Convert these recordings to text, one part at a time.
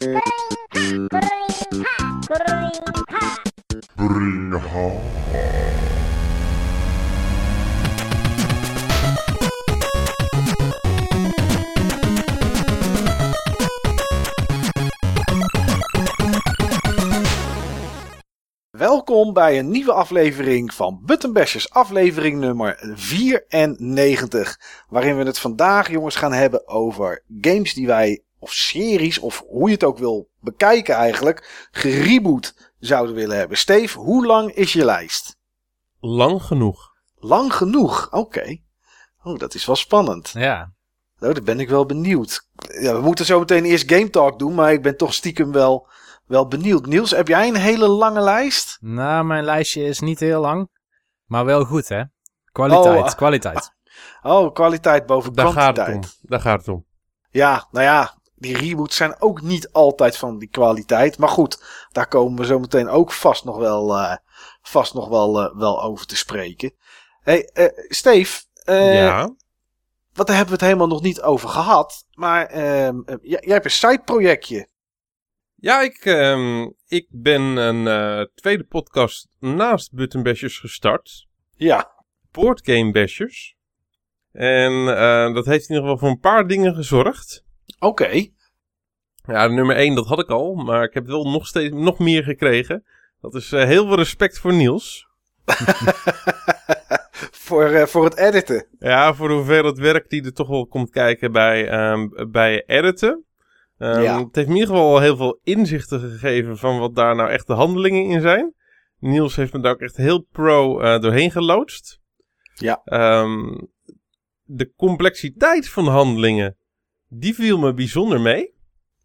Welkom bij een nieuwe aflevering van Buttonbashers, aflevering nummer 94. Waarin we het vandaag, jongens, gaan hebben over games die wij, of series, of hoe je het ook wil bekijken eigenlijk, gereboot zouden willen hebben. Steve, hoe lang is je lijst? Lang genoeg. Lang genoeg, oké. Oh, dat is wel spannend. Ja. Nou, daar ben ik wel benieuwd. Ja, we moeten zo meteen eerst Game Talk doen, maar ik ben toch stiekem wel, wel benieuwd. Niels, heb jij een hele lange lijst? Nou, mijn lijstje is niet heel lang. Maar wel goed, hè? Kwaliteit, Oh, kwaliteit. Oh, kwaliteit boven Daar gaat kwantiteit. het om. Daar gaat het om. Ja, nou ja, die reboots zijn ook niet altijd van die kwaliteit. Maar goed, daar komen we zo meteen ook vast nog wel, eh, vast nog wel, eh, wel over te spreken. hey, eh, Steve, ja. wat daar hebben we het helemaal nog niet over gehad. Maar ehm, eh, jij, jij hebt een sideprojectje. Ja, ik, ehm, ik ben een tweede podcast naast Button Bashers gestart. Ja, Board Game Bashers. En dat heeft in ieder geval voor een paar dingen gezorgd. Oké. Ja, nummer één, dat had ik al. Maar ik heb wel nog steeds nog meer gekregen. Dat is eh, heel veel respect voor Niels. voor, eh, voor het editen. Ja, voor de hoeveelheid werk die er toch wel komt kijken bij, ehm, bij editen. Ehm, Ja. Het heeft in ieder geval heel veel inzichten gegeven van wat daar nou echt de handelingen in zijn. Niels heeft me daar ook echt heel pro eh, doorheen geloodst. Ja. Ehm, de complexiteit van de handelingen, die viel me bijzonder mee.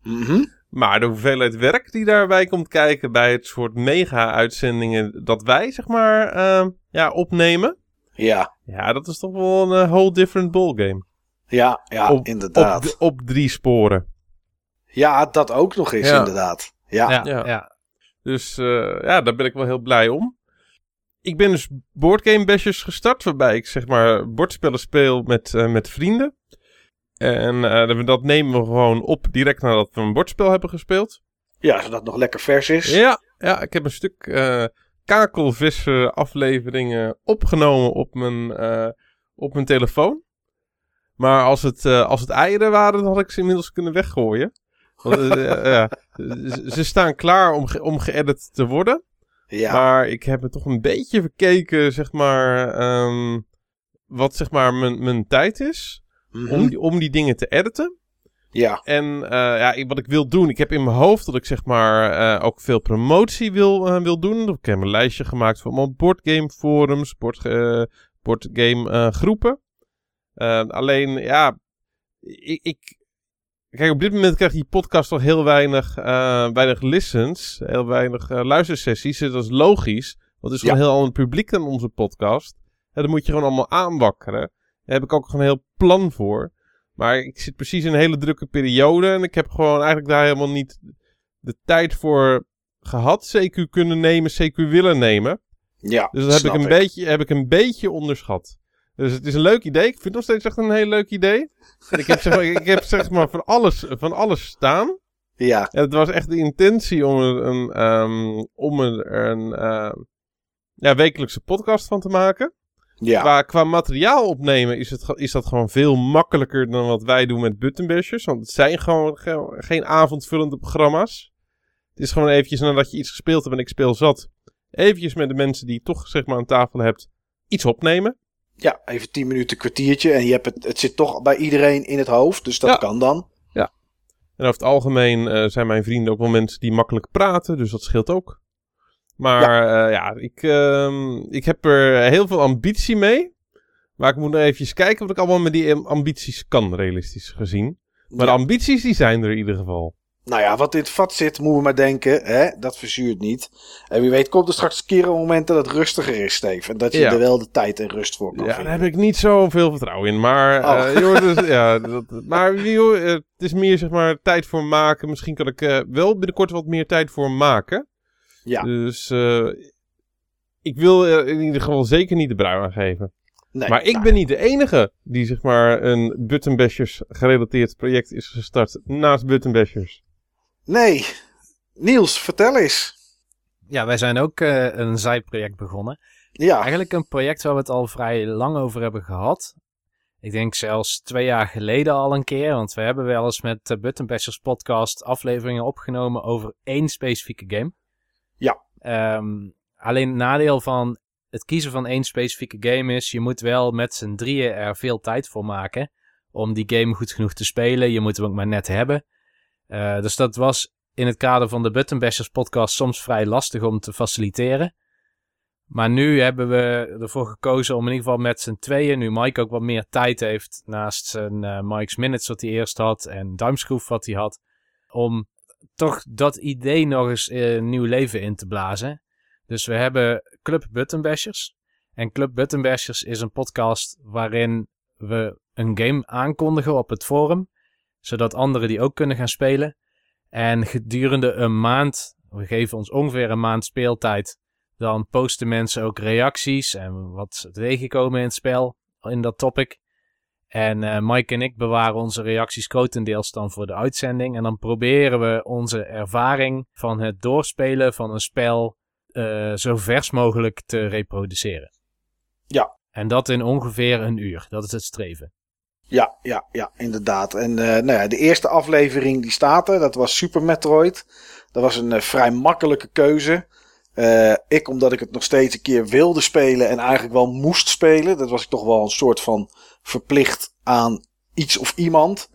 Mhm. Maar de hoeveelheid werk die daarbij komt kijken bij het soort mega-uitzendingen dat wij, zeg maar, ehm, ja, opnemen. Ja, Ja, dat is toch wel een eh, whole different ballgame. ja, ja, op, inderdaad. Op, op drie sporen. Ja, dat ook nog eens, Ja. inderdaad. Ja, Ja, ja. ja. Dus eh, ja, daar ben ik wel heel blij om. Ik ben dus boardgame bashers gestart, waarbij ik zeg maar bordspellen speel met, eh, met vrienden. En eh, dat nemen we gewoon op direct nadat we een bordspel hebben gespeeld. ja, zodat het nog lekker vers is. Ja, ja ik heb een stuk eh kakelvissen afleveringen opgenomen op mijn, eh, op mijn telefoon. Maar als het, als het eieren waren, dan had ik ze inmiddels kunnen weggooien. Want, ze- staan klaar om, ge- om geëdit te worden. Ja, Maar ik heb me toch een beetje verkeken, zeg maar, ehm, wat zeg maar mijn, mijn tijd is. Mhm. Om, die, om die dingen te editen. ja. En eh, ja, ik- wat ik wil doen, ik heb in mijn hoofd dat ik zeg maar eh, ook veel promotie wil, eh, wil doen. Ik heb een lijstje gemaakt van allemaal boardgame forums, board, boardgame groepen. Alleen, ja, ik, ik... Kijk, op dit moment krijgt die podcast toch heel weinig, weinig listens, heel weinig luistersessies. Dat is logisch, want het is gewoon Ja. een heel ander publiek dan onze podcast. En dat moet je gewoon allemaal aanwakkeren. Daar heb ik ook gewoon een heel plan voor. Maar ik zit precies in een hele drukke periode. En ik heb gewoon eigenlijk daar helemaal niet de tijd voor gehad. CQ kunnen nemen, CQ willen nemen. Ja, Dus dat heb ik, een Beetje, heb ik een beetje onderschat. Dus het is een leuk idee. Ik vind het nog steeds echt een heel leuk idee. Ik heb zeg maar, ik heb zeg maar van alles, van alles staan. Ja, En het was echt de intentie om er een, ehm, om er een ehm, ja, wekelijkse podcast van te maken. Ja, Qua, qua materiaal opnemen is, het, is dat gewoon veel makkelijker dan wat wij doen met buttonbashers. Want het zijn gewoon ge- geen avondvullende programma's. Het is gewoon eventjes nadat je iets gespeeld hebt en ik speel zat. Eventjes met de mensen die je toch zeg maar aan tafel hebt iets opnemen. ja, even tien minuten, kwartiertje. En je hebt het, het zit toch bij iedereen in het hoofd, dus dat Ja. kan dan. En over het algemeen eh, zijn mijn vrienden ook wel mensen die makkelijk praten, dus dat scheelt ook. Maar ja, ja ik, ehm, ik heb er heel veel ambitie mee. Maar ik moet nog even kijken wat ik allemaal met die ambities kan, realistisch gezien. Maar Ja. de ambities die zijn er in ieder geval. Nou ja, wat in het vat zit, moeten we maar denken, hè, dat verzuurt niet. En wie weet komt er straks een keer een moment dat het rustiger is, Steve. En dat je Ja. er wel de tijd en rust voor kan Ja, daar vinden. heb ik niet zoveel vertrouwen in. Maar, Oh. eh, joh, dus, ja, dat, maar joh, eh, het is meer zeg maar tijd voor maken. Misschien kan ik eh, wel binnenkort wat meer tijd voor maken. Ja. Dus eh, ik wil er in ieder geval zeker niet de brui aan geven. Nee, maar ik nou, ben niet de enige die zeg maar een Buttonbashers gerelateerd project is gestart naast Buttonbashers. Nee. Niels, vertel eens. Ja, wij zijn ook eh, een zijproject begonnen. Ja, Eigenlijk een project waar we het al vrij lang over hebben gehad. Ik denk zelfs twee jaar geleden al een keer. Want we hebben wel eens met de Button Bashers podcast afleveringen opgenomen over één specifieke game. Ja. Ehm, alleen het nadeel van het kiezen van één specifieke game is... je moet wel met z'n drieën er veel tijd voor maken... om die game goed genoeg te spelen. Je moet hem ook maar net hebben. Eh, dus dat was in het kader van de Button Bashers podcast soms vrij lastig om te faciliteren. Maar nu hebben we ervoor gekozen om in ieder geval met z'n tweeën, nu Mike ook wat meer tijd heeft naast zijn eh, Mike's Minutes wat hij eerst had en Duimschroef wat hij had, om toch dat idee nog eens eh, nieuw leven in te blazen. Dus we hebben Club Buttonbashers. En Club Buttonbashers is een podcast waarin we een game aankondigen op het forum, zodat anderen die ook kunnen gaan spelen. En gedurende een maand, we geven ons ongeveer een maand speeltijd, dan posten mensen ook reacties en wat ze tegenkomen in het spel, in dat topic. En eh, Mike en ik bewaren onze reacties grotendeels dan voor de uitzending. En dan proberen we onze ervaring van het doorspelen van een spel eh, zo vers mogelijk te reproduceren. Ja. En dat in ongeveer een uur. Dat is het streven. ja, ja, ja, inderdaad. En eh, nou ja, de eerste aflevering die staat er, dat was Super Metroid. Dat was een vrij makkelijke keuze. Ik, omdat ik het nog steeds een keer wilde spelen en eigenlijk wel moest spelen. Dat was ik toch wel een soort van verplicht aan iets of iemand.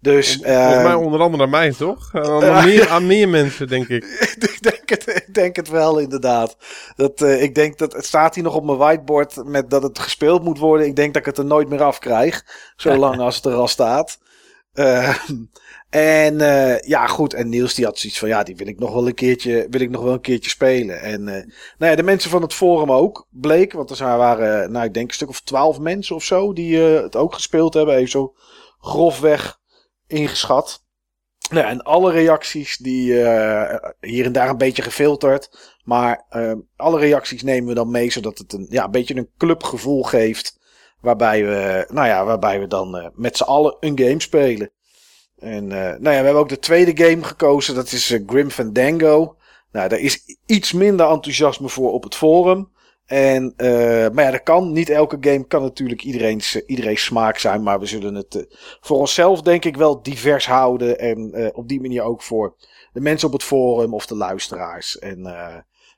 Dus Volgens mij eh, onder andere aan mij, toch? Aan, meer, aan meer mensen, denk ik. ik, denk het, ik denk het wel, inderdaad. Dat, eh, ik denk dat het staat hier nog op mijn whiteboard met dat het gespeeld moet worden. Ik denk dat ik het er nooit meer af krijg. Zolang als het er al staat. En eh, ja, goed. En Niels die had zoiets van, ja, die wil ik nog wel een keertje, wil ik nog wel een keertje spelen. En eh, nou ja, de mensen van het forum ook, bleek. Want er waren, nou, ik denk een stuk of twaalf mensen of zo die eh, het ook gespeeld hebben. Even zo grofweg ingeschat. Nou, en alle reacties die hier en daar een beetje gefilterd. Maar alle reacties nemen we dan mee, zodat het een, ja, een beetje een clubgevoel geeft. Waarbij we, nou ja, waarbij we dan met z'n allen een game spelen. En eh, nou ja, we hebben ook de tweede game gekozen. Dat is eh, Grim Fandango. Nou, daar is iets minder enthousiasme voor op het forum. En, eh, maar ja, dat kan. Niet elke game kan natuurlijk iedereen's, iedereen's smaak zijn. Maar we zullen het voor onszelf denk ik wel divers houden. En op die manier ook voor de mensen op het forum of de luisteraars. En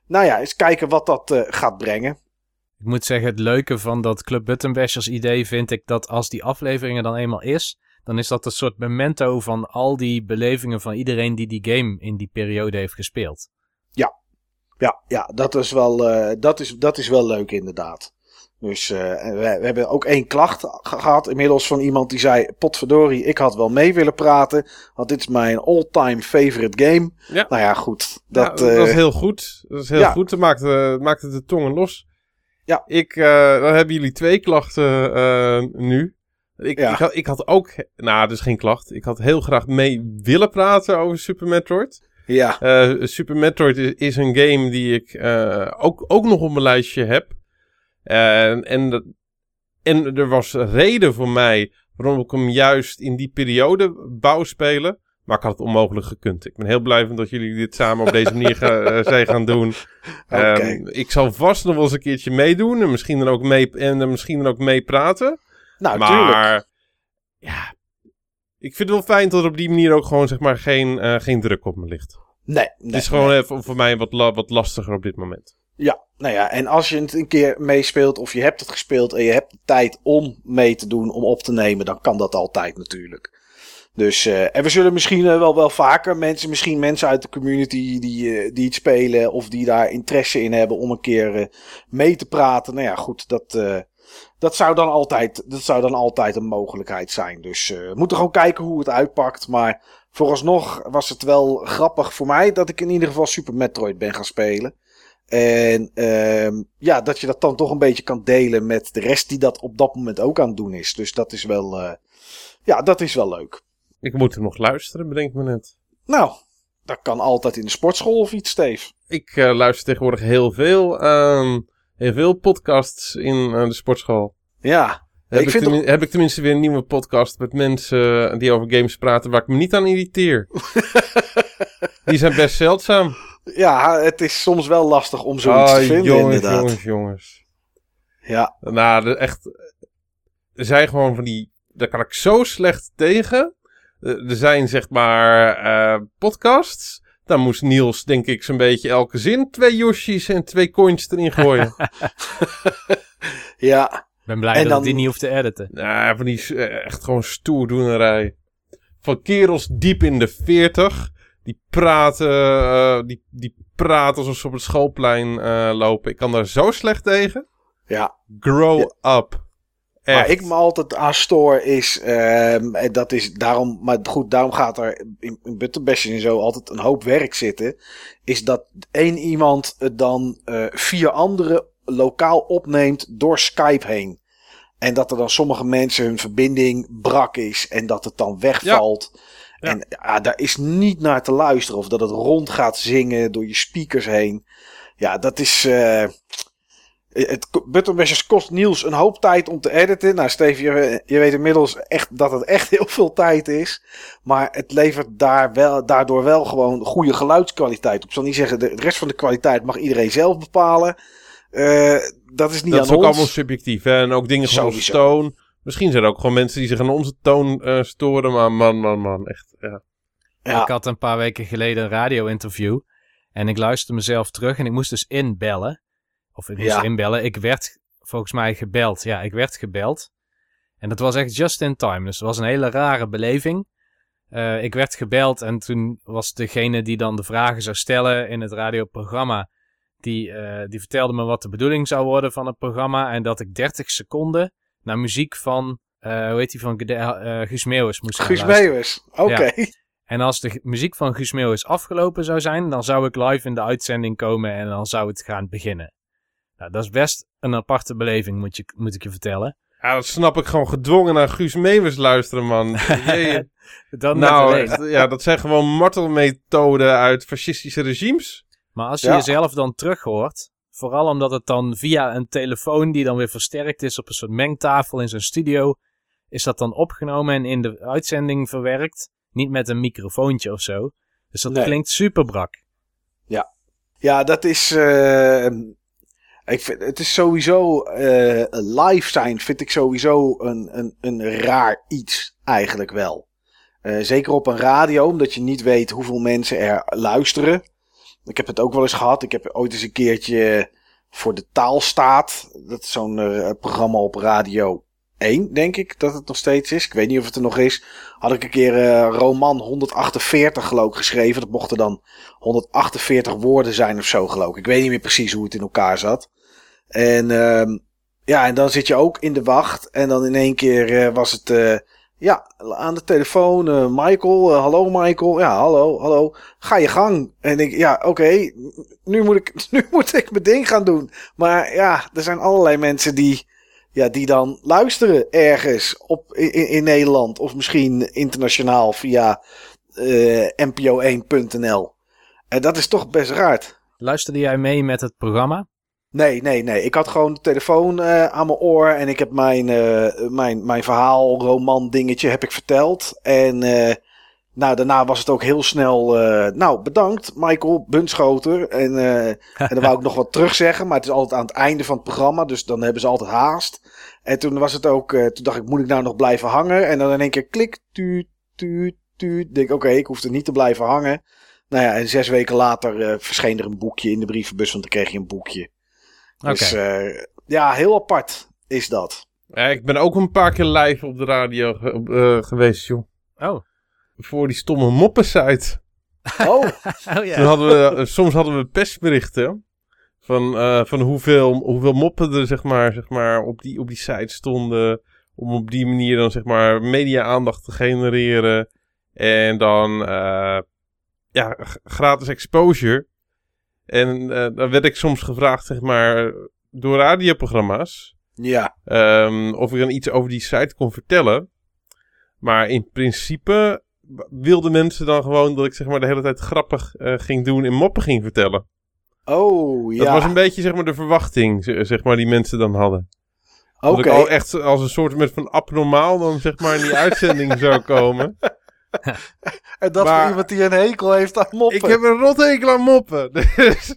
nou ja, eens kijken wat dat gaat brengen. Ik moet zeggen, het leuke van dat Club Buttonbashers idee vind ik dat als die aflevering er dan eenmaal is, dan is dat een soort memento van al die belevingen van iedereen die die game in die periode heeft gespeeld. Ja, ja dat, is wel, eh, dat, is, dat is wel leuk inderdaad. Dus eh, we, we hebben ook één klacht ge- gehad inmiddels van iemand die zei... Potverdorie, ik had wel mee willen praten. Want dit is mijn all-time favorite game. Ja. Nou ja, goed. Dat, ja, dat eh, is heel goed. Dat is heel ja. goed. Dat maakt, eh, maakt het de tongen los. Ja. Ik, eh, dan hebben jullie twee klachten eh, nu. Ik, Ja. ik, had, ik had ook... Nou, is geen klacht. Ik had heel graag mee willen praten over Super Metroid. ja, Eh, Super Metroid is, is een game die ik eh, ook, ook nog op mijn lijstje heb. En, en, dat- en er was reden voor mij waarom ik hem juist in die periode wou spelen. Maar ik had het onmogelijk gekund. Ik ben heel blij dat jullie dit samen op deze manier ga, eh, zijn gaan doen. Ehm, ik zal vast nog wel eens een keertje meedoen. En misschien dan ook mee, en dan misschien dan ook mee praten. Nou tuurlijk. maar ja, ik vind het wel fijn dat er op die manier ook gewoon zeg maar geen, eh, geen druk op me ligt. Nee, nee, het is gewoon nee. even voor mij wat, la- wat lastiger op dit moment. Ja, nou ja, en als je het een keer meespeelt of je hebt het gespeeld en je hebt de tijd om mee te doen, om op te nemen, dan kan dat altijd natuurlijk. Dus, eh, en we zullen misschien eh, wel, wel vaker mensen, misschien mensen uit de community die, die het spelen of die daar interesse in hebben om een keer mee te praten. Nou ja, goed, dat, dat, zou dan altijd, dat zou dan altijd een mogelijkheid zijn. Dus eh, we moeten gewoon kijken hoe het uitpakt. Maar vooralsnog was het wel grappig voor mij dat ik in ieder geval Super Metroid ben gaan spelen. En ehm, ja, dat je dat dan toch een beetje kan delen met de rest die dat op dat moment ook aan het doen is. Dus dat is wel, eh, ja, dat is wel leuk. Ik moet hem nog luisteren, bedenk me net. Nou, dat kan altijd in de sportschool of iets, Steve. Ik eh, luister tegenwoordig heel veel, ehm, heel veel podcasts in eh, de sportschool. Ja, Heb Ik ik, vind heb ik tenminste weer een nieuwe podcast met mensen eh, die over games praten waar ik me niet aan irriteer. die zijn best zeldzaam. Ja, het is soms wel lastig om zoiets Ah, te vinden, jongens, inderdaad. jongens, jongens. Ja, Nou, echt. Er zijn gewoon van die. Daar kan ik zo slecht tegen. Eh, Er zijn zeg maar podcasts. Daar moest Niels, denk ik, zo'n beetje elke zin twee Yoshi's en twee coins erin gooien. ja, Ik ben blij En dat dan- ik die niet hoef te editen. nou, van die eh, echt gewoon stoerdoenerij. Van kerels diep in de veertig. Die praten, eh, die, die praten alsof ze op het schoolplein eh, lopen. Ik kan daar zo slecht tegen. ja. Grow up. Echt. Waar ik me altijd aan stoor is, ehm, en dat is daarom, maar goed, daarom gaat er in, in en zo altijd een hoop werk zitten. Is dat één iemand het dan eh, vier anderen lokaal opneemt door Skype heen. En dat er dan sommige mensen hun verbinding brak is en dat het dan wegvalt. Ja. En ja, daar is niet naar te luisteren. Of dat het rond gaat zingen door je speakers heen. Ja, dat is. eh het Buttonbashers kost Niels een hoop tijd om te editen. Nou, Steve, je, je weet inmiddels echt dat het echt heel veel tijd is. Maar het levert daar wel, daardoor wel gewoon goede geluidskwaliteit op. Ik zal niet zeggen, de, de rest van de kwaliteit mag iedereen zelf bepalen. Eh, dat is niet dat aan is ook ons. allemaal subjectief. Hè? En ook dingen zoals Sowieso. toon. Misschien zijn er ook gewoon mensen die zich aan onze toon eh, storen. Maar man, man, man. Echt. Ja. Ja. Ik had een paar weken geleden een radio-interview. En ik luisterde mezelf terug en ik moest dus inbellen. Of ik moest Ja. inbellen. Ik werd volgens mij gebeld. Ja, ik werd gebeld. En dat was echt just in time. Dus het was een hele rare beleving. Eh, ik werd gebeld en toen was degene die dan de vragen zou stellen in het radioprogramma. Die, eh, die vertelde me wat de bedoeling zou worden van het programma. En dat ik 30 seconden naar muziek van, eh, hoe heet die, van Guus Meeuwis moest gaan Guus. Meeuwis. Oké. En als de muziek van Guus Meeuwis afgelopen zou zijn, dan zou ik live in de uitzending komen en dan zou het gaan beginnen. Nou, dat is best een aparte beleving, moet, je, moet ik je vertellen. ja, dat snap ik gewoon gedwongen naar Guus Meeuwis luisteren, man. Dan nou, ja, dat zijn gewoon martelmethoden uit fascistische regimes. Maar als je Ja. jezelf dan terug hoort, vooral omdat het dan via een telefoon die dan weer versterkt is op een soort mengtafel in zo'n studio, is dat dan opgenomen en in de uitzending verwerkt. Niet met een microfoontje of zo. Dus dat Nee. klinkt super brak. Ja, dat is. eh, ik vind, het is sowieso. eh, live zijn vind ik sowieso een, een, een raar iets. Eigenlijk wel. Eh, zeker op een radio, omdat je niet weet hoeveel mensen er luisteren. Ik heb het ook wel eens gehad. Ik heb ooit eens een keertje voor de taalstaat. Dat is zo'n eh, programma op radio 1, denk ik dat het nog steeds is. Ik weet niet of het er nog is. Had ik een keer roman 148 geloof ik geschreven. Dat mochten dan 148 woorden zijn of zo geloof ik. Ik weet niet meer precies hoe het in elkaar zat. En ehm, ja, en dan zit je ook in de wacht. En dan in één keer eh, was het... eh, ja, aan de telefoon. eh, Michael, hallo Michael. Ja, hallo, hallo. Ga je gang. En ik, ja, oké. nu, moet ik, nu moet ik mijn ding gaan doen. Maar ja, er zijn allerlei mensen die, ja, die dan luisteren ergens op, in, in Nederland. Of misschien internationaal via eh, npo1.nl. En dat is toch best raar. Luisterde jij mee met het programma? Nee, nee, nee. Ik had gewoon de telefoon eh, aan mijn oor en ik heb mijn, eh, mijn, mijn verhaal, roman dingetje heb ik verteld. En eh, nou, daarna was het ook heel snel, nou bedankt Michael Bunschoter. En, en dan wou ik nog wat terugzeggen, maar het is altijd aan het einde van het programma, dus dan hebben ze altijd haast. En toen was het ook, toen dacht ik, moet ik nou nog blijven hangen? En dan in één keer klik, tuut, tuut, tuut. Denk oké, ik hoef er niet te blijven hangen. Nou ja, en zes weken later verscheen er een boekje in de brievenbus, want dan kreeg je een boekje. Dus eh, ja, heel apart is dat. Ja, ik ben ook een paar keer live op de radio ge- eh, geweest, joh. Oh. Voor die stomme moppensite. Oh, oh Toen ja. hadden we, eh, soms hadden we persberichten. Van, eh, van hoeveel, hoeveel moppen er zeg maar, zeg maar, op, die, op die site stonden. Om op die manier dan zeg maar media-aandacht te genereren. En dan eh, ja, gratis exposure. En eh, dan werd ik soms gevraagd zeg maar door radioprogramma's. ja. Ehm, of ik dan iets over die site kon vertellen. Maar in principe wilden mensen dan gewoon dat ik zeg maar de hele tijd grappig eh, ging doen en moppen ging vertellen. Oh, ja. Dat was een beetje zeg maar de verwachting, zeg maar, die mensen dan hadden. Dat Oké. ik al echt als een soort met van abnormaal dan zeg maar in die uitzending zou komen. En dat Maar- voor iemand die een hekel heeft aan moppen. Ik heb een rothekel aan moppen. Dus,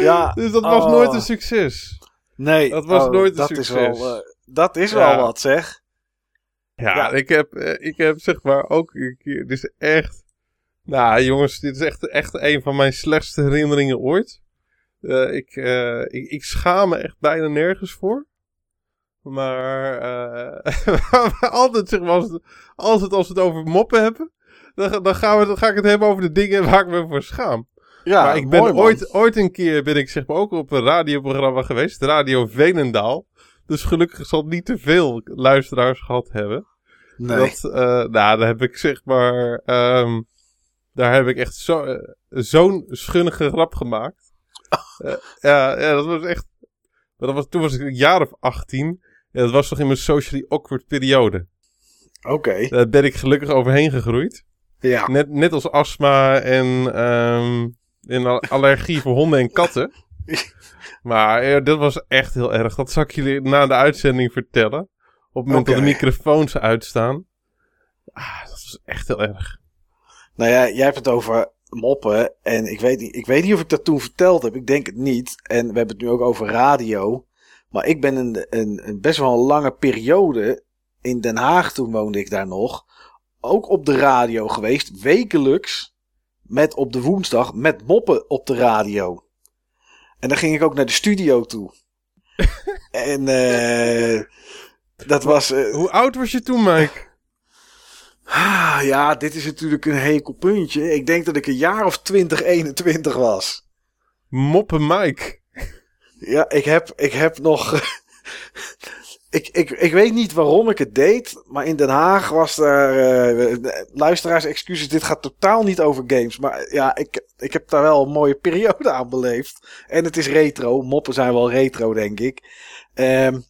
Ja. dus dat was Oh. nooit een succes. Nee. Dat was oh, nooit een dat succes. Is wel, eh, dat is Ja. wel wat, zeg. Ja, Ja. Ik, heb, eh, ik heb zeg maar ook een keer... Dit is echt... Nou jongens, dit is echt, echt een van mijn slechtste herinneringen ooit. Eh, ik, eh, ik, ik schaam me echt bijna nergens voor. Maar eh, altijd zeg maar, als het, als, het, als we het over moppen hebben... Dan, dan, gaan we, dan ga ik het hebben over de dingen waar ik me voor schaam. Ja, maar ik ben mooi, ooit, ooit een keer ben ik zeg maar ook op een radioprogramma geweest. Radio Venendaal. Dus gelukkig zal het niet te veel luisteraars gehad hebben. Nee. Dat, eh, nou, daar heb ik zeg maar. ehm, daar heb ik echt zo, eh, zo'n schunnige grap gemaakt. Ja, ja, dat was echt. Dat was, toen was ik een jaar of 18. Ja, dat was toch in mijn socially awkward periode. Oké. Daar ben ik gelukkig overheen gegroeid. Ja. Net, net als astma en, ehm, en al- allergie voor honden en katten. Maar dat was echt heel erg. Dat zal ik jullie na de uitzending vertellen. Op het moment dat de microfoons uitstaan. Ah, dat was echt heel erg. Nou ja, jij hebt het over moppen. En ik weet, niet, ik weet niet of ik dat toen verteld heb. Ik denk het niet. En we hebben het nu ook over radio. Maar ik ben een, een, een best wel een lange periode in Den Haag, toen woonde ik daar nog. Ook op de radio geweest. Wekelijks. Met op de woensdag. Met moppen op de radio. En dan ging ik ook naar de studio toe. en eh dat was. eh, Hoe oud was je toen, Mike? Ah, ja, dit is natuurlijk een hekel puntje. Ik denk dat ik een jaar of 20, 21 was. Moppen Mike. Ja, ik heb, ik heb nog. ik, ik, ik weet niet waarom ik het deed. Maar in Den Haag was daar. eh, luisteraars, excuses, dit gaat totaal niet over games. Maar ja, ik, ik heb daar wel een mooie periode aan beleefd. En het is retro. Moppen zijn wel retro, denk ik. Ehm,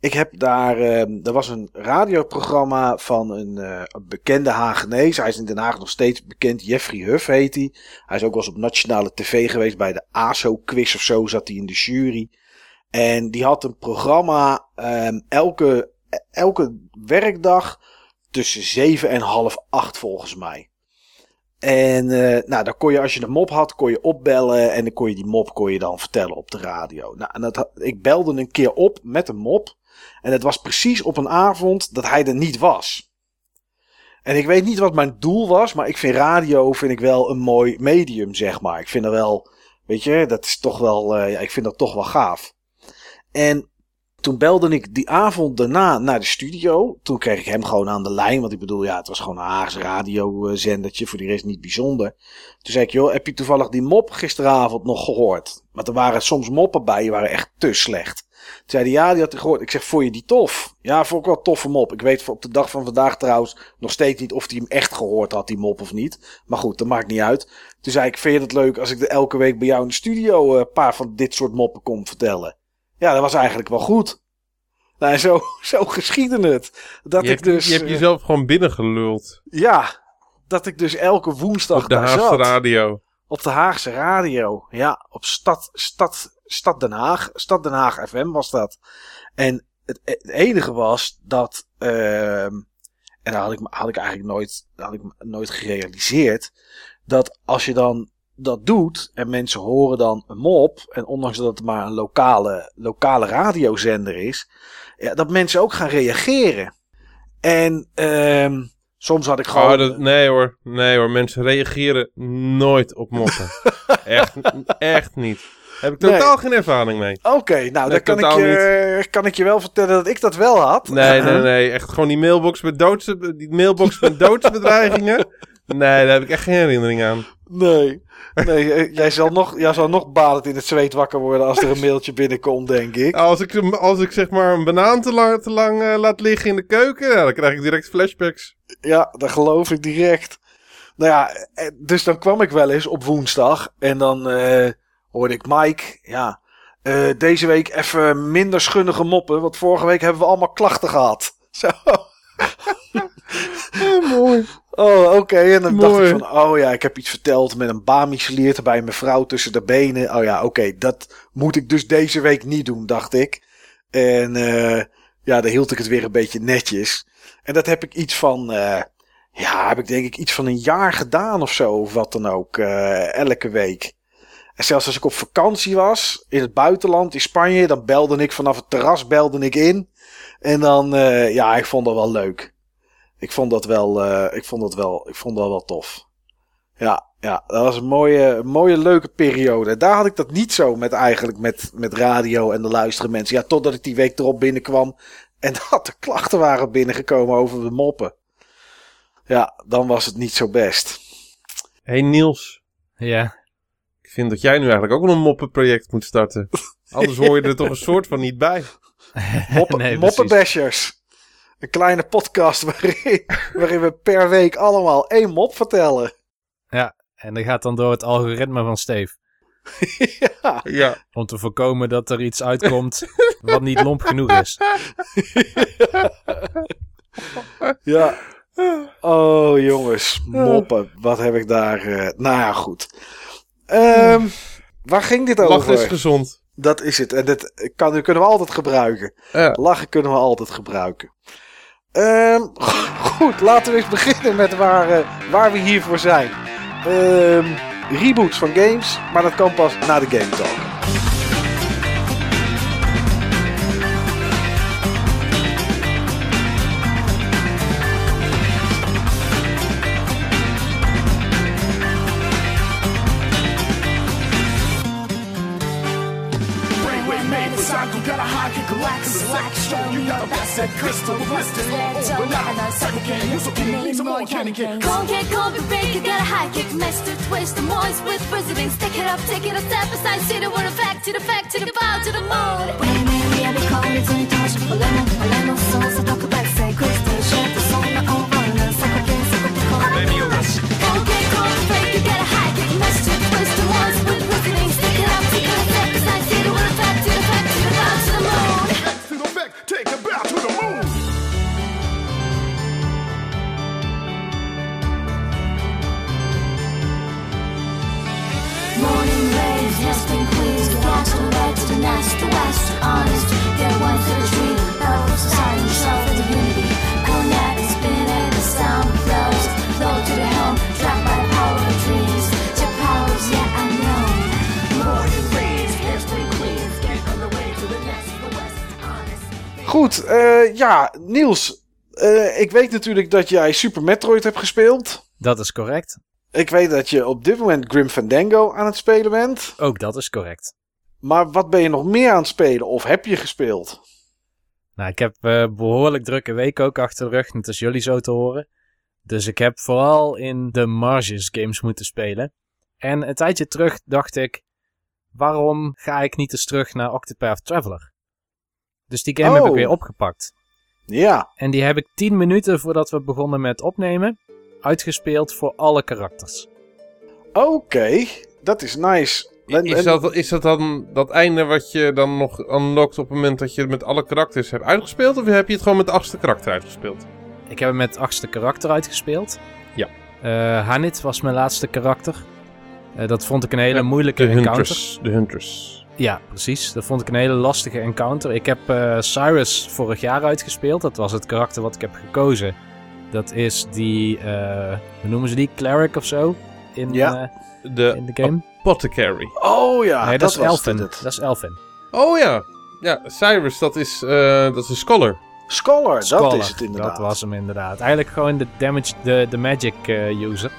ik heb daar. ehm, er was een radioprogramma van een, eh, bekende Hagenees. Hij is in Den Haag nog steeds bekend. Jeffrey Huff heet hij. Hij is ook wel eens op nationale tv geweest. Bij de ASO-quiz of zo zat hij in de jury. En die had een programma ehm, elke, elke werkdag tussen zeven en half acht volgens mij. En eh, nou, dan kon je, als je een mop had, kon je opbellen. En dan kon je die mop kon je dan vertellen op de radio. Nou, en dat, ik belde een keer op met een mop. En het was precies op een avond dat hij er niet was. En ik weet niet wat mijn doel was, maar ik vind radio vind ik wel een mooi medium, zeg maar. Ik vind dat wel, weet je, dat is toch wel, eh, ja, ik vind dat toch wel gaaf. En toen belde ik die avond daarna naar de studio. Toen kreeg ik hem gewoon aan de lijn. Want ik bedoel, ja, het was gewoon een Haagse radiozendertje. Voor die rest niet bijzonder. Toen zei ik, joh, heb je toevallig die mop gisteravond nog gehoord? Want er waren soms moppen bij, die waren echt te slecht. Toen zei hij, ja, die had hij gehoord. Ik zeg, vond je die tof? Ja, vond ik wel een toffe mop. Ik weet op de dag van vandaag trouwens nog steeds niet of hij hem echt gehoord had, die mop of niet. Maar goed, dat maakt niet uit. Toen zei ik, vind je het leuk als ik er elke week bij jou in de studio eh, een paar van dit soort moppen kom vertellen? Ja, dat was eigenlijk wel goed. Nou, zo, zo geschiedde het. Dat je, ik hebt, dus, je hebt eh, jezelf gewoon binnengeluld. ja, dat ik dus elke woensdag Op de Haagse zat. radio. Op de Haagse radio. Ja, op Stad, Stad, Stad Den Haag. Stad Den Haag FM was dat. En het, het enige was dat. ehm en dat had ik, had ik eigenlijk nooit, had ik nooit gerealiseerd. Dat als je dan dat doet en mensen horen dan een mop. En ondanks dat het maar een lokale, lokale radiozender is. Ja, dat mensen ook gaan reageren. En ehm soms had ik gewoon. Oh, dat, nee hoor, nee hoor. Mensen reageren nooit op moppen. echt, echt niet. Heb ik totaal geen ervaring mee. Oké, nou Nee, dan kan ik, je, kan ik je wel vertellen dat ik dat wel had. Nee, nee, nee. Echt gewoon die mailbox met, doodse, die mailbox met doodsbedreigingen. Nee, daar heb ik echt geen herinnering aan. Nee, nee eh, jij, zal nog, jij zal nog balend in het zweet wakker worden als er een mailtje binnenkomt, denk ik. Als ik, als ik zeg maar een banaan te lang, te lang eh, laat liggen in de keuken, ja, dan krijg ik direct flashbacks. Ja, dat geloof ik direct. Nou ja, eh, dus dan kwam ik wel eens op woensdag en dan eh, hoorde ik Mike, ja, eh, deze week even minder schunnige moppen, want vorige week hebben we allemaal klachten gehad. Zo. mooi. Oh, oké. En dan dacht ik van, oh ja, ik heb iets verteld met een bami-sliert bij mijn vrouw tussen de benen. Oh ja, oké, dat moet ik dus deze week niet doen, dacht ik. En eh, ja, dan hield ik het weer een beetje netjes. En dat heb ik iets van, eh, ja, heb ik denk ik iets van een jaar gedaan of zo. Of wat dan ook, elke week. En zelfs als ik op vakantie was, in het buitenland, in Spanje, dan belde ik vanaf het terras belde ik in. En dan, eh, ja, ik vond dat wel leuk. Ik vond dat wel, eh, ik vond dat wel, ik vond dat wel tof. Ja, ja, dat was een mooie, mooie leuke periode. Daar had ik dat niet zo met eigenlijk met, met radio en de luisteren mensen. Ja, totdat ik die week erop binnenkwam en dat de klachten waren binnengekomen over de moppen. Ja, dan was het niet zo best. hey Niels, Ja, vind dat jij nu eigenlijk ook wel een moppenproject moet starten. Anders hoor je er toch een soort van niet bij. Moppen, Nee, precies. moppenbashers. Een kleine podcast waarin, waarin we per week allemaal één mop vertellen. en dat gaat dan door het algoritme van Steve. ja, Ja. Om te voorkomen dat er iets uitkomt wat niet lomp genoeg is. ja. Oh jongens, moppen. Wat heb ik daar... eh, nou ja, goed. Ehm, waar ging dit Lachen is over? gezond. Dat is het. En dat kan, kunnen we altijd gebruiken. Ja. Lachen kunnen we altijd gebruiken. Ehm, goed, laten we eens beginnen met waar, eh, waar we hiervoor zijn. Ehm, reboots van games, maar dat kan pas na de Game Talk. Got the best at crystal, blister, over oh, now, second can, use a king, need some more candy cane. Come get cold, be big, you got a high kick, master twist, the moist with presidents. Take it up, take it a step aside, see the word of fact, to the fact, to the bow, to the moon. When we are the cold, it's untouchable, lemon, lemon, souls, I the nest, the west, honest. Get one to the tree, power of society, self and unity. Cognac and spin and the sound flows. Low to the helm, trapped by the power of trees. Your powers, yeah, I know. Morning rays, hairspray queens, get on the way to the nest, the west, honest. Goed, eh, ja, Niels. eh, ik weet natuurlijk dat jij Super Metroid hebt gespeeld. Dat is correct. Ik weet dat je op dit moment Grim Fandango aan het spelen bent. Ook dat is correct. Maar wat ben je nog meer aan het spelen? Of heb je gespeeld? Nou, ik heb eh behoorlijk drukke week ook achter de rug, net als jullie zo te horen. Dus ik heb vooral in de Marges games moeten spelen. En een tijdje terug dacht ik, waarom ga ik niet eens terug naar Octopath Traveler? Dus die game heb ik Oh. weer opgepakt. Ja. En die heb ik 10 minuten voordat we begonnen met opnemen, uitgespeeld voor alle karakters. Oké, dat is nice. En- Is en- dat, is dat dan dat einde wat je dan nog unlockt op het moment dat je het met alle karakters hebt uitgespeeld? Of heb je het gewoon met de achtste karakter uitgespeeld? Ik heb hem met het achtste karakter uitgespeeld. Ja. Eh Hanit was mijn laatste karakter. Eh, dat vond ik een hele Ja, moeilijke De encounter. Huntress. De Huntress. Ja, precies. Dat vond ik een hele lastige encounter. Ik heb eh, Cyrus vorig jaar uitgespeeld. Dat was het karakter wat ik heb gekozen. Dat is die, eh, hoe noemen ze die? Cleric of zo? In, Ja. eh, De in de game? Apothecary. Oh ja, nee, dat, dat, is was Elfin. het. Dat is Elfin. Oh ja. Ja, Cyrus, dat is, eh, dat is een scholar. Scholar, dat is het inderdaad. Dat was hem inderdaad. Eigenlijk gewoon de damage, de, de magic eh, user.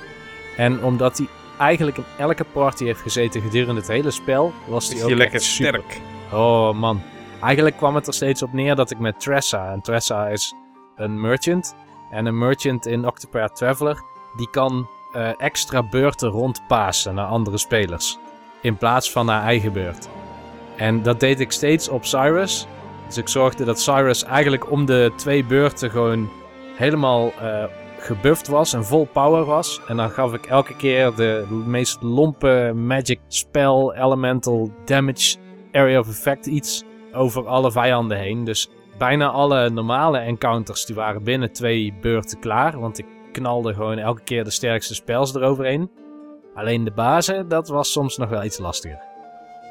En omdat hij eigenlijk in elke party heeft gezeten gedurende het hele spel, was hij ook je lekker super. sterk. Oh man. Eigenlijk kwam het er steeds op neer dat ik met Tressa, en Tressa is een merchant. En een merchant in Octopath Traveler, die kan eh, extra beurten rondpassen naar andere spelers. In plaats van haar eigen beurt. En dat deed ik steeds op Cyrus. Dus ik zorgde dat Cyrus eigenlijk om de twee beurten gewoon helemaal eh gebufft was en vol power was. En dan gaf ik elke keer de meest lompe magic spell, elemental damage, area of effect iets over alle vijanden heen. Dus bijna alle normale encounters die waren binnen twee beurten klaar. Want ik knalde gewoon elke keer de sterkste spells eroverheen. Alleen de bazen, dat was soms nog wel iets lastiger.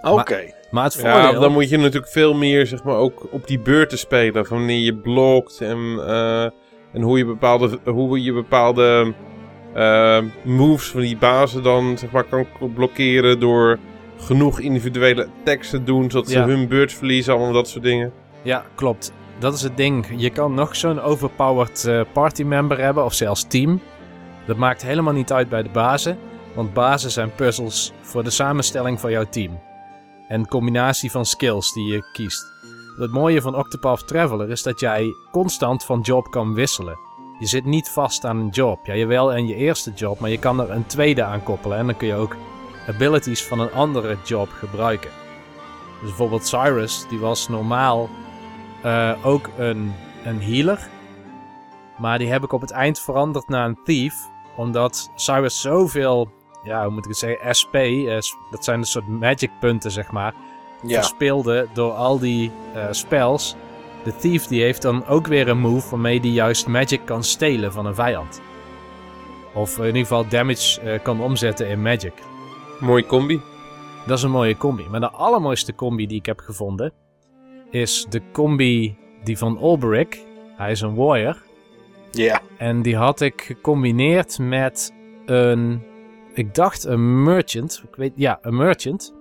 Oké. Maar het voordeel... Ja, dan moet je natuurlijk veel meer zeg maar, ook op die beurten spelen. Van wanneer je blokt en, eh, en hoe je bepaalde, hoe je bepaalde eh, moves van die bazen dan zeg maar, kan blokkeren door genoeg individuele attacks te doen, zodat Ja. ze hun beurt verliezen, allemaal dat soort dingen. Ja, klopt. Dat is het ding. Je kan nog zo'n overpowered eh partymember hebben, of zelfs team. Dat maakt helemaal niet uit bij de bazen. Want bazen zijn puzzels voor de samenstelling van jouw team. En combinatie van skills die je kiest. Het mooie van Octopath Traveler is dat jij constant van job kan wisselen. Je zit niet vast aan een job. Ja, jawel aan je eerste job, maar je kan er een tweede aan koppelen. En dan kun je ook abilities van een andere job gebruiken. Dus bijvoorbeeld Cyrus, die was normaal eh, ook een, een healer. Maar die heb ik op het eind veranderd naar een thief. Omdat Cyrus zoveel, ja, hoe moet ik het zeggen, SP, eh, dat zijn een soort magic punten, zeg maar, Ja. verspeelde door al die eh, spells. De thief die heeft dan ook weer een move waarmee die juist magic kan stelen van een vijand. Of in ieder geval damage kan omzetten in magic. Mooie combi. Dat is een mooie combi. Maar de allermooiste combi die ik heb gevonden is de combi die van Olberic. Hij is een warrior. Ja. En die had ik gecombineerd met een, ik dacht een merchant. Ik weet, ja, een merchant.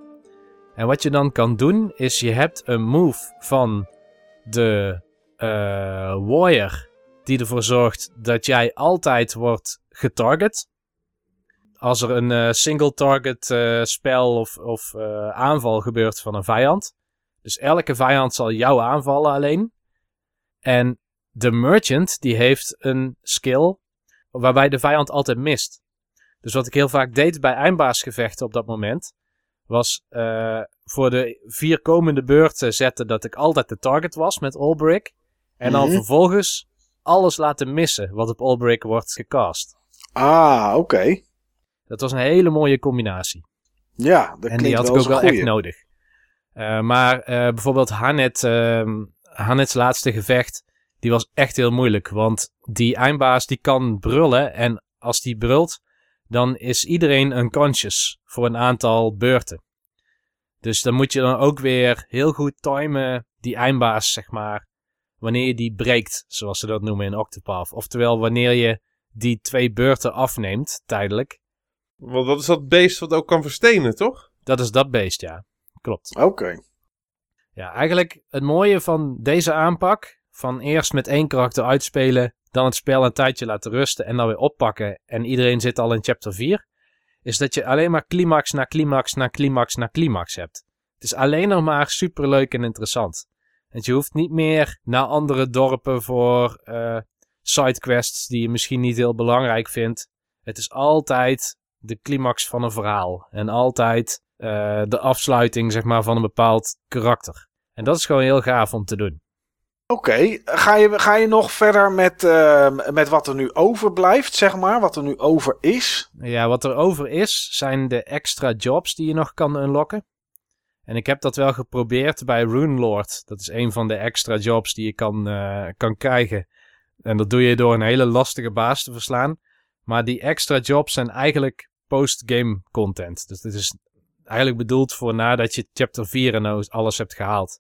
En wat je dan kan doen is je hebt een move van de eh warrior die ervoor zorgt dat jij altijd wordt getarget. Als er een eh, single target eh, spel of, of aanval gebeurt van een vijand. Dus elke vijand zal jou aanvallen alleen. En de merchant die heeft een skill waarbij de vijand altijd mist. Dus wat ik heel vaak deed bij eindbaasgevechten op dat moment, was eh, voor de vier komende beurten zetten dat ik altijd de target was met Allbrick. En dan Mhm. vervolgens alles laten missen wat op Allbrick wordt gecast. Ah, oké. Dat was een hele mooie combinatie. Ja, dat en klinkt die had wel ik ook wel echt nodig. Eh, maar eh, bijvoorbeeld Hanet, ehm Hanets laatste gevecht, die was echt heel moeilijk. Want die eindbaas die kan brullen en als die brult, dan is iedereen unconscious voor een aantal beurten. Dus dan moet je dan ook weer heel goed timen die eindbaas, zeg maar, wanneer je die breekt, zoals ze dat noemen in Octopath. Oftewel wanneer je die twee beurten afneemt, tijdelijk. Want dat is dat beest wat ook kan verstenen, toch? Dat is dat beest, ja. Klopt. Oké. Ja, eigenlijk het mooie van deze aanpak, van eerst met één karakter uitspelen, dan het spel een tijdje laten rusten en dan weer oppakken en iedereen zit al in chapter 4, is dat je alleen maar climax na climax na climax na climax hebt. Het is alleen nog maar superleuk en interessant. Want je hoeft niet meer naar andere dorpen voor eh sidequests die je misschien niet heel belangrijk vindt. Het is altijd de climax van een verhaal en altijd eh, de afsluiting zeg maar, van een bepaald karakter. En dat is gewoon heel gaaf om te doen. Oké, ga, je, ga je nog verder met, eh, met wat er nu overblijft, zeg maar? Wat er nu over is? Ja, wat er over is, zijn de extra jobs die je nog kan unlocken. En ik heb dat wel geprobeerd bij Runelord. Dat is een van de extra jobs die je kan, eh, kan krijgen. En dat doe je door een hele lastige baas te verslaan. Maar die extra jobs zijn eigenlijk post-game content. Dus dit is eigenlijk bedoeld voor nadat je chapter 4 en nou alles hebt gehaald.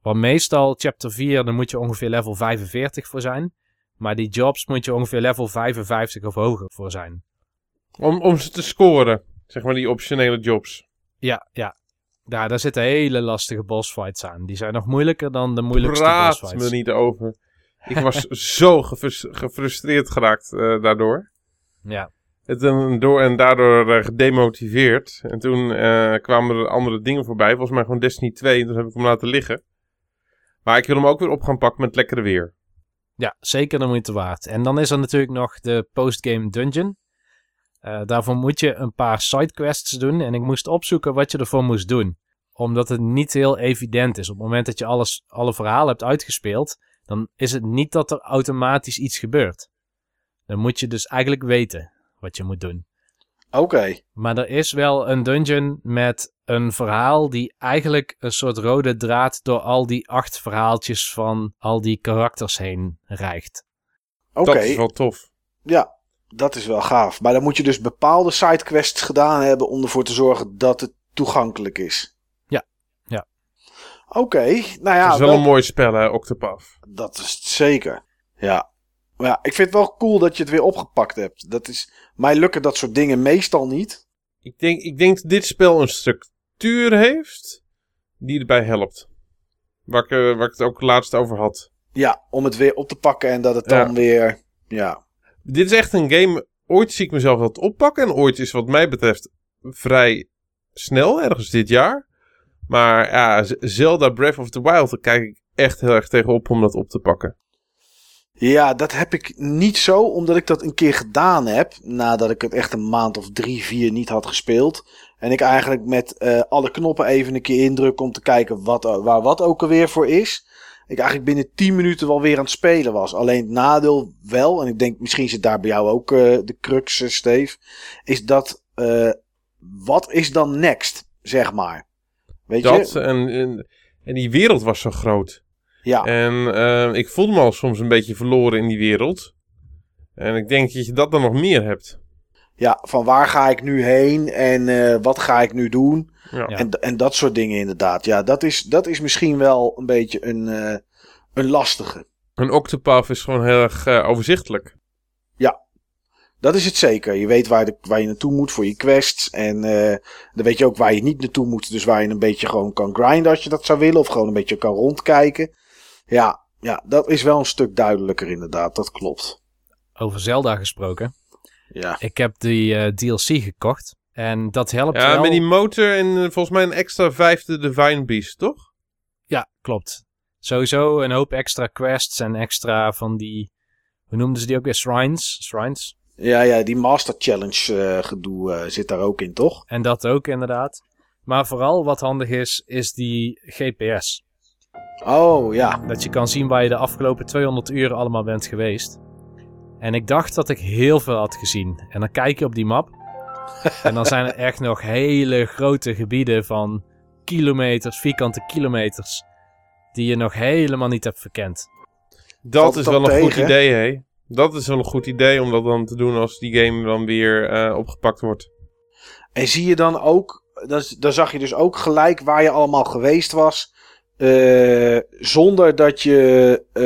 Want meestal chapter 4, daar moet je ongeveer level 45 voor zijn. Maar die jobs moet je ongeveer level 55 of hoger voor zijn. Om, om ze te scoren. Zeg maar die optionele jobs. Ja, ja. Daar, daar zitten hele lastige bossfights aan. Die zijn nog moeilijker dan de moeilijkste Praat bossfights. me niet over. Ik was zo gefrus- gefrustreerd geraakt eh, daardoor. Ja. Het, door, en daardoor eh, gedemotiveerd. En toen eh, kwamen er andere dingen voorbij. Volgens mij gewoon Destiny 2. En toen heb ik hem laten liggen. Maar ik wil hem ook weer op gaan pakken met lekkere weer. ja, zeker de moeite waard. En dan is er natuurlijk nog de postgame dungeon. Eh, daarvoor moet je een paar sidequests doen. En ik moest opzoeken wat je ervoor moest doen. Omdat het niet heel evident is. Op het moment dat je alles, alle verhalen hebt uitgespeeld, dan is het niet dat er automatisch iets gebeurt. Dan moet je dus eigenlijk weten wat je moet doen. Oké. Maar er is wel een dungeon met een verhaal die eigenlijk een soort rode draad door al die acht verhaaltjes van al die karakters heen rijgt. Oké. Dat is wel tof. Ja, dat is wel gaaf. Maar dan moet je dus bepaalde sidequests gedaan hebben om ervoor te zorgen dat het toegankelijk is. Oké, nou ja, het is wel wel- een mooi spel, hè, Octopath. dat is het zeker. Ja. Maar ja, ik vind het wel cool dat je het weer opgepakt hebt. Dat is, mij lukken dat soort dingen meestal niet. Ik denk, ik denk dat dit spel een structuur heeft die erbij helpt. Waar ik, eh, waar ik het ook laatst over had. Ja, om het weer op te pakken en dat het Ja. dan weer... Ja, Dit is echt een game. Ooit zie ik mezelf dat oppakken. En ooit is wat mij betreft vrij snel, ergens dit jaar. Maar ja, Zelda Breath of the Wild, daar kijk ik echt heel erg tegenop om dat op te pakken. Ja, dat heb ik niet zo, omdat ik dat een keer gedaan heb. Nadat ik het echt een maand of drie, vier niet had gespeeld. En ik eigenlijk met eh, alle knoppen even een keer indruk om te kijken wat, waar wat ook alweer voor is. Ik eigenlijk binnen 10 minuten wel weer aan het spelen was. Alleen het nadeel wel, en ik denk misschien zit daar bij jou ook eh, de crux, eh, Steve. Is dat, eh, wat is dan next, zeg maar. Weet Dat je? en, en, en die wereld was zo groot. Ja, En eh, ik voelde me al soms een beetje verloren in die wereld. En ik denk dat je dat dan nog meer hebt. ja, van waar ga ik nu heen en eh, wat ga ik nu doen? Ja. Ja. En, en dat soort dingen inderdaad. Ja, dat is, dat is misschien wel een beetje een, eh, een lastige. Een Octopath is gewoon heel erg eh, overzichtelijk. Dat is het zeker. Je weet waar, de, waar je naartoe moet voor je quests. En eh, dan weet je ook waar je niet naartoe moet. Dus waar je een beetje gewoon kan grinden als je dat zou willen. Of gewoon een beetje kan rondkijken. Ja, ja dat is wel een stuk duidelijker inderdaad. Dat klopt. Over Zelda gesproken. Ja, Ik heb die eh, DLC gekocht. En dat helpt Ja, wel. met die motor en eh, volgens mij een extra vijfde Divine Beast, toch? Ja, klopt. Sowieso een hoop extra quests en extra van die... Hoe noemden ze die ook weer? Shrines? Shrines? ja, ja die Master Challenge eh, gedoe zit daar ook in, toch? En dat ook inderdaad. Maar vooral wat handig is, is die GPS. Oh ja. Dat je kan zien waar je de afgelopen 200 uur allemaal bent geweest. En ik dacht dat ik heel veel had gezien. En dan kijk je op die map. en dan zijn er echt nog hele grote gebieden van kilometers, vierkante kilometers. Die je nog helemaal niet hebt verkend. Dat Valt is wel een goed idee, hè? Dat is wel een goed idee om dat dan te doen als die game dan weer eh, opgepakt wordt. En zie je dan ook, dan, dan zag je dus ook gelijk waar je allemaal geweest was. Eh, zonder dat je, eh,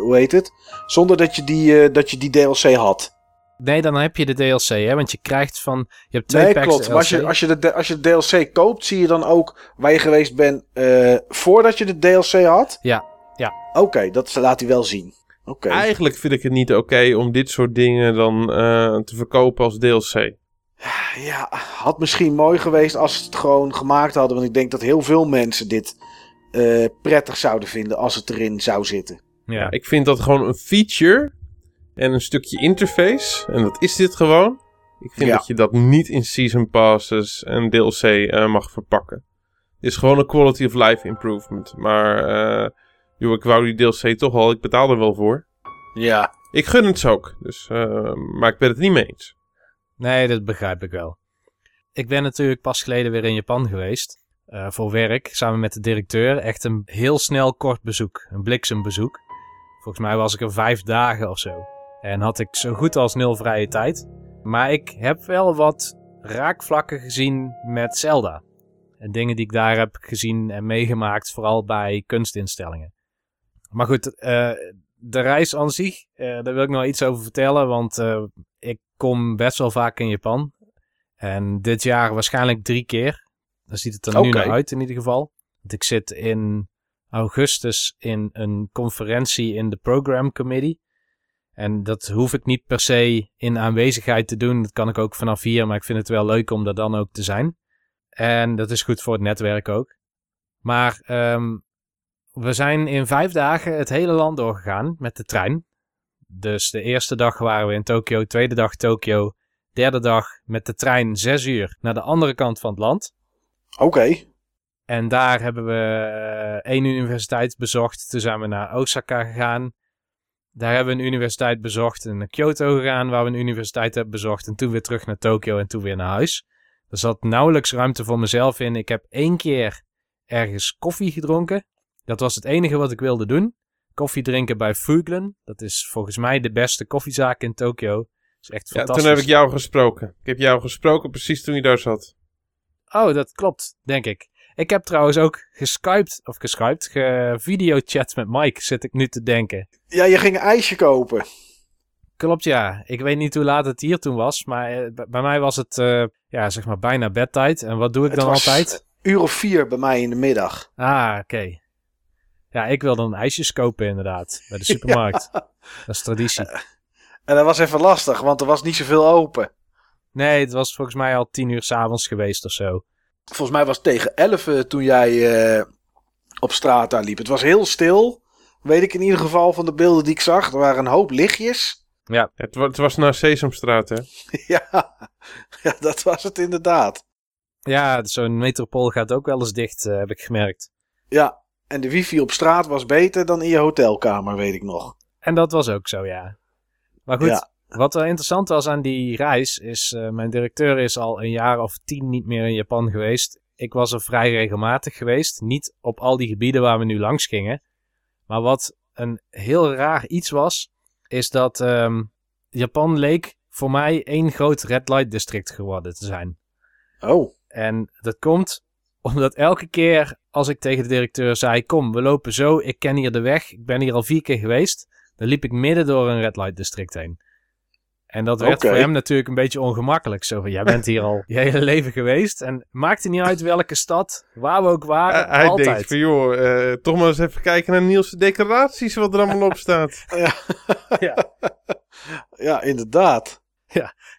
hoe heet het? Zonder dat je die, eh, dat je die DLC had. Nee, dan heb je de DLC, hè? Want je krijgt van. Je hebt twee Nee, packs klopt. Maar als je, als, je de, als je de DLC koopt, zie je dan ook waar je geweest bent eh, voordat je de DLC had? Ja, ja. Oké, dat laat hij wel zien. Oké. Eigenlijk vind ik het niet oké om dit soort dingen dan eh, te verkopen als DLC. Ja, had misschien mooi geweest als ze het gewoon gemaakt hadden. Want ik denk dat heel veel mensen dit eh, prettig zouden vinden als het erin zou zitten. ja. Ik vind dat gewoon een feature en een stukje interface. En dat is dit gewoon. Ik vind Ja. dat je dat niet in Season Passes en DLC eh, mag verpakken. Het is gewoon een quality of life improvement. Maar eh, joh, ik wou die DLC toch al. Ik betaal er wel voor. Ja. Ik gun het ze ook. Dus, eh, maar ik ben het niet mee eens. Nee, dat begrijp ik wel. Ik ben natuurlijk pas geleden weer in Japan geweest. Eh, voor werk, samen met de directeur. Echt een heel snel kort bezoek. Een bliksembezoek. Volgens mij was ik er vijf dagen of zo. En had ik zo goed als nul vrije tijd. Maar ik heb wel wat raakvlakken gezien met Zelda. En dingen die ik daar heb gezien en meegemaakt, vooral bij kunstinstellingen. Maar goed, eh, de reis aan zich, eh, daar wil ik nog iets over vertellen. Want ik kom best wel vaak in Japan. En dit jaar waarschijnlijk drie keer. Daar ziet het er nu naar uit in ieder geval. Want ik zit in augustus in een conferentie in de Program Committee. En dat hoef ik niet per se in aanwezigheid te doen. Dat kan ik ook vanaf hier, maar ik vind het wel leuk om daar dan ook te zijn. En dat is goed voor het netwerk ook. Maar ehm, we zijn in vijf dagen het hele land doorgegaan met de trein. Dus de eerste dag waren we in Tokio, tweede dag Tokio, derde dag met de trein zes uur naar de andere kant van het land. Oké. En daar hebben we eh, één universiteit bezocht. Toen zijn we naar Osaka gegaan. Daar hebben we een universiteit bezocht en naar Kyoto gegaan, waar we een universiteit hebben bezocht. En toen weer terug naar Tokio en toen weer naar huis. Er zat nauwelijks ruimte voor mezelf in. Ik heb één keer ergens koffie gedronken. Dat was het enige wat ik wilde doen. Koffie drinken bij Fuglen. Dat is volgens mij de beste koffiezaak in Tokio. Dat is echt Ja, fantastisch. toen heb ik jou gesproken. Ik heb jou gesproken precies toen je daar zat. Oh, dat klopt, denk ik. Ik heb trouwens ook geskyped, of geskyped, gevideochat met Mike, zit ik nu te denken. Ja, je ging een ijsje kopen. Klopt, ja. Ik weet niet hoe laat het hier toen was, maar eh, bij mij was het, eh, ja, zeg maar bijna bedtijd. En wat doe ik Het dan altijd? een uur of vier bij mij in de middag. Ah, oké. Ja, ik wil dan ijsjes kopen inderdaad, bij de supermarkt. Dat is traditie. En dat was even lastig, want er was niet zoveel open. Nee, het was volgens mij al tien uur s'avonds geweest of zo. Volgens mij was het tegen elf eh, toen jij eh, op straat daar liep. Het was heel stil. Weet ik in ieder geval van de beelden die ik zag. Er waren een hoop lichtjes. Het, wa- het was naar Sesamstraat, hè? ja, ja, dat was het inderdaad. Ja, zo'n metropool gaat ook wel eens dicht, eh, heb ik gemerkt. Ja, en de wifi op straat was beter dan in je hotelkamer, weet ik nog. En dat was ook zo, ja. Maar goed, Ja. Wat wel interessant was aan die reis, is eh, mijn directeur is al een jaar of tien niet meer in Japan geweest. Ik was er vrij regelmatig geweest. Niet op al die gebieden waar we nu langs gingen. Maar wat een heel raar iets was, is dat ehm, Japan leek voor mij één groot red light district geworden te zijn. Oh, En dat komt omdat elke keer als ik tegen de directeur zei: Kom, we lopen zo, ik ken hier de weg, ik ben hier al vier keer geweest. Dan liep ik midden door een red light district heen. En dat werd voor hem natuurlijk een beetje ongemakkelijk. Zo van: Jij bent hier al je hele leven geweest. En maakte niet uit welke stad, waar we ook waren, hij altijd. denkt van, joh, eh, toch maar eens even kijken naar Niels' decoraties, wat er allemaal op staat. Ja. ja, inderdaad.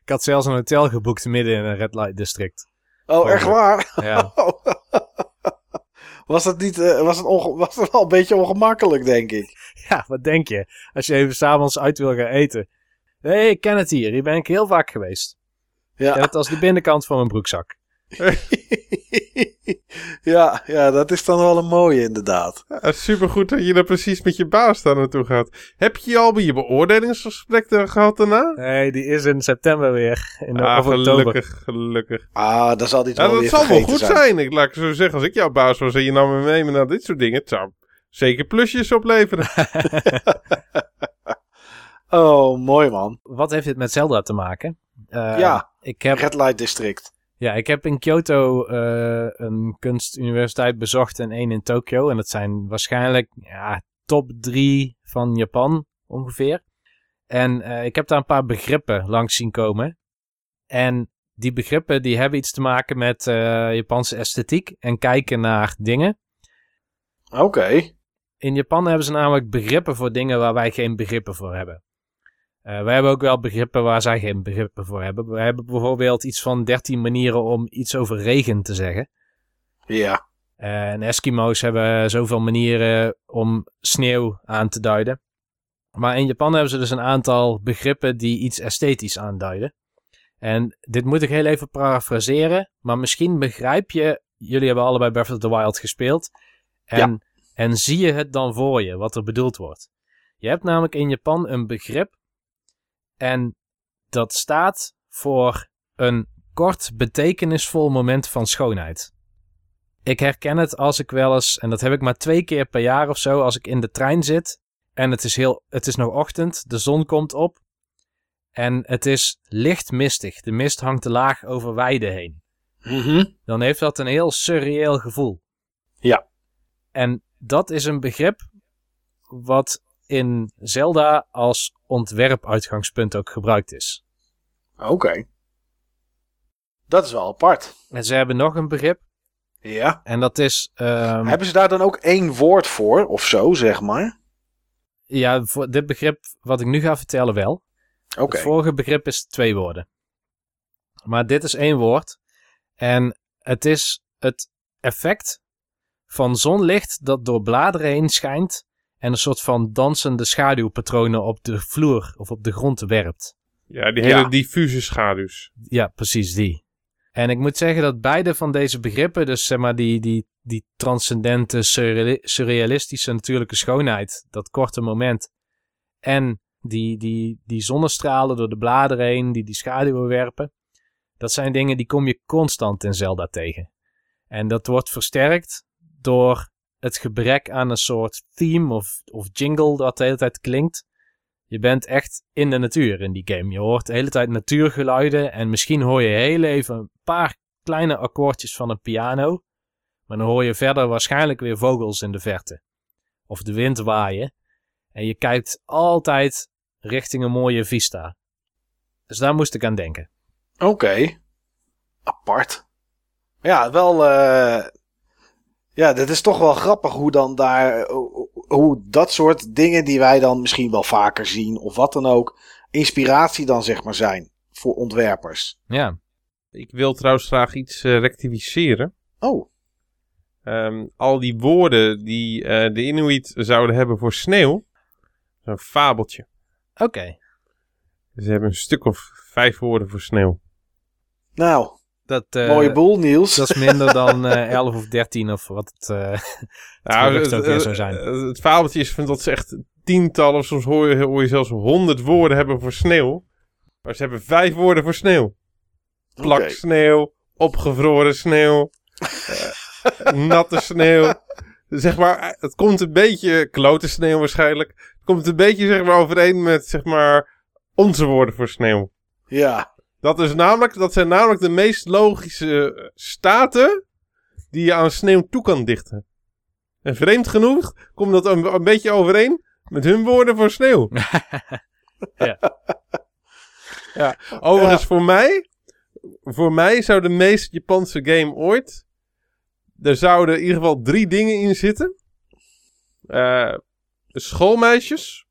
Ik had zelfs een hotel geboekt midden in een red light district. Oh, echt waar? Ja. Was dat niet, eh, was het, onge- was het wel een beetje ongemakkelijk, denk ik. ja, wat denk je? Als je even s'avonds uit wil gaan eten. Hé, hey, ik ken het hier. Hier ben ik heel vaak geweest. Ja, het als de binnenkant van mijn broekzak. ja, ja, dat is dan wel een mooie, inderdaad. Ja, supergoed dat je er precies met je baas daar naartoe gaat. Heb je al je beoordelingsgesprek daar gehad daarna? Nee, die is in september weer. In Ah, of oktober. gelukkig, gelukkig. Ah, dan zal dit Ja, wel dat weer zal wel goed zijn. zijn. Ik laat ik zo zeggen, als ik jouw baas was en je nam me mee naar dit soort dingen, het zou zeker plusjes opleveren. Oh, mooi man. Wat heeft dit met Zelda te maken? Eh, Ja. Ik heb, Red Light District. ja, ik heb in Kyoto eh, een kunstuniversiteit bezocht en één in Tokio. En dat zijn waarschijnlijk ja, top drie van Japan ongeveer. En eh, ik heb daar een paar begrippen langs zien komen. En die begrippen die hebben iets te maken met Japanse esthetiek en kijken naar dingen. Oké. In Japan hebben ze namelijk begrippen voor dingen waar wij geen begrippen voor hebben. Eh, wij hebben ook wel begrippen waar zij geen begrippen voor hebben. We hebben bijvoorbeeld iets van 13 manieren om iets over regen te zeggen. Ja. Eh, en Eskimo's hebben zoveel manieren om sneeuw aan te duiden. Maar in Japan hebben ze dus een aantal begrippen die iets esthetisch aanduiden. En dit moet ik heel even parafraseren, maar misschien begrijp je, jullie hebben allebei Breath of the Wild gespeeld. En, en zie je het dan voor je, wat er bedoeld wordt. Je hebt namelijk in Japan een begrip en dat staat voor een kort betekenisvol moment van schoonheid. Ik herken het als ik wel eens, en dat heb ik maar twee keer per jaar of zo, als ik in de trein zit en het is, heel, het is nog ochtend, de zon komt op en het is licht mistig. De mist hangt te laag over weiden heen. Mhm. Dan heeft dat een heel surreëel gevoel. Ja. En dat is een begrip wat in Zelda als ontwerpuitgangspunt ook gebruikt is. Oké. Dat is wel apart. En ze hebben nog een begrip Ja. en dat is... ehm, Hebben ze daar dan ook één woord voor, of zo, zeg maar? Ja, voor dit begrip wat ik nu ga vertellen wel. Oké. Het vorige begrip is twee woorden. Maar dit is één woord. En het is het effect van zonlicht dat door bladeren heen schijnt en een soort van dansende schaduwpatronen op de vloer of op de grond werpt. Ja, die hele Ja. diffuse schaduws. Ja, precies die. En ik moet zeggen dat beide van deze begrippen, dus zeg maar die, die, die transcendente, surreali- surrealistische natuurlijke schoonheid, dat korte moment, en die, die, die zonnestralen door de bladeren heen, die die schaduwen werpen, dat zijn dingen die kom je constant in Zelda tegen. En dat wordt versterkt door het gebrek aan een soort theme of, of jingle dat de hele tijd klinkt. Je bent echt in de natuur in die game. Je hoort de hele tijd natuurgeluiden en misschien hoor je heel even een paar kleine akkoordjes van een piano. Maar dan hoor je verder waarschijnlijk weer vogels in de verte. Of de wind waaien. En je kijkt altijd richting een mooie vista. Dus daar moest ik aan denken. Oké. Apart. Ja, wel. eh ja, dat is toch wel grappig hoe dan daar. hoe- dat soort dingen die wij dan misschien wel vaker zien, of wat dan ook, inspiratie dan zeg maar zijn voor ontwerpers. Ja, Ik wil trouwens graag iets eh, rectificeren. Oh, Ehm, al die woorden die eh, de Inuit zouden hebben voor sneeuw, is een fabeltje. oké. Ze hebben een stuk of vijf woorden voor sneeuw. nou, Dat, eh, mooie boel, Niels. dat is minder dan eh 11 of 13 of wat het... eh, Nou, gerucht het, ook weer zou zijn. het- het fabeltje is van dat ze echt tientallen, of soms hoor je, hoor je zelfs honderd woorden hebben voor sneeuw. Maar ze hebben vijf woorden voor sneeuw. Plak sneeuw, opgevroren sneeuw, natte sneeuw. Zeg maar, het komt een beetje, klote sneeuw waarschijnlijk. Het komt een beetje zeg maar overeen met zeg maar onze woorden voor sneeuw. Ja, Dat, is namelijk, dat zijn namelijk de meest logische eh, staten die je aan sneeuw toe kan dichten. En vreemd genoeg komt dat een, een beetje overeen met hun woorden voor sneeuw. Ja. ja. Overigens, voor mij, voor mij zou de meest Japanse game ooit, er zouden in ieder geval drie dingen in zitten. Eh, schoolmeisjes,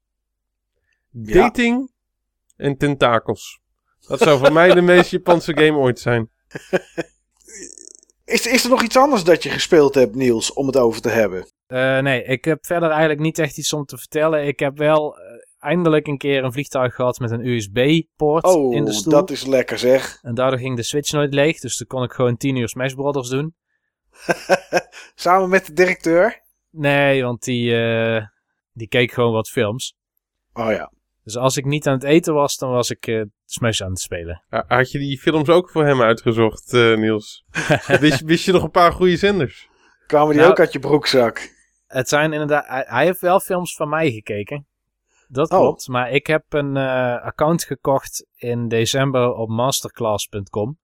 Ja. dating en tentakels. Dat zou voor mij de meest Japanse game ooit zijn. is, is er nog iets anders dat je gespeeld hebt, Niels, om het over te hebben? Eh, nee, ik heb verder eigenlijk niet echt iets om te vertellen. Ik heb wel eh, eindelijk een keer een vliegtuig gehad met een USB-poort Oh, in de stoel. dat is lekker zeg. En daardoor ging de Switch nooit leeg. Dus toen kon ik gewoon 10 uur Smash Brothers doen. Samen met de directeur? Nee, want die, eh, die keek gewoon wat films. Oh ja. Dus als ik niet aan het eten was, dan was ik eh, Smash aan het spelen. Ha- Had je die films ook voor hem uitgezocht, eh, Niels? wist, je- wist je nog een paar goede zenders? Kwamen die Nou- ook uit je broekzak? Het zijn inderdaad... Hij, hij heeft wel films van mij gekeken. Dat Oh. klopt. Maar ik heb een eh, account gekocht in december op masterclass.com.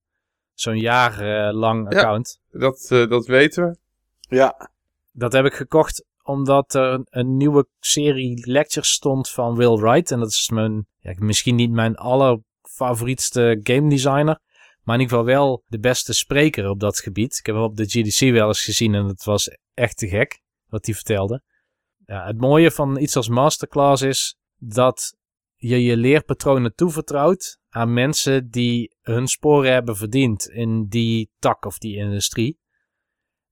Zo'n jaar eh, lang Ja. account. Dat, eh, dat weten we. Ja. Dat heb ik gekocht omdat er een nieuwe serie lectures stond van Will Wright. En dat is mijn, ja, misschien niet mijn allerfavorietste game designer. Maar in ieder geval wel de beste spreker op dat gebied. Ik heb hem op de GDC wel eens gezien en het was echt te gek wat hij vertelde. Ja, het mooie van iets als masterclass is dat je je leerpatronen toevertrouwt aan mensen die hun sporen hebben verdiend in die tak of die industrie.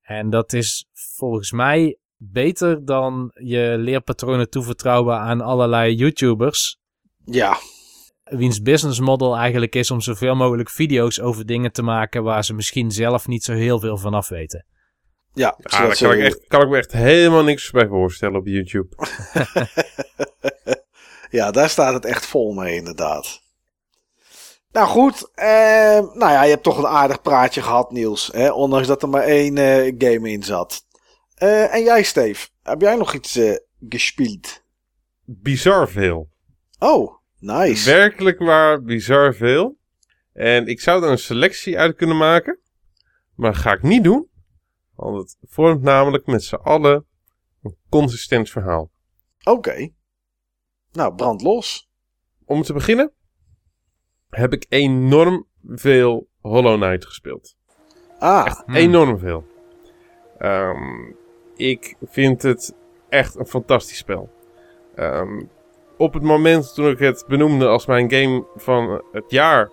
En dat is volgens mij beter dan je leerpatronen toevertrouwen aan allerlei YouTubers. Ja. Wiens business model eigenlijk is om zoveel mogelijk video's over dingen te maken waar ze misschien zelf niet zo heel veel van af weten. Ja, Ah, daar kan ik, echt, kan ik me echt helemaal niks bij voorstellen op YouTube. ja, daar staat het echt vol mee, inderdaad. Nou goed, eh, nou ja, je hebt toch een aardig praatje gehad, Niels. Hè? Ondanks dat er maar één eh, game in zat. Eh, en jij, Steve, heb jij nog iets eh gespeeld? Bizar veel. Oh, nice. Werkelijk waar bizar veel. En ik zou er een selectie uit kunnen maken. Maar dat ga ik niet doen. Want het vormt namelijk met z'n allen een consistent verhaal. Oké. Nou, brand los. Om te beginnen heb ik enorm veel Hollow Knight gespeeld. Ah, Echt Hmm. enorm veel. Ehm, ik vind het echt een fantastisch spel. Ehm, op het moment toen ik het benoemde als mijn game van het jaar,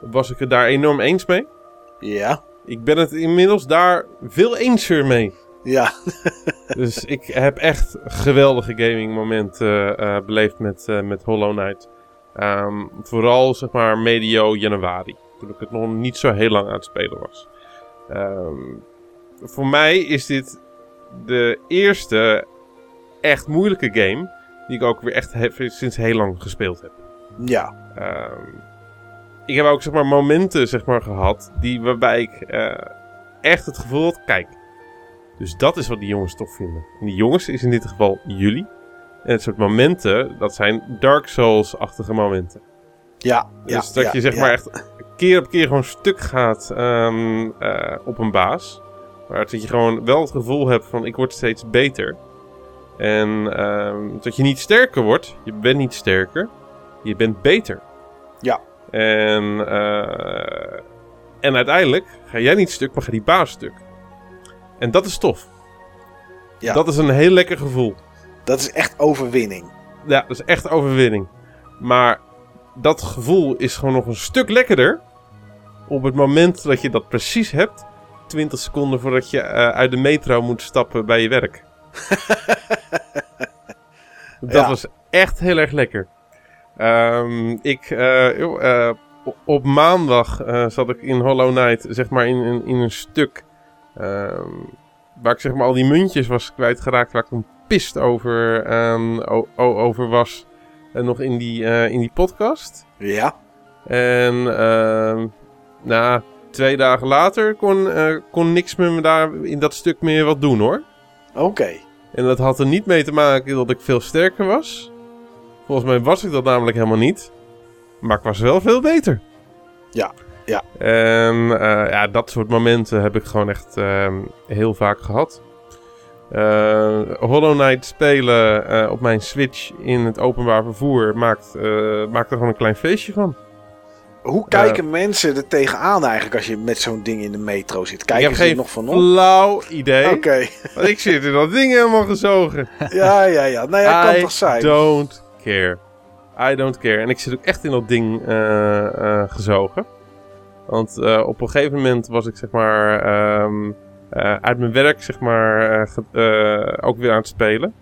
was ik het daar enorm eens mee. ja. Ik ben het inmiddels daar veel eenser mee. Ja, Dus ik heb echt geweldige gaming momenten eh, beleefd met, eh, met Hollow Knight. Ehm, vooral zeg maar medio januari. Toen ik het nog niet zo heel lang aan het spelen was. Ehm, voor mij is dit de eerste echt moeilijke game. Die ik ook weer echt sinds heel lang gespeeld heb. ja. Ehm, ik heb ook zeg maar momenten zeg maar, gehad die, waarbij ik eh, echt het gevoel had, kijk, dus dat is wat die jongens tof vinden. En die jongens is in dit geval jullie. En het soort momenten, dat zijn Dark Souls-achtige momenten. Ja, Dus ja, dat ja, je zeg ja. maar echt keer op keer gewoon stuk gaat ehm, eh, op een baas. Maar dat je gewoon wel het gevoel hebt van ik word steeds beter. En ehm, dat je niet sterker wordt. Je bent niet sterker. Je bent beter. Ja. En, eh, en uiteindelijk ga jij niet stuk, maar ga die baas stuk. En dat is tof. Ja. Dat is een heel lekker gevoel. Dat is echt overwinning. Ja, dat is echt overwinning. Maar dat gevoel is gewoon nog een stuk lekkerder. Op het moment dat je dat precies hebt. 20 seconden voordat je eh, uit de metro moet stappen bij je werk. dat Ja. was echt heel erg lekker. Ehm, ik, eh, eh, op maandag zat ik in Hollow Knight, zeg maar in, in, in een stuk. ehm, waar ik zeg maar al die muntjes was kwijtgeraakt. Waar ik een pist over, o- over was. En nog in die, in die podcast. Ja. En na twee dagen later kon, eh, kon niks met me daar in dat stuk meer wat doen hoor. Oké. En dat had er niet mee te maken dat ik veel sterker was. Volgens mij was ik dat namelijk helemaal niet. Maar ik was wel veel beter. Ja, ja. En eh, ja, dat soort momenten heb ik gewoon echt ehm, heel vaak gehad. Eh, Hollow Knight spelen op mijn Switch in het openbaar vervoer maakt, maakt er gewoon een klein feestje van. Hoe kijken mensen er tegenaan eigenlijk als je met zo'n ding in de metro zit? Kijken ze er nog van op? flauw idee. Oké. Want ik zit in dat ding helemaal gezogen. Ja, ja, ja. Nou ja, kan I toch zijn. don't care. I don't care. En ik zit ook echt in dat ding eh, eh, gezogen. Want eh, op een gegeven moment was ik zeg maar ehm, eh, uit mijn werk zeg maar eh, eh, ook weer aan het spelen.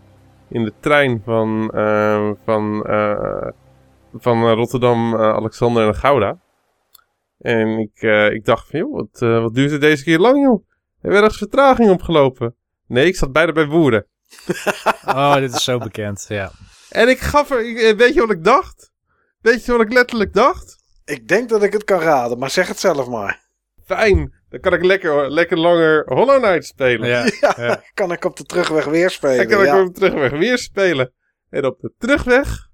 In de trein van, eh, van, eh, van eh, Rotterdam, eh, Alexander en Gouda. En ik, eh, ik dacht van joh, wat, eh, wat duurt het deze keer lang joh? Er werd ergens vertraging opgelopen. Nee, ik zat bijna bij Woerden. Oh, dit is zo bekend. Ja. En ik gaf er, weet je wat ik dacht? Weet je wat ik letterlijk dacht? Ik denk dat ik het kan raden, maar zeg het zelf maar. Fijn, dan kan ik lekker, lekker langer Hollow Knight spelen. Ja. Ja, Ja. kan ik op de terugweg weer spelen. dan kan ik op de terugweg weer spelen. En op de terugweg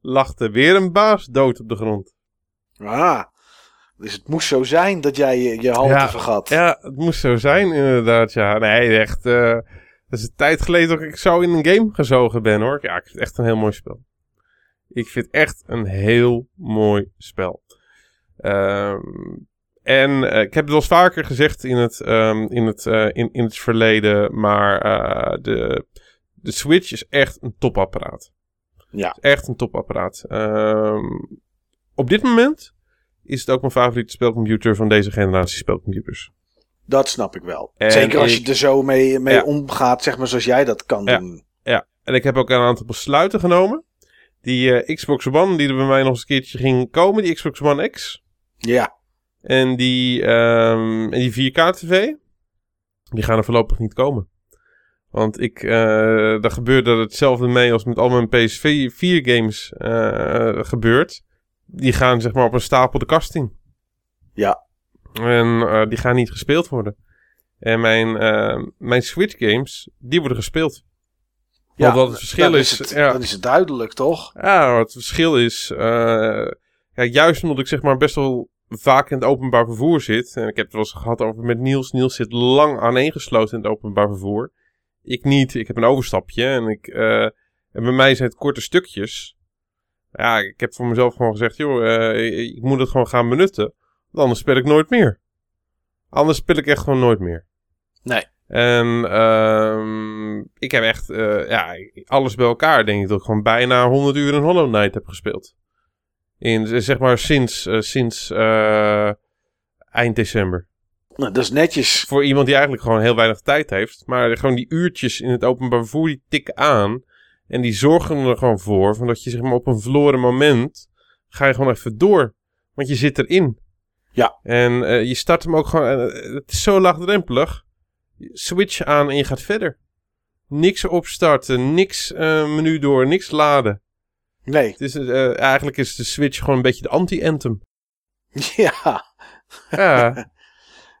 lag er weer een baas dood op de grond. Ah, dus het moest zo zijn dat jij je, je halte Ja. vergat. Ja, het moest zo zijn inderdaad, ja. Nee, echt, eh dat is een tijd geleden dat ik zo in een game gezogen ben, hoor. Ja, ik vind het echt een heel mooi spel. Ik vind het echt een heel mooi spel. Ehm, en eh, ik heb het wel eens vaker gezegd in het, ehm, in het, eh, in, in het verleden, maar de, de Switch is echt een topapparaat. Ja. Echt een topapparaat. Ehm, op dit moment is het ook mijn favoriete spelcomputer van deze generatie spelcomputers. Dat snap ik wel. En Zeker als ik- je er zo mee, mee Ja. omgaat, zeg maar zoals jij dat kan Ja. doen. Ja, en ik heb ook een aantal besluiten genomen. Die eh, Xbox One, die er bij mij nog eens een keertje ging komen, die Xbox One X. Ja, En die, ehm, en die 4K-TV, die gaan er voorlopig niet komen. Want ik, eh daar gebeurde hetzelfde mee als met al mijn PS4-games eh gebeurt. Die gaan zeg maar op een stapel de kast in. Ja. En eh, die gaan niet gespeeld worden. En mijn, mijn Switch-games, die worden gespeeld. ja Want wat het verschil dan is, het, ja. dan is het duidelijk, toch? Ja, het verschil is. eh, ja, juist omdat ik zeg maar best wel vaak in het openbaar vervoer zit. En ik heb het wel eens gehad over met Niels. Niels zit lang aaneengesloten in het openbaar vervoer. Ik niet. Ik heb een overstapje. En, ik, eh, en bij mij zijn het korte stukjes. Ja, ik heb voor mezelf gewoon gezegd: joh, eh, ik moet het gewoon gaan benutten. Want anders speel ik nooit meer. Anders speel ik echt gewoon nooit meer. Nee. En ehm, ik heb echt, eh, ja, alles bij elkaar denk ik dat ik gewoon bijna 100 uur in Hollow Knight heb gespeeld. In, zeg maar, sinds, sinds eind december. Nou, dat is netjes. Voor iemand die eigenlijk gewoon heel weinig tijd heeft. Maar gewoon die uurtjes in het openbaar vervoer, die tikken aan. En die zorgen er gewoon voor, van dat je zeg maar op een verloren moment, ga je gewoon even door. Want je zit erin. Ja. En eh, je start hem ook gewoon, eh, het is zo laagdrempelig. Switch aan en je gaat verder. Niks opstarten, niks eh, menu door, niks laden. Nee. Het is, eigenlijk is de Switch gewoon een beetje de anti-anthem. Ja. Ja,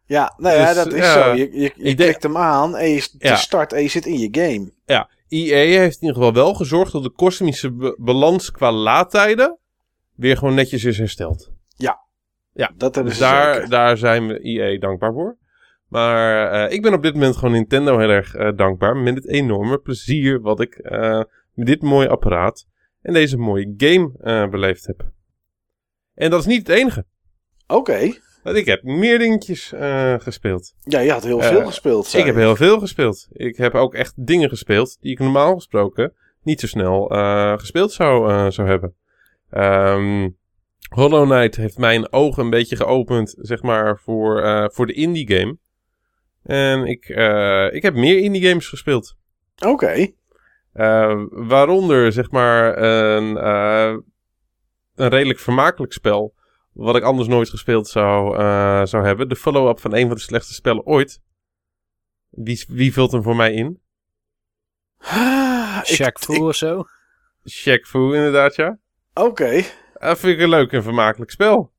Ja, nou ja, Dus, dat is ja. zo. Je, je, klikt hem aan en je, Ja. start en je zit in je game. ja. EA heeft in ieder geval wel gezorgd dat de kosmische ba- balans qua laadtijden weer gewoon netjes is hersteld. Dat hebben Dus ze daar, zeker. daar zijn we EA dankbaar voor. Maar eh, ik ben op dit moment gewoon Nintendo heel erg eh, dankbaar. Met het enorme plezier wat ik eh, met dit mooie apparaat en deze mooie game beleefd heb. En dat is niet het enige. Oké. Want ik heb meer dingetjes eh, gespeeld. Ja, je had heel Eh, veel gespeeld. Ik heb heel veel gespeeld. Ik heb ook echt dingen gespeeld die ik normaal gesproken niet zo snel eh, gespeeld zou, zou hebben. Ehm, Hollow Knight heeft mijn ogen een beetje geopend, zeg maar, voor, voor de indie game. En ik, ik heb meer indie games gespeeld. Oké. Waaronder, zeg maar, een, een redelijk vermakelijk spel. Wat ik anders nooit gespeeld zou, eh, zou hebben. De follow-up van een van de slechtste spellen ooit. Wie, wie vult hem voor mij in? Ah, ik- Shaq Fu ik- of zo. Shaq Fu, inderdaad, ja. Oké. Dat vind ik een leuk en vermakelijk spel.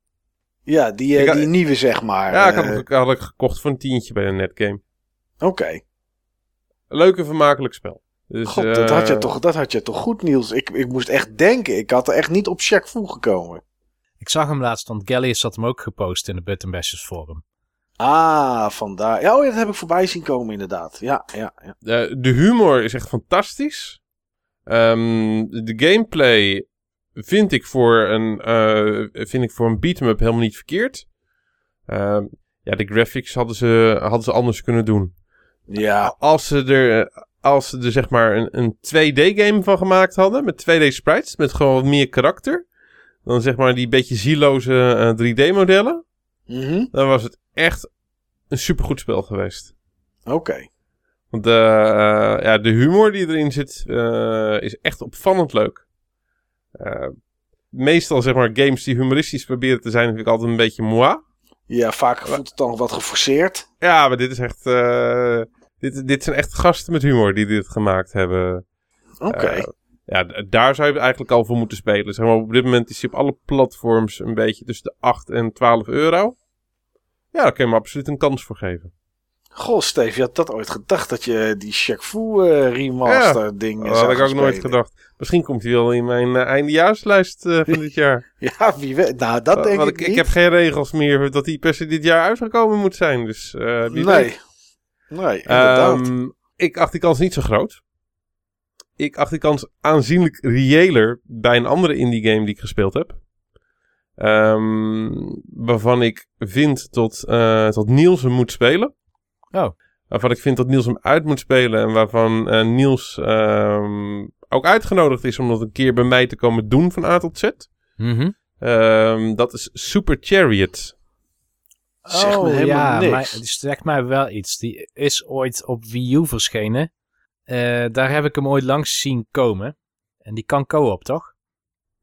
Ja, die, eh, Ik had- die nieuwe zeg maar. Ja, ik had, eh, hem- had ik gekocht voor een tientje bij een netgame. Oké. Leuk en vermakelijk spel. Dus, God, dat, had je toch, dat had je toch goed, Niels. Ik, ik moest echt denken. Ik had er echt niet op Shaq Fu gekomen. Ik zag hem laatst, want Gallius had hem ook gepost in de Button Bashers forum. Ah, vandaar. Ja, oh, ja, dat heb ik voorbij zien komen inderdaad. Ja, ja, ja. Eh, de humor is echt fantastisch. Ehm, de gameplay vind ik voor een, eh, vind ik voor een beat-em-up helemaal niet verkeerd. Ehm, ja, de graphics hadden ze, hadden ze anders kunnen doen. Ja, Als ze er, als ze er zeg maar een, een 2D-game van gemaakt hadden, met 2D-sprites, met gewoon wat meer karakter, dan zeg maar die beetje zieloze eh, 3D-modellen, Mhm. dan was het echt een supergoed spel geweest. oké. Want de, eh, ja, de humor die erin zit eh, is echt opvallend leuk. Eh, meestal zeg maar games die humoristisch proberen te zijn, vind ik altijd een beetje moi. Ja, vaak voelt het dan wat geforceerd. Ja, maar dit is echt... eh, dit, dit zijn echt gasten met humor die dit gemaakt hebben. Oké. Eh, ja, daar zou je eigenlijk al voor moeten spelen. Zeg maar, op dit moment is hij op alle platforms een beetje tussen de 8 en 12 euro. Ja, daar kun je me absoluut een kans voor geven. Goh, Steve, je had dat ooit gedacht dat je die Shaq Fu eh, remaster ding Dat had ik ook nooit gedacht. Misschien komt hij wel in mijn eh, eindejaarslijst eh, van dit jaar. Ja, wie weet. Nou, dat denk ik ik, niet. heb geen regels meer dat die per se dit jaar uitgekomen moet zijn. Dus nee. weet. Nee, inderdaad. Ehm, ik acht die kans niet zo groot. Ik acht die kans aanzienlijk reëler bij een andere indie game die ik gespeeld heb. Ehm, waarvan ik vind tot, eh tot Niels hem moet spelen. Oh. Waarvan ik vind dat Niels hem uit moet spelen. En waarvan eh, Niels ehm, ook uitgenodigd is om dat een keer bij mij te komen doen van A tot Z. Mhm. Ehm, dat is Super Chariot. Zeg me helemaal ja, niks. Maar, die zegt mij wel iets. Die is ooit op Wii U verschenen. Eh, daar heb ik hem ooit langs zien komen. En die kan co-op, toch?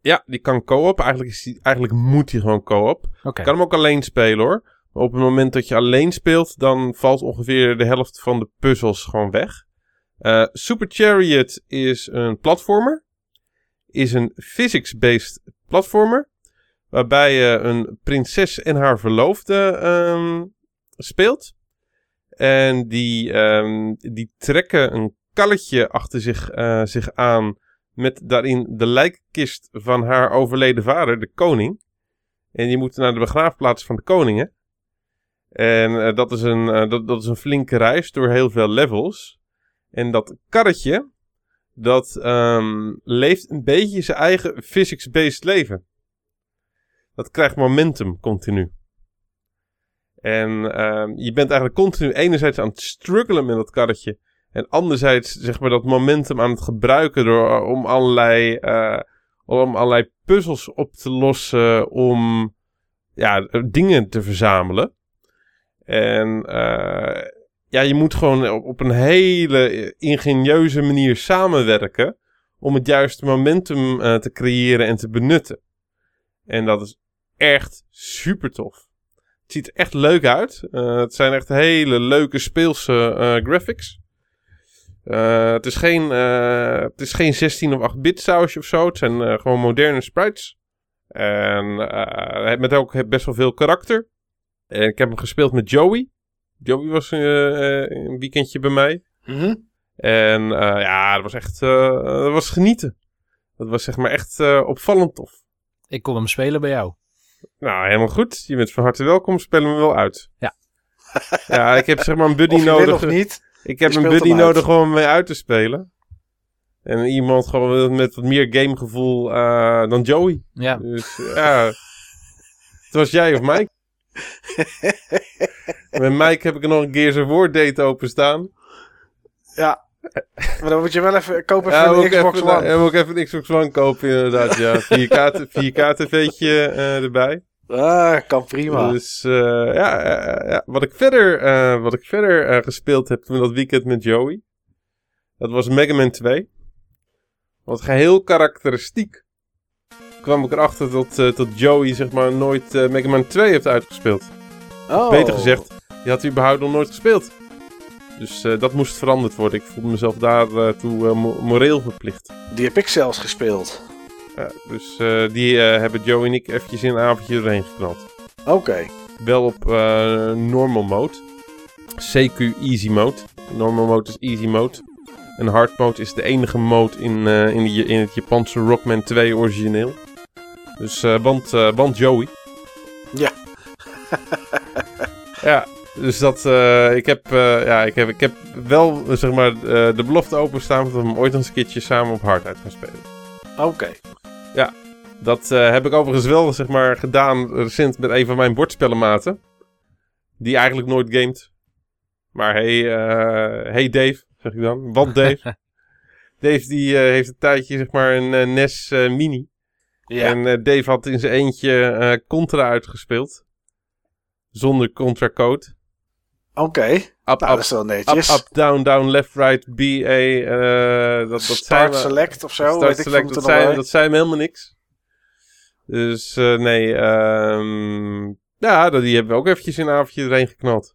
Ja, die kan co-op. Eigenlijk, is die, eigenlijk moet hij gewoon co-op. Kan hem ook alleen spelen hoor. Maar op het moment dat je alleen speelt, dan valt ongeveer de helft van de puzzels gewoon weg. Eh, Super Chariot is een platformer. Is een physics-based platformer. Waarbij je een prinses en haar verloofde ehm, speelt. En die, ehm, die trekken een kalletje achter zich, eh, zich aan. Met daarin de lijkkist van haar overleden vader, de koning. En die moeten naar de begraafplaats van de koningen. En eh, dat, is een, eh, dat, dat is een flinke reis door heel veel levels. En dat karretje, dat ehm, leeft een beetje zijn eigen physics-based leven. Dat krijgt momentum continu. En ehm, je bent eigenlijk continu enerzijds aan het struggelen met dat karretje. En anderzijds zeg maar dat momentum aan het gebruiken door, eh, om allerlei, eh, om allerlei puzzels op te lossen. Om ja, dingen te verzamelen. En eh, ja, je moet gewoon op, op een hele ingenieuze manier samenwerken. Om het juiste momentum te creëren en te benutten. En dat is echt super tof. Het ziet er echt leuk uit. Het zijn echt hele leuke speelse graphics. Eh, het, is geen, eh, het is geen 16 of 8 bit sausje of zo. Het zijn eh, gewoon moderne sprites. En eh, met ook best wel veel karakter. En ik heb hem gespeeld met Joey. Joey was een weekendje bij mij. Mhm. En ja, dat was echt dat was genieten. Dat was zeg maar echt opvallend tof. Ik kon hem spelen bij jou. Nou, helemaal goed. Je bent van harte welkom. Spel hem wel uit. Ja, ik heb zeg maar een buddy of nodig. of niet. Ik heb Je een buddy nodig om hem mee uit te spelen. En iemand gewoon met wat meer gamegevoel eh dan Joey. Ja, Dus ja, het was jij of Mike. Met Mike heb ik er nog een keer zijn woorddate openstaan. Ja. Maar dan moet je wel even kopen Ja, voor Xbox even, One. ja, moet ik even een Xbox One kopen inderdaad, ja. 4K, 4K tv'tje eh, erbij. Ah, kan prima. Dus eh, ja, ja, wat ik verder, eh, wat ik verder eh, gespeeld heb dat weekend met Joey. Dat was Mega Man 2. Want geheel karakteristiek kwam ik erachter dat, dat Joey zeg maar nooit Mega Man 2 heeft uitgespeeld. oh. Beter gezegd, die had hij überhaupt nog nooit gespeeld. Dus dat moest veranderd worden. Ik voelde mezelf daartoe toe mo- moreel verplicht. Die heb ik zelfs gespeeld. Ja, dus eh, die eh, hebben Joey en ik eventjes in een avondje doorheen geknald. Oké. Wel op eh, normal mode. CQ easy mode. Normal mode is easy mode. En hard mode is de enige mode in, in, die- in het Japanse Rockman 2 origineel. Dus, want, want Joey. Ja. ja, dus dat, ik, heb, ja, ik, heb, ik heb wel, zeg maar, de belofte openstaan dat we hem ooit eens een keertje samen op hard uit gaan spelen. Oké. Dat eh, heb ik overigens wel zeg maar, gedaan recent met een van mijn bordspellenmaten. Die eigenlijk nooit gamet. Maar hey, eh, hey Dave, zeg ik dan. Want Dave. Dave die eh, heeft een tijdje zeg maar een eh, NES eh, Mini. Ja. En eh, Dave had in zijn eentje eh, Contra uitgespeeld. Zonder Contra code. Oké. Up, Nou, dat up, is wel netjes. up, down, down, left, right, B, A. eh, dat, dat zijn we- select of zo. Start weet ik select, dat, zijn, dat zijn helemaal niks. Dus eh, nee, ehm ja, die hebben we ook eventjes in een avondje erheen geknald.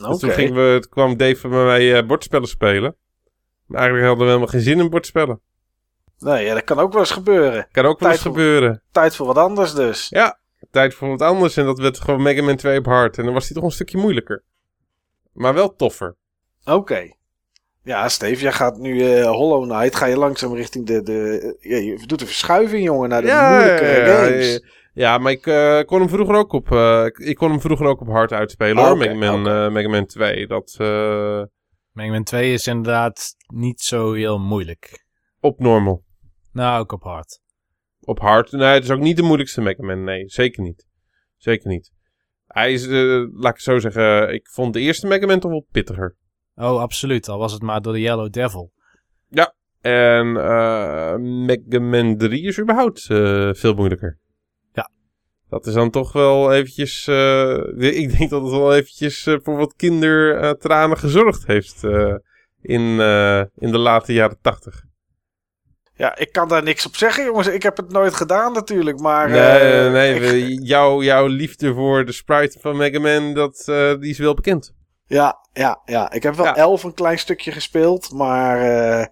Oké. Dus toen, gingen we, toen kwam Dave met mij eh, bordspellen spelen. Maar eigenlijk hadden we helemaal geen zin in bordspellen. Nee, ja, dat kan ook wel eens gebeuren. Kan ook wel eens voor- gebeuren. Tijd voor wat anders dus. Ja, tijd voor wat anders. En dat werd gewoon Mega Man 2 op hard. En dan was die toch een stukje moeilijker. Maar wel toffer. Oké. Ja, Steve, jij gaat nu eh, Hollow Knight. Ga je langzaam richting de... de ja, je doet een verschuiving, jongen, naar de moeilijke games. Ja, ja, maar ik eh, kon hem vroeger ook op, eh, ik, ik kon hem vroeger ook op hard uitspelen Ah, hoor, Mega, Man, eh, Mega Man 2. Dat eh, Mega Man 2 is inderdaad niet zo heel moeilijk. op normal. Nou, ook op hard. Op hard. Nee, het is ook niet de moeilijkste Mega Man. Nee, zeker niet. Zeker niet. Hij is, eh, laat ik zo zeggen, ik vond de eerste Mega Man toch wel pittiger. Oh, absoluut. Al was het maar door de Yellow Devil. En eh Mega Man 3 is überhaupt eh, veel moeilijker. Ja. Dat is dan toch wel eventjes... eh, ik denk dat het wel eventjes voor wat kindertranen gezorgd heeft eh, in, eh, in de late jaren 80. Ja, ik kan daar niks op zeggen, jongens. Ik heb het nooit gedaan natuurlijk, maar... Nee, eh, nee ik- we- jouw, jouw liefde voor de sprite van Mega Man, dat, eh, die is wel bekend. Ja, ja, ja. Ik heb wel Ja. elf een klein stukje gespeeld, maar... eh,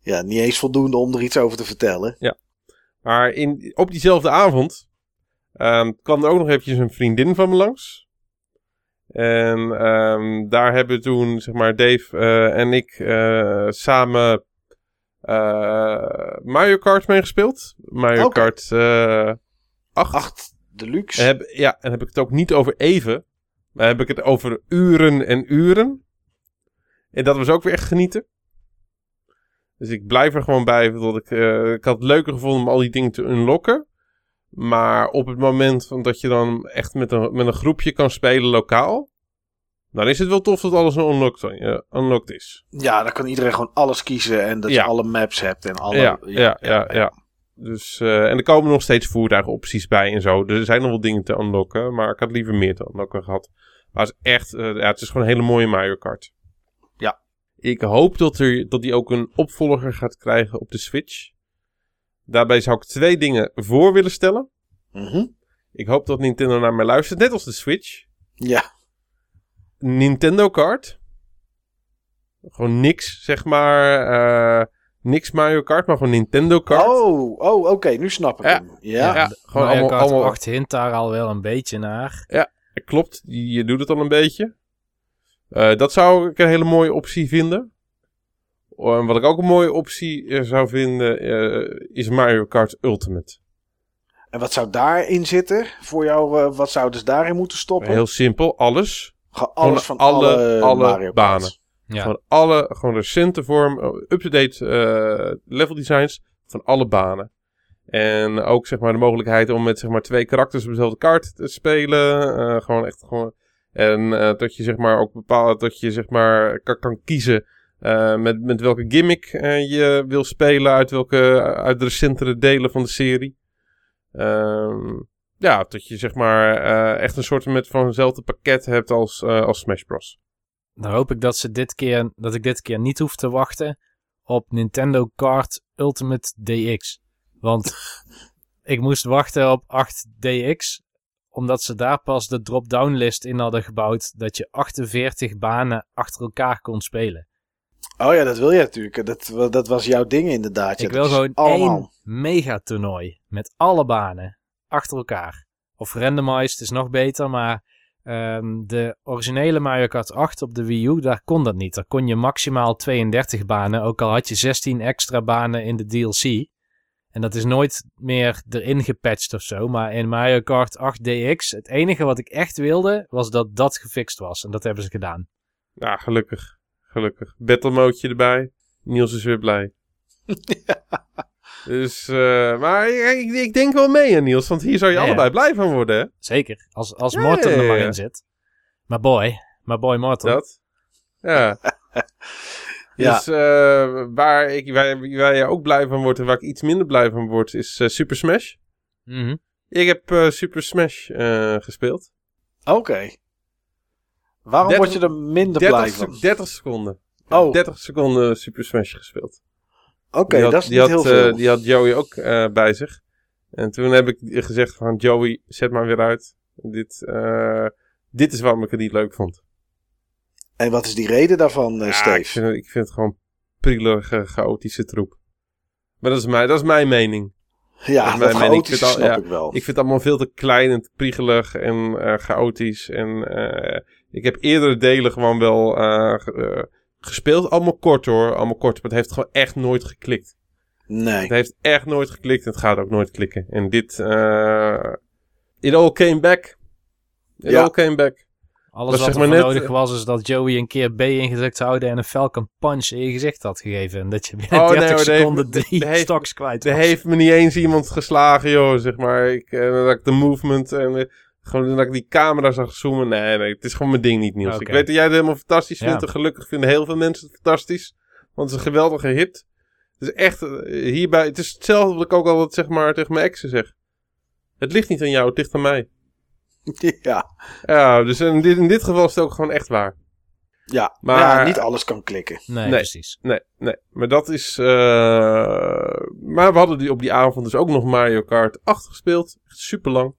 ja, niet eens voldoende om er iets over te vertellen. Maar in, op diezelfde avond ehm, kwam er ook nog eventjes een vriendin van me langs. En ehm, daar hebben toen, zeg maar, Dave eh, en ik eh, samen Mario Kart meegespeeld. Mario Oké. Kart eh 8. Acht deluxe. En heb, ja, en heb ik het ook niet over even. Maar heb ik het over uren en uren. En dat was ook weer echt genieten. Dus ik blijf er gewoon bij. Dat ik, eh, ik had het leuker gevonden om al die dingen te unlocken. Maar op het moment van dat je dan echt met een, met een groepje kan spelen lokaal. Dan is het wel tof dat alles unlocked, eh, unlocked is. Ja, dan kan iedereen gewoon alles kiezen en dat Ja. je alle maps hebt en alle... ja, ja, ja, ja, Dus, eh, en er komen nog steeds voertuigenopties bij en zo. Dus er zijn nog wel dingen te unlocken. Maar ik had liever meer te unlocken gehad. Maar het is echt, eh, ja, het is gewoon een hele mooie Mario Kart. Ja. Ik hoop dat, er, dat die ook een opvolger gaat krijgen op de Switch. Daarbij zou ik twee dingen voor willen stellen. Mhm. Ik hoop dat Nintendo naar mij luistert, net als de Switch. Ja, Nintendo Kart. Gewoon niks, zeg maar. eh, niks Mario Kart, maar gewoon Nintendo Kart. Oh, oh oké, nu snap ik Ja. hem. Ja, Ja, gewoon Mario allemaal, Kart allemaal 8 hint daar al wel een beetje naar. Klopt, je doet het al een beetje. Eh, dat zou ik een hele mooie optie vinden. En wat ik ook een mooie optie eh, zou vinden, eh, is Mario Kart Ultimate. En wat zou daarin zitten voor jou? eh, wat zouden ze daarin moeten stoppen? Heel simpel, alles. Gewoon alles van alle, alle- alle Mario banen. Ja. Gewoon alle, gewoon recente vorm, eh, up-to-date eh, level designs van alle banen. En ook zeg maar de mogelijkheid om met zeg maar twee karakters op dezelfde kaart te spelen. eh, gewoon echt gewoon. En dat je zeg maar ook bepaalt dat je zeg maar kan, kan kiezen met, met welke gimmick je wil spelen uit welke uit de recentere delen van de serie. Ehm, ja, dat je zeg maar echt een soort met van hetzelfde pakket hebt als, als Smash Bros. Dan hoop ik dat, ze dit keer, dat ik dit keer niet hoef te wachten op Nintendo Kart Ultimate DX. Want ik moest wachten op 8DX, omdat ze daar pas de drop-down list in hadden gebouwd dat je 48 banen achter elkaar kon spelen. Oh ja, dat wil je natuurlijk. Dat, dat was jouw ding inderdaad. Ja, ik wil gewoon allemaal. één megatoernooi met alle banen achter elkaar. Of randomized is nog beter, maar ehm, de originele Mario Kart 8 op de Wii U, daar kon dat niet. Daar kon je maximaal 32 banen, ook al had je 16 extra banen in de DLC. En dat is nooit meer erin gepatcht of zo. Maar in Mario Kart 8 DX, het enige wat ik echt wilde, was dat dat gefixt was. En dat hebben ze gedaan. Ja, gelukkig. Gelukkig. Battle mode erbij. Niels is weer blij. Dus, eh, maar ik, ik, denk wel mee, Niels. Want hier zou je Ja, ja. allebei blij van worden, hè? Zeker, als, als Ja, ja, er maar in zit. Maar boy, maar boy Morton. Dat. Ja. Ja. Dus eh, waar, ik, waar, waar je ook blij van wordt en waar ik iets minder blij van word, is eh, Super Smash. Mhm. Ik heb eh, Super Smash eh, gespeeld. Oké. Waarom 30 word je er minder 30, blij van? 30 seconden. Oh. 30 seconden Super Smash gespeeld. Oké, dat is niet had, heel eh, veel. die had Joey ook eh, bij zich. En toen heb ik gezegd van Joey, zet maar weer uit. Dit, eh, dit is waarom ik het niet leuk vond. En wat is die reden daarvan, Ja, Steve? ik, vind, het- ik vind het gewoon prielige, chaotische troep. Maar dat is mijn, dat is mijn mening. ja, dat is dat mening. Ik vind al- snap ja, ik wel. Ik vind het allemaal veel te klein en te priegelig en chaotisch. En ik heb eerdere delen gewoon wel gespeeld. Allemaal kort hoor, allemaal kort. Maar het heeft gewoon echt nooit geklikt. nee. Het heeft echt nooit geklikt en het gaat ook nooit klikken. En dit, eh it all came back. It Ja. all came back. Alles Was wat zeg er maar voor net, nodig was, is dat Joey een keer B ingedrukt houden en een Falcon Punch in je gezicht had gegeven. En dat je binnen Oh, nee, 30 hoor, dat seconden heeft- drie dat heeft- stocks kwijt Er was. heeft me niet eens iemand geslagen, joh. Zeg maar, ik, eh, ik de movement en gewoon dat ik die camera zag zoomen. Nee, nee, het is gewoon mijn ding niet, Niels. Oké. Ik weet dat jij het helemaal fantastisch Ja. vindt. En gelukkig vinden heel veel mensen het fantastisch. Want het is een geweldige hit. Het is echt, eh, hierbij, het is hetzelfde wat ik ook altijd zeg maar tegen mijn exen zeg. Het ligt niet aan jou, het ligt aan mij. ja. Ja, dus in dit, in dit geval is het ook gewoon echt waar. Ja. Maar- ja, niet alles kan klikken. Nee, Nee. precies. Nee, nee. Maar dat is... eh, Maar we hadden die op die avond dus ook nog Mario Kart 8 gespeeld. Echt super lang.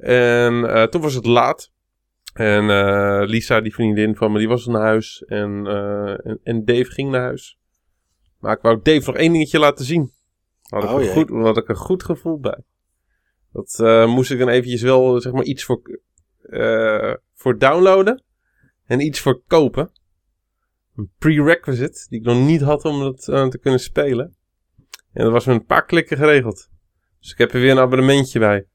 En eh, toen was het laat. En eh, Lisa, die vriendin van me, die was naar huis. En, eh, en, en Dave ging naar huis. Maar ik wou Dave nog één dingetje laten zien. Had, Oh, ik, een jee. goed, had ik een goed gevoel bij. Dat moest ik dan eventjes wel, zeg maar, iets voor, voor downloaden. En iets voor kopen een prerequisite die ik nog niet had om dat te kunnen spelen. En dat was met een paar klikken geregeld. Dus ik heb er weer een abonnementje bij.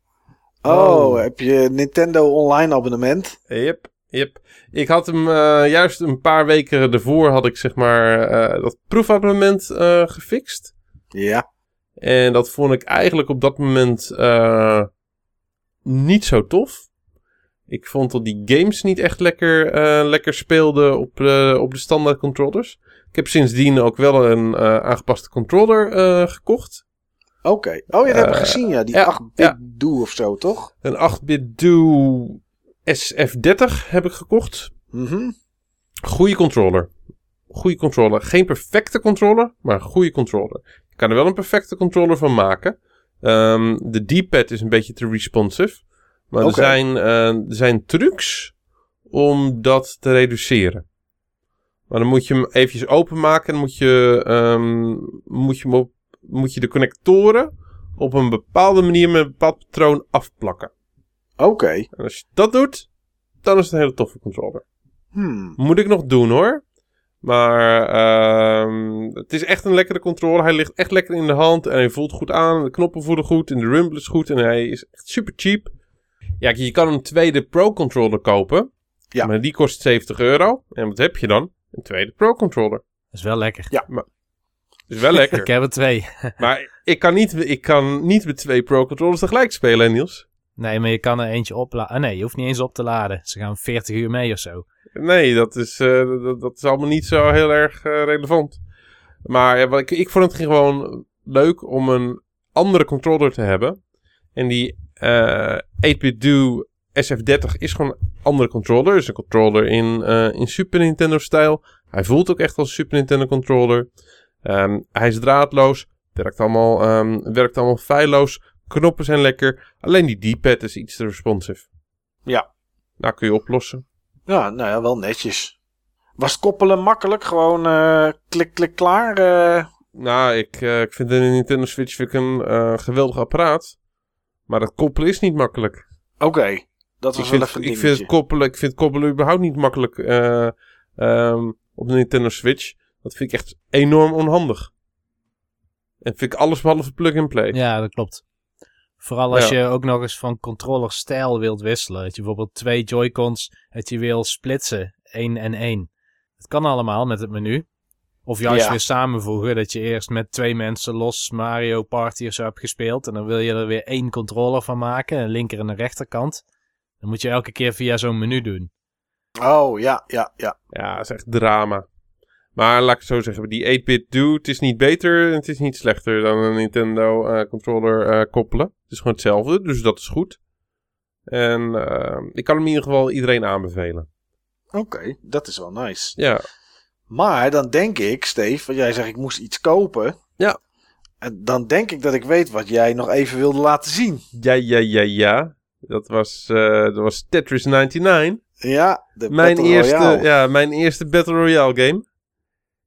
Oh, Oh. heb je Nintendo online abonnement? Yep, yep. Ik had hem eh, juist een paar weken ervoor had ik zeg maar eh, dat proefabonnement eh, gefixt. Ja. En dat vond ik eigenlijk op dat moment niet zo tof. Ik vond dat die games niet echt lekker, lekker speelden op, de op de standaard controllers. Ik heb sindsdien ook wel een aangepaste controller gekocht. Oké. Oh, je dat heb ik Eh, gezien, ja. Die ja, 8-bit ja. do of zo, toch? Een 8-bit Duo SF30 heb ik gekocht. Mhm. Goede controller. Goede controller. Geen perfecte controller, maar een goede controller. Ik kan er wel een perfecte controller van maken. Ehm, de D-pad is een beetje te responsive. Maar er, zijn, eh, er zijn trucs om dat te reduceren. Maar dan moet je hem eventjes openmaken. En dan moet je, ehm, moet je, hem op, moet je de connectoren op een bepaalde manier met een bepaald patroon afplakken. Oké. En als je dat doet, dan is het een hele toffe controller. Hmm. Moet ik nog doen hoor. Maar ehm, het is echt een lekkere controller. Hij ligt echt lekker in de hand. En hij voelt goed aan. De knoppen voelen goed. En de rumble is goed. En hij is echt super cheap. Ja, je kan een tweede Pro controller kopen. Ja. Maar die kost 70 euro. En wat heb je dan? Een tweede Pro-controller. Dat is wel lekker. Is wel Ik lekker. heb er twee. maar ik kan, niet, ik kan niet met twee Pro-controllers tegelijk spelen, hè, Niels. Nee, maar je kan er eentje opladen. nee, je hoeft niet eens op te laden. Ze gaan 40 uur mee of zo. Nee, dat is, eh, dat, dat is allemaal niet zo heel erg eh, relevant. Maar ja, ik, ik vond het gewoon leuk om een andere controller te hebben. En die eh 8-bit Do SF30 is gewoon een andere controller. Is een controller in, eh, in Super Nintendo stijl. Hij voelt ook echt als een Super Nintendo Ehm, hij is draadloos. Werkt allemaal, ehm, werkt allemaal feilloos. Knoppen zijn lekker. Alleen die D-pad is iets te responsive. Ja. Nou, kun je oplossen. Ja, nou ja, wel netjes. Was het koppelen makkelijk? Gewoon eh, klik, klik, klaar? eh? Nou, ik, eh, ik vind de Nintendo Switch vind ik een geweldig apparaat. Maar dat koppelen is niet makkelijk. Oké, dat Ik was wel vind, even ik, vind het koppelen, ik vind koppelen überhaupt niet makkelijk eh, ehm, op de Nintendo Switch. Dat vind ik echt enorm onhandig. En vind ik alles behalve plug-and-play. Ja, dat klopt. Vooral als Ja. je ook nog eens van controllerstijl wilt wisselen. Dat je bijvoorbeeld twee Joy-Cons dat je wil splitsen. één en één. Het kan allemaal met het menu. Of juist Ja. weer samenvoegen. Dat je eerst met twee mensen los Mario Party of zo hebt gespeeld. En dan wil je er weer één controller van maken. Een linker en een rechterkant. Dan moet je elke keer via zo'n menu doen. Oh, ja, ja, ja. Ja, dat is echt drama. Maar laat ik het zo zeggen, die 8-bit do, het is niet beter en het is niet slechter dan een Nintendo eh, controller eh, koppelen. Het is gewoon hetzelfde, dus dat is goed. En eh, ik kan hem in ieder geval iedereen aanbevelen. Oké, dat is wel nice. Ja, Maar dan denk ik, Steve, want jij zegt ik moest iets kopen. Ja. En dan denk ik dat ik weet wat jij nog even wilde laten zien. ja, ja, ja, ja. Dat was, dat was Tetris 99. Ja, de Mijn Battle eerste, Royale. ja, mijn eerste Battle Royale game.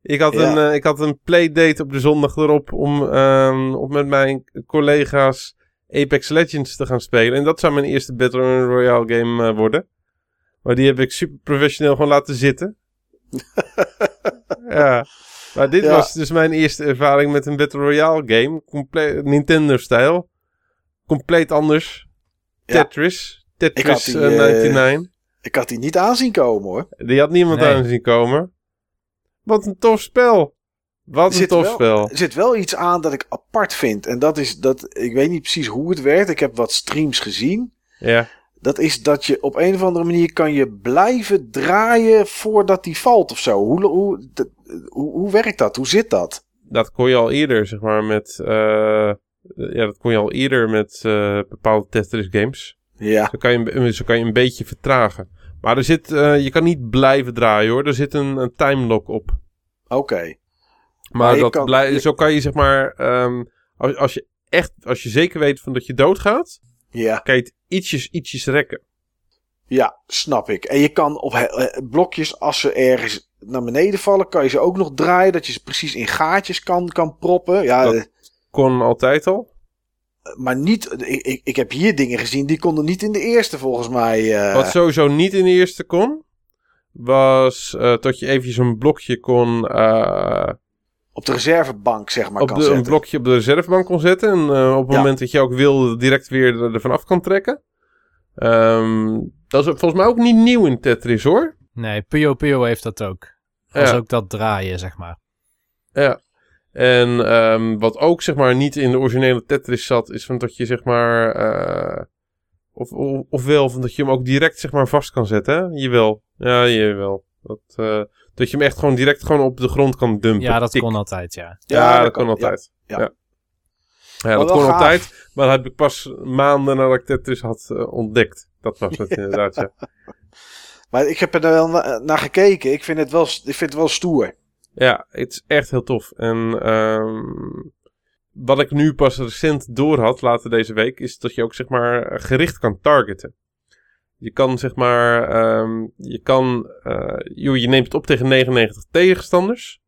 Ik had, Ja. een, eh, ik had een playdate op de zondag erop om, ehm, om met mijn collega's Apex Legends te gaan spelen. En dat zou mijn eerste Battle Royale game eh, worden. Maar die heb ik super professioneel gewoon laten zitten. ja. Maar dit Ja. was dus mijn eerste ervaring met een Battle Royale game. Comple- Nintendo-stijl. Compleet anders. Ja. Tetris. Ik had Tetris die, eh, 99. Ik had die niet aanzien komen hoor. Die had niemand Nee. aan zien komen. Wat een tof spel. Wat een zit tof wel- spel. Er zit wel iets aan dat ik apart vind. En dat is dat, ik weet niet precies hoe het werkt. Ik heb wat streams gezien. Ja. Dat is dat je op een of andere manier kan je blijven draaien voordat die valt of zo. Hoe, hoe, hoe, hoe werkt dat? Hoe zit dat? Dat kon je al eerder, zeg maar, met... eh, ja, dat kon je al eerder met eh, bepaalde Tetris games. Ja, Zo kan, je, zo kan je een beetje vertragen. Maar er zit, eh, je kan niet blijven draaien hoor. Er zit een, een timelock op. oké. Maar, dat kan- blij- je- zo kan je zeg maar... ehm, als, als je echt, als je zeker weet van dat je doodgaat... Ja, kan je het ietsjes, ietsjes rekken. ja, snap ik. En je kan op he- eh, blokjes, als ze ergens naar beneden vallen, kan je ze ook nog draaien. Dat je ze precies in gaatjes kan, kan proppen. Ja, Dat- eh, Kon altijd al. Maar niet. Ik, ik, ik heb hier dingen gezien die konden niet in de eerste volgens mij. eh, Wat sowieso niet in de eerste kon, was eh, dat je eventjes een blokje kon, eh, op de reservebank, zeg maar, op kan de, een blokje op de reservebank kon zetten. En eh, op het Ja. moment dat je ook wilde, direct weer er- ervan af kan trekken. Ehm, dat is volgens mij ook niet nieuw in Tetris hoor. Nee, Puyo Puyo heeft dat ook. Dat is Ja. ook dat draaien, zeg maar. Ja. En ehm, wat ook zeg maar niet in de originele Tetris zat, is van dat je zeg maar. eh, of, of, ofwel van dat je hem ook direct zeg maar vast kan zetten. Hè? Jawel. Ja, jawel. Dat, eh, dat je hem echt gewoon direct gewoon op de grond kan dumpen. Ja, dat Tik. kon altijd, ja. Ja, dat, kon altijd. ja. Ja, dat kon gaaf. altijd. Maar dat heb ik pas maanden nadat ik Tetris had eh, ontdekt. Dat was het inderdaad, ja. Maar ik heb er wel na- naar gekeken. Ik vind het wel, ik vind het wel stoer. Ja, het is echt heel tof. En ehm, wat ik nu pas recent door had, later deze week, is dat je ook zeg maar gericht kan targeten. Je kan zeg maar, ehm, je kan, eh, joh, je neemt het op tegen 99 tegenstanders.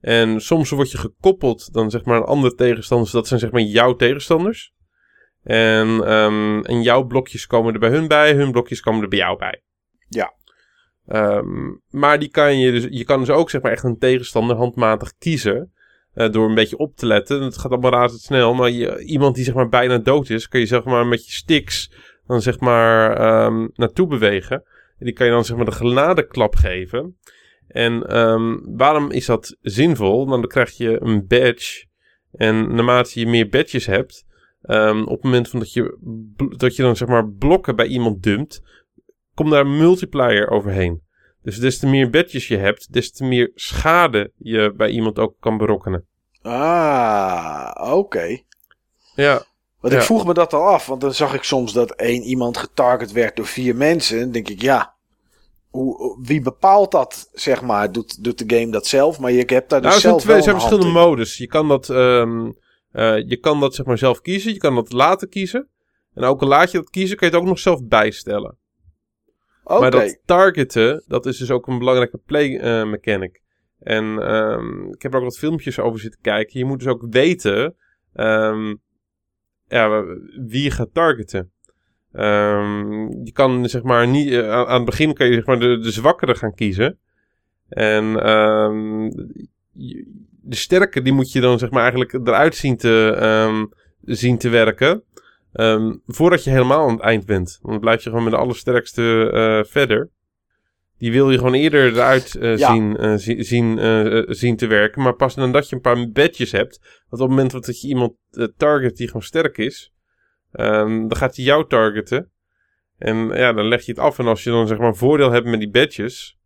En soms word je gekoppeld dan zeg maar aan andere tegenstanders. Dat zijn zeg maar jouw tegenstanders. En, ehm, en jouw blokjes komen er bij hun bij, hun blokjes komen er bij jou bij. Ja. Ehm, maar die kan je dus, je kan dus ook zeg maar echt een tegenstander handmatig kiezen. eh, door een beetje op te letten. Het gaat allemaal razendsnel. Maar iemand die zeg maar bijna dood is, kun je zeg maar met je sticks dan zeg maar ehm, naartoe bewegen. En die kan je dan zeg maar de genadeklap geven. En ehm, waarom is dat zinvol? Nou, dan krijg je een badge. En naarmate je meer badges hebt, op het moment van dat je, dat je dan zeg maar blokken bij iemand dumpt, komt daar een multiplier overheen. Dus des te meer badges je hebt, des te meer schade je bij iemand ook kan berokkenen. Ah, oké. Ja, Want Ja. ik vroeg me dat al af, want dan zag ik soms dat één iemand getarget werd door vier mensen. Dan denk ik, ja, hoe, wie bepaalt dat, zeg maar? Doet, doet de game dat zelf? Maar je hebt daar dus nou, er zijn, zelf twee, wel zijn verschillende modus. Je kan dat, ehm, eh, je kan dat zeg maar zelf kiezen. Je kan dat laten kiezen. En ook al laat je dat kiezen, kan je het ook nog zelf bijstellen. Maar dat targeten, dat is dus ook een belangrijke play eh, mechanic. En ehm, ik heb er ook wat filmpjes over zitten kijken. Je moet dus ook weten ehm, ja, wie je gaat targeten. Ehm, je kan zeg maar niet, eh, aan, het begin kan je zeg maar de, de zwakkere gaan kiezen. En de sterke, die moet je dan zeg maar eigenlijk eruit zien te, zien te werken. Ehm, voordat je helemaal aan het eind bent. Want dan blijf je gewoon met de allersterkste eh, verder. Die wil je gewoon eerder eruit eh, Ja. zien, eh, zi- zien, zien te werken. Maar pas nadat je een paar badges hebt. Want op het moment dat je iemand target die gewoon sterk is. ehm, dan gaat hij jou targeten. En ja, dan leg je het af. En als je dan zeg maar voordeel hebt met die badges.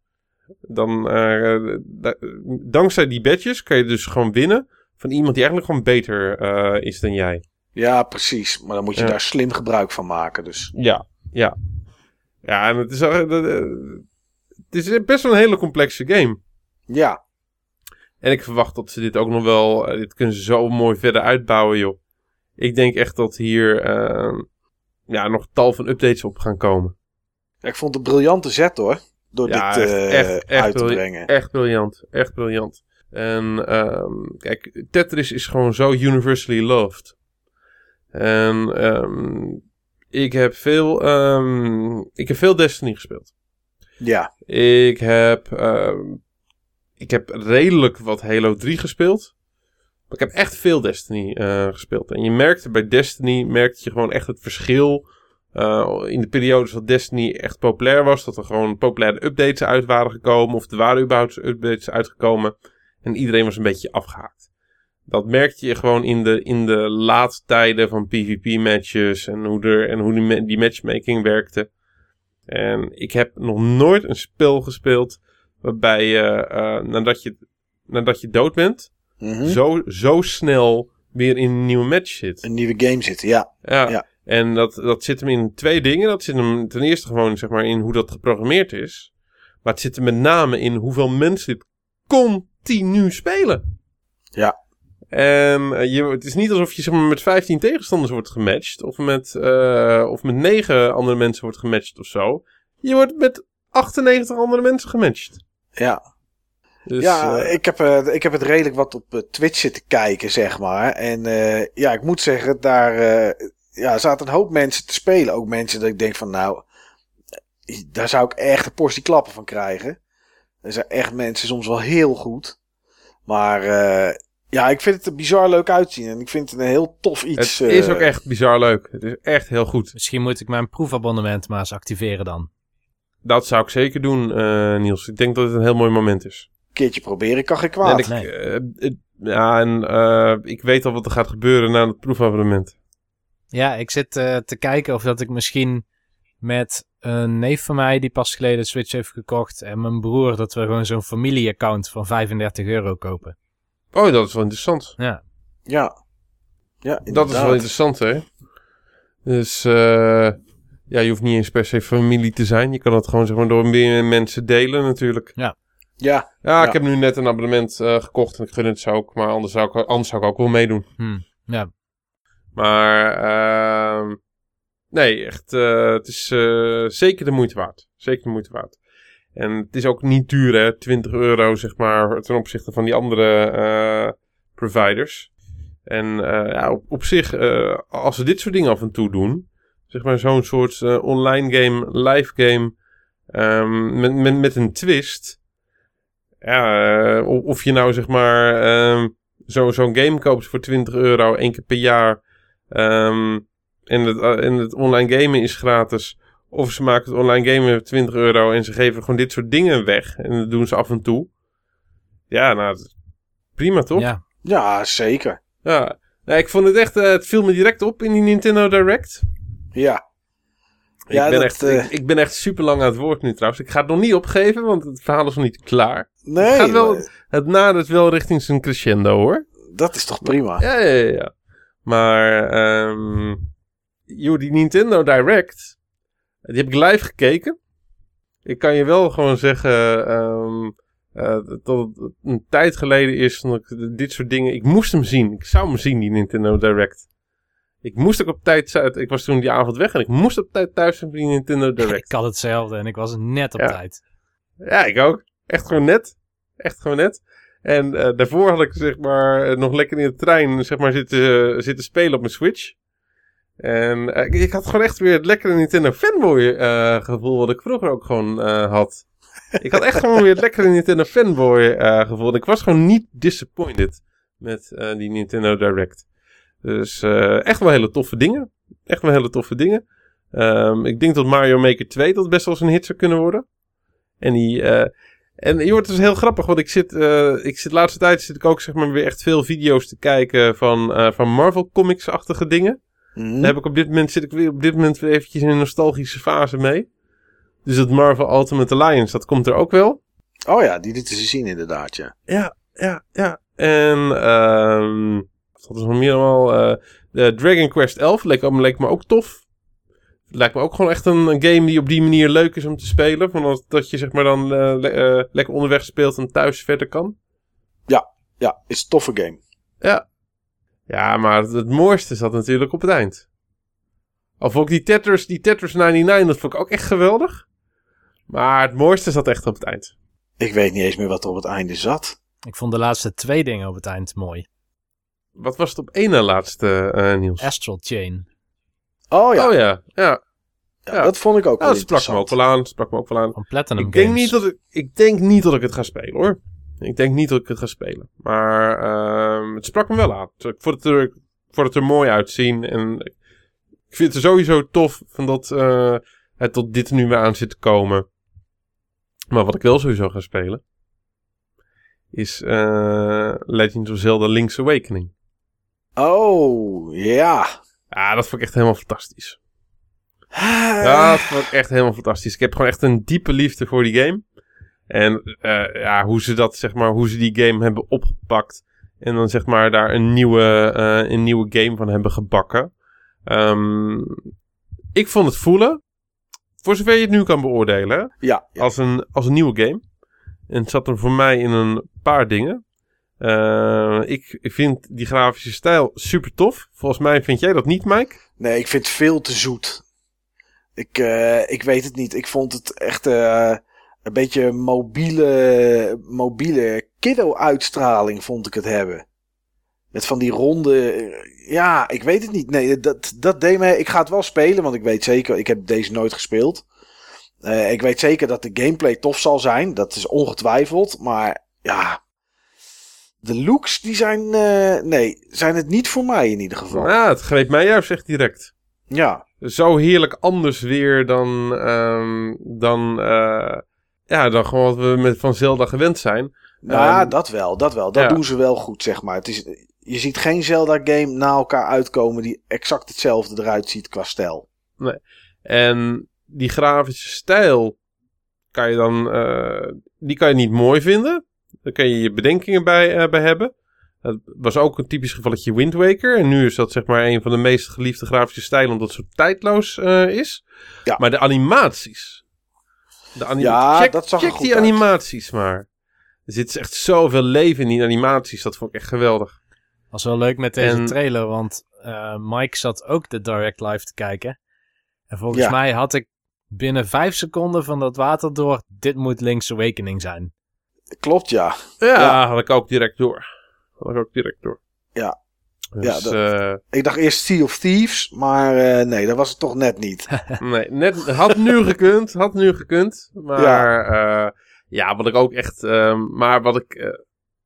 Dan da- dankzij die badges kan je dus gewoon winnen. Van iemand die eigenlijk gewoon beter is dan jij. Ja, precies. Maar dan moet je Ja. daar slim gebruik van maken. Dus Ja, ja. Ja, en het is, dat, eh, het is best wel een hele complexe game. ja, En ik verwacht dat ze dit ook nog wel... eh, dit kunnen ze zo mooi verder uitbouwen, joh. Ik denk echt dat hier eh, ja, nog tal van updates op gaan komen. Ja, ik vond het een briljante zet hoor. Door Ja, dit echt, eh, echt, echt uit te brengen. Echt briljant, echt briljant. En ehm, kijk, Tetris is gewoon zo universally loved. En ehm, ik heb veel, ehm, ik heb veel Destiny gespeeld. Ja, Ik heb, ehm, ik heb redelijk wat Halo 3 gespeeld. Maar ik heb echt veel Destiny eh, gespeeld. En je merkte bij Destiny, merkte je gewoon echt het verschil. eh, in de periodes dat Destiny echt populair was. Dat er gewoon populaire updates uit waren gekomen. Of er waren überhaupt updates uitgekomen. En iedereen was een beetje afgehaakt. Dat merkte je gewoon in de, in de laatste tijden van PvP-matches. En hoe, er, en hoe die, die matchmaking werkte. En ik heb nog nooit een spel gespeeld waarbij je, eh, nadat, je nadat je dood bent, mhm. zo, zo snel weer in een nieuwe match zit. een nieuwe game. Ja, Ja. ja. En dat, dat zit hem in twee dingen. Dat zit hem ten eerste gewoon zeg maar, in hoe dat geprogrammeerd is. Maar het zit er met name in hoeveel mensen dit continu spelen. Ja. En eh, je, het is niet alsof je zeg maar, met 15 tegenstanders wordt gematcht. Of met, eh, of met 9 andere mensen wordt gematcht of zo. Je wordt met 98 andere mensen gematcht. ja. Dus, ja, eh, ik, heb, ik heb het redelijk wat op Twitch zitten kijken, zeg maar. En ja, ik moet zeggen, daar ja, zaten een hoop mensen te spelen. Ook mensen dat ik denk van, nou, daar zou ik echt een portie klappen van krijgen. Er zijn echt mensen soms wel heel goed. Maar ja, ik vind het er bizar leuk uitzien. En ik vind het een heel tof iets. het is eh, ook echt bizar leuk. Het is echt heel goed. Misschien moet ik mijn proefabonnement maar eens activeren dan. Dat zou ik zeker doen, eh, Niels. Ik denk dat het een heel mooi moment is. Een keertje proberen kan geen En kwaad. ik, Nee. eh, ja, en eh, ik weet al wat er gaat gebeuren na het proefabonnement. Ja, ik zit eh, te kijken of dat ik misschien met een neef van mij die pas geleden Switch heeft gekocht en mijn broer dat we gewoon zo'n familieaccount van 35 euro kopen. Oh, dat is wel interessant. Ja, Ja. Ja, Dat is wel interessant, hè? Dus eh, ja, je hoeft niet eens per se familie te zijn. Je kan het gewoon zeg maar, door meer mensen delen natuurlijk. Ja, Ja, Ja. ik heb nu net een abonnement eh, gekocht en ik gun het zo ook. Maar anders zou ik, anders zou ik ook wel meedoen. hm. ja. Maar ehm, nee, echt, eh, het is eh, zeker de moeite waard. Zeker de moeite waard. En het is ook niet duur, hè? 20 euro, zeg maar, ten opzichte van die andere eh, providers. En eh, ja, op, op zich, eh, als ze dit soort dingen af en toe doen, zeg maar zo'n soort online game, live game, ehm, met, met, met een twist. Ja, of, je nou zeg maar zo, zo'n game koopt voor 20 euro één keer per jaar. ehm, en, het, en het online gamen is gratis. Of ze maken het online gamen voor 20 euro en ze geven gewoon dit soort dingen weg. En dat doen ze af en toe. Ja, nou, prima toch? Ja. Ja, zeker. Ja. Nee, ik vond het echt, eh, het viel me direct op in die Nintendo Direct. Ja. Ik, Ja, ben dat, echt, eh, ik, ik ben echt super lang aan het woord nu trouwens. Ik ga het nog niet opgeven, want het verhaal is nog niet klaar. Nee, het, gaat wel, het nadert wel richting zijn crescendo hoor. dat is toch prima? Ja, ja, ja. ja. Maar, ehm joh, die Nintendo Direct, die heb ik live gekeken. Ik kan je wel gewoon zeggen, eh, dat het een tijd geleden is dat ik dit soort dingen... Ik moest hem zien. Ik zou hem zien, die Nintendo Direct. Ik moest ook op tijd... Ik was toen die avond weg en ik moest op tijd thuis zijn voor die Nintendo Direct. Ik had hetzelfde en ik was net op Ja. tijd. Ja, ik ook. Echt gewoon net. Echt gewoon net. En eh, daarvoor had ik zeg maar nog lekker in de trein zeg maar, zitten, zitten spelen op mijn Switch. En eh, ik, had gewoon echt weer het lekkere Nintendo fanboy eh, gevoel wat ik vroeger ook gewoon eh, had. Ik had echt gewoon weer het lekkere Nintendo fanboy gevoel. Ik was gewoon niet disappointed met die Nintendo Direct. Dus echt wel hele toffe dingen. Echt wel hele toffe dingen. Ehm, ik denk dat Mario Maker 2 dat best wel eens een hit zou kunnen worden. En die... en je wordt dus heel grappig, want ik zit, ik zit de laatste tijd zit ik ook zeg maar weer echt veel video's te kijken van, van Marvel Comics-achtige dingen. Mhm. Daar heb ik op dit moment zit ik weer op dit moment weer eventjes in een nostalgische fase mee. Dus het Marvel Ultimate Alliance, dat komt er ook wel. Oh ja, die lieten ze zien inderdaad, ja. Ja, ja, ja. En ehm wat is nog meer allemaal? eh, de Dragon Quest 11 leek, leek me ook tof. Lijkt me ook gewoon echt een, een game die op die manier leuk is om te spelen. Van dat je zeg maar dan eh, le- eh, lekker onderweg speelt en thuis verder kan. Ja, is een toffe game. Ja. Ja, maar het, het mooiste zat natuurlijk op het eind. Vond ik die Tetris, die Tetris 99, dat vond ik ook echt geweldig. Maar het mooiste zat echt op het eind. Ik weet niet eens meer wat er op het einde zat. Ik vond de laatste twee dingen op het eind mooi. Wat was het op één na laatste, eh Niels? Astral Chain. Oh ja, Oh ja, ja. ja, ja. dat vond ik ook Ja, wel dat sprak me ook interessant. wel aan. Sprak me ook wel aan. Van Platinum Ik denk, Games. niet dat ik, ik denk niet dat ik het ga spelen hoor. Ik denk niet dat ik het ga spelen. Maar ehm, het sprak me wel aan. Ik vond het er, ik vond het er mooi uitzien. En ik vind het sowieso tof van dat eh, het tot dit nu weer aan zit te komen. Maar wat ik wel sowieso ga spelen. Is eh, Legend of Zelda Link's Awakening. Oh, ja. Ja, dat vond ik echt helemaal fantastisch. Ja, dat vond ik echt helemaal fantastisch. Ik heb gewoon echt een diepe liefde voor die game. En eh, ja, hoe ze dat, zeg maar, hoe ze die game hebben opgepakt. En dan zeg maar daar een nieuwe, eh, een nieuwe game van hebben gebakken. Ehm, ik vond het voelen, voor zover je het nu kan beoordelen, Ja, ja. als, een, als een nieuwe game. En het zat er voor mij in een paar dingen. Eh, ik, ik vind die grafische stijl super tof. Volgens mij vind jij dat niet, Mike? Nee, ik vind het veel te zoet. Ik, eh, ik weet het niet. Ik vond het echt een beetje mobiele, mobiele kiddo-uitstraling vond ik het hebben. Met van die ronde... eh, ja, ik weet het niet. Nee, dat, dat deed me... Ik ga het wel spelen, want ik weet zeker... Ik heb deze nooit gespeeld. Eh, ik weet zeker dat de gameplay tof zal zijn. Dat is ongetwijfeld. Maar ja... De looks, die zijn... eh, nee, zijn het niet voor mij in ieder geval. Ja, het greep mij juist echt direct. Ja, zo heerlijk anders weer dan, ehm, dan, ja, dan gewoon wat we met van Zelda gewend zijn. Nou, Ehm, dat wel, dat wel. Dat ja. doen ze wel goed, zeg maar. Het is, je ziet geen Zelda-game na elkaar uitkomen die exact hetzelfde eruit ziet qua stijl. En die grafische stijl kan je dan, eh, die kan je niet mooi vinden. Daar kan je je bedenkingen bij, eh, bij hebben. Dat was ook een typisch gevalletje Wind Waker. En nu is dat zeg maar een van de meest geliefde grafische stijlen, omdat het zo tijdloos eh, is. Ja. Maar de animaties. De Ja, check, dat zag er check goed die uit. animaties maar. Er zit echt zoveel leven in die animaties. Dat vond ik echt geweldig. Was wel leuk met deze En- trailer, want eh, Mike zat ook de Direct Live te kijken. En volgens Ja. mij had ik binnen vijf seconden van dat water door... Dit moet Link's Awakening zijn. Klopt, ja. Ja, Ja. had ik ook direct door. Had ik ook direct door. Ja. Dus, Ja, dat- eh, Ik dacht eerst Sea of Thieves, maar eh, nee, dat was het toch net niet. nee, net, had nu gekund, had nu gekund. Maar ja, ja wat ik ook echt, ehm, maar wat ik eh, in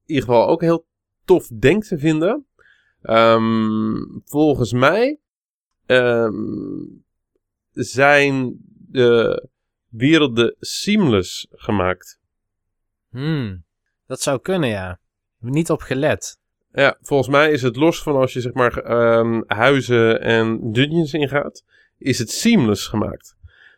ieder geval ook heel tof denk te vinden. ehm, volgens mij ehm, zijn de werelden seamless gemaakt. Hmm, dat zou kunnen, ja. Niet op gelet. Ja, volgens mij is het los van als je zeg maar ehm, huizen en dungeons ingaat, is het seamless gemaakt.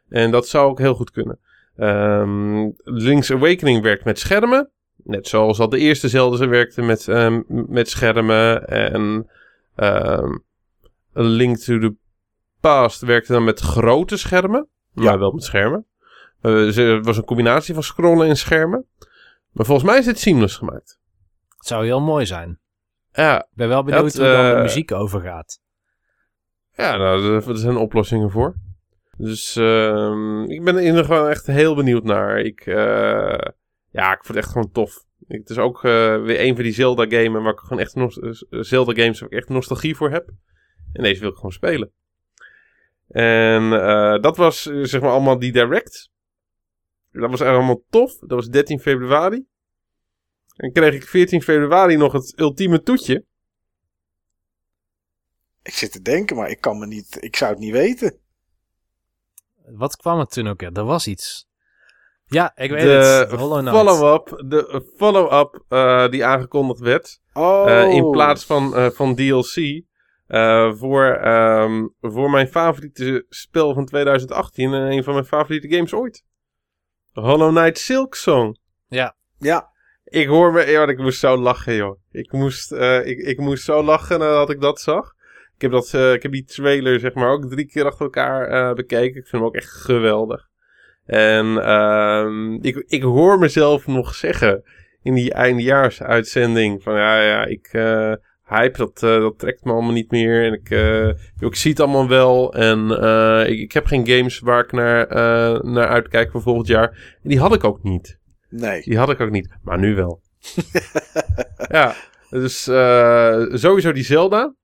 En dat zou ook heel goed kunnen. Ehm Link's Awakening werkt met schermen. Net zoals al de eerste Zelda werkte met, ehm, met schermen. En A Link to the Past werkte dan met grote schermen. Ja. Maar wel met schermen. Eh, Het was een combinatie van scrollen en schermen. Maar volgens mij is het seamless gemaakt. Het zou heel mooi zijn. Ja, Ik ben wel benieuwd hoe dan de eh, muziek overgaat. Ja, nou, er- zijn oplossingen voor. Dus ehm, ik ben er in ieder geval echt heel benieuwd naar. Ik, eh, ja, ik vond het echt gewoon tof. Ik- Het is ook eh, weer een van die Zelda-games waar ik gewoon echt Zelda-games waar ik echt nostalgie voor heb. En deze wil ik gewoon spelen. En dat was zeg maar allemaal die direct. Dat was allemaal tof. Dat was 13 februari. En kreeg ik 14 februari nog het ultieme toetje. Ik zit te denken, maar ik kan me niet... Ik zou het niet weten. Wat kwam er toen ook? Er was iets. Ja, ik weet de het. Hollow Knight. follow-up, de follow-up eh, die aangekondigd werd. Oh. eh, in plaats van, eh, van DLC. eh, voor, ehm, voor mijn favoriete spel van 2018 en een van mijn favoriete games ooit. Hollow Knight Silk Song. Ja, Ik hoor me, ja, ik moest zo lachen, joh. Ik moest, eh, ik, ik moest zo lachen nadat ik dat zag. Ik heb, dat, eh, ik heb die trailer, zeg maar, ook drie keer achter elkaar eh, bekeken. Ik vind hem ook echt geweldig. En ehm, ik, ik hoor mezelf nog zeggen in die eindejaarsuitzending van ja, ja, ik hype, dat, dat trekt me allemaal niet meer. En ik, eh, ik zie het allemaal wel. En ik, ik heb geen games waar ik naar, naar uitkijk voor volgend jaar. En die had ik ook niet. Nee. Die had ik ook niet, maar nu wel. ja, dus sowieso die Zelda.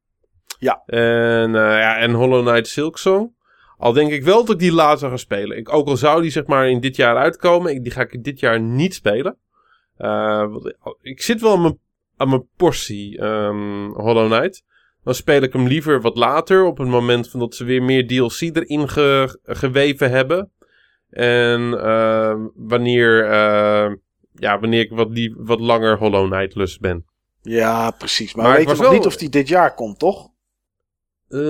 Ja. En, eh, ja, en Hollow Knight Silksong. Al denk ik wel dat ik die later ga spelen. Ik, ook al zou die zeg maar in dit jaar uitkomen, ik, die ga ik dit jaar niet spelen. Eh, ik zit wel aan mijn, aan mijn portie ehm, Hollow Knight. Dan speel ik hem liever wat later, op het moment van dat ze weer meer DLC erin ge- geweven hebben. En eh, wanneer, eh, ja, wanneer ik wat, lief, wat langer Hollow Knight lust ben. Ja, precies. Maar, Maar we ik weten nog wel- niet of die dit jaar komt, toch? Eh,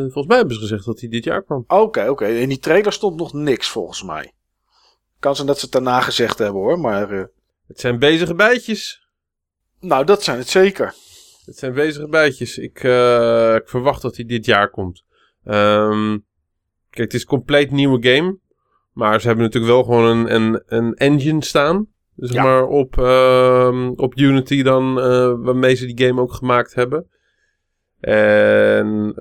volgens mij hebben ze gezegd dat hij dit jaar kwam. Oké, oké. In die trailer stond nog niks, volgens mij. Kan zijn dat ze het daarna gezegd hebben, hoor. Maar, eh, Het zijn bezige bijtjes. nou, dat zijn het zeker. Het zijn bezige bijtjes. Ik, eh, ik verwacht dat hij dit jaar komt. Ehm, kijk, het is een compleet nieuwe game. Maar ze hebben natuurlijk wel gewoon een, een, een engine staan. Zeg Ja. maar op, ehm, op Unity dan, eh, waarmee ze die game ook gemaakt hebben. En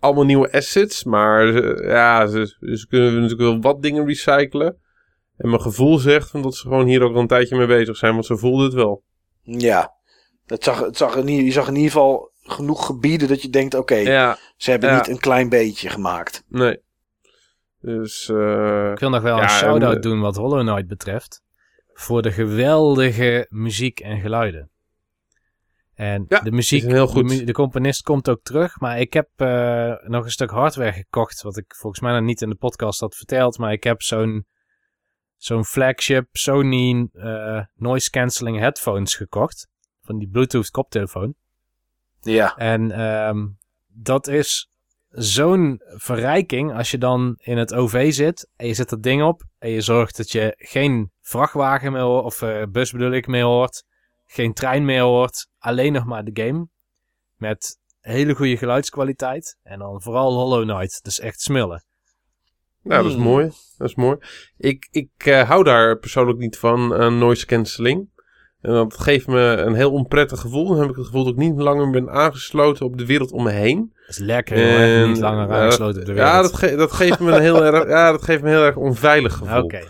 allemaal nieuwe assets. Maar ze- ja, ze, ze kunnen natuurlijk wel wat dingen recyclen. En mijn gevoel zegt van dat ze gewoon hier ook al een tijdje mee bezig zijn. Want ze voelden het wel. Ja. Het zag, het zag in, je zag in ieder geval genoeg gebieden dat je denkt, oké, Ja, ze hebben ja. niet een klein beetje gemaakt. nee. Dus, eh Ik wil nog wel Ja, een shout-out en, doen wat Hollow Knight betreft. Voor de geweldige muziek en geluiden. En Ja, de muziek, heel goed. De componist komt ook terug. Maar ik heb eh, nog een stuk hardware gekocht. Wat ik volgens mij nog niet in de podcast had verteld. Maar ik heb zo'n zo'n flagship Sony eh, noise cancelling headphones gekocht. Van die Bluetooth koptelefoon. Ja. En ehm, dat is zo'n verrijking als je dan in het OV zit en je zet dat ding op en je zorgt dat je geen vrachtwagen meer hoort, of eh, bus bedoel ik meer hoort, geen trein meer hoort, alleen nog maar de game. Met hele goede geluidskwaliteit en dan vooral Hollow Knight, dus echt smullen. Nou, dat is Hmm. mooi. Dat is mooi. Ik, ik eh, hou daar persoonlijk niet van, eh, noise cancelling. En dat geeft me een heel onprettig gevoel. Dan heb ik het gevoel dat ik niet langer ben aangesloten op de wereld om me heen. Dat is lekker, Niet langer eh, aangesloten op de wereld. Ja, dat, ge- dat geeft me een heel erg, ja, dat geeft me een heel erg onveilig gevoel. Oké.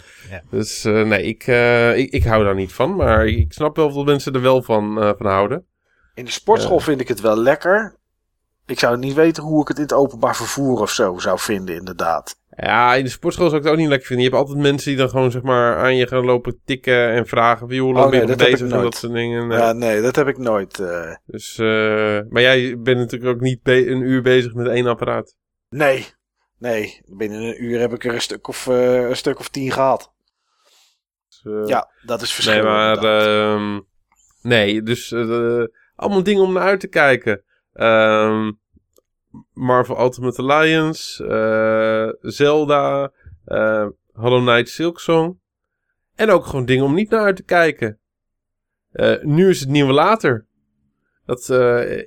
Dus eh, nee, ik, eh, ik, ik hou daar niet van. Maar ik snap wel dat mensen er wel van, eh, van houden. In de sportschool vind ik het wel lekker. Ik zou niet weten hoe ik het in het openbaar vervoer of zo zou vinden, inderdaad. Ja, in de sportschool zou ik het ook niet lekker vinden. Je hebt altijd mensen die dan gewoon zeg maar aan je gaan lopen tikken en vragen wie hoe lang Oh, nee, ben je bezig en dat soort dingen. Nee. Ja, nee, dat heb ik nooit. eh, Dus, eh, maar jij bent natuurlijk ook niet een uur bezig met één apparaat. nee. Nee, binnen een uur heb ik er een stuk of, eh, een stuk of tien gehad. Dus, Ja, dat is Nee, verschillend. maar... ehm, nee, dus allemaal dingen om naar uit te kijken. Ehm, Marvel Ultimate Alliance, eh, Zelda, eh, Hollow Knight Silksong. En ook gewoon dingen om niet naar uit te kijken. Eh, nu is het nieuwe later. Dat,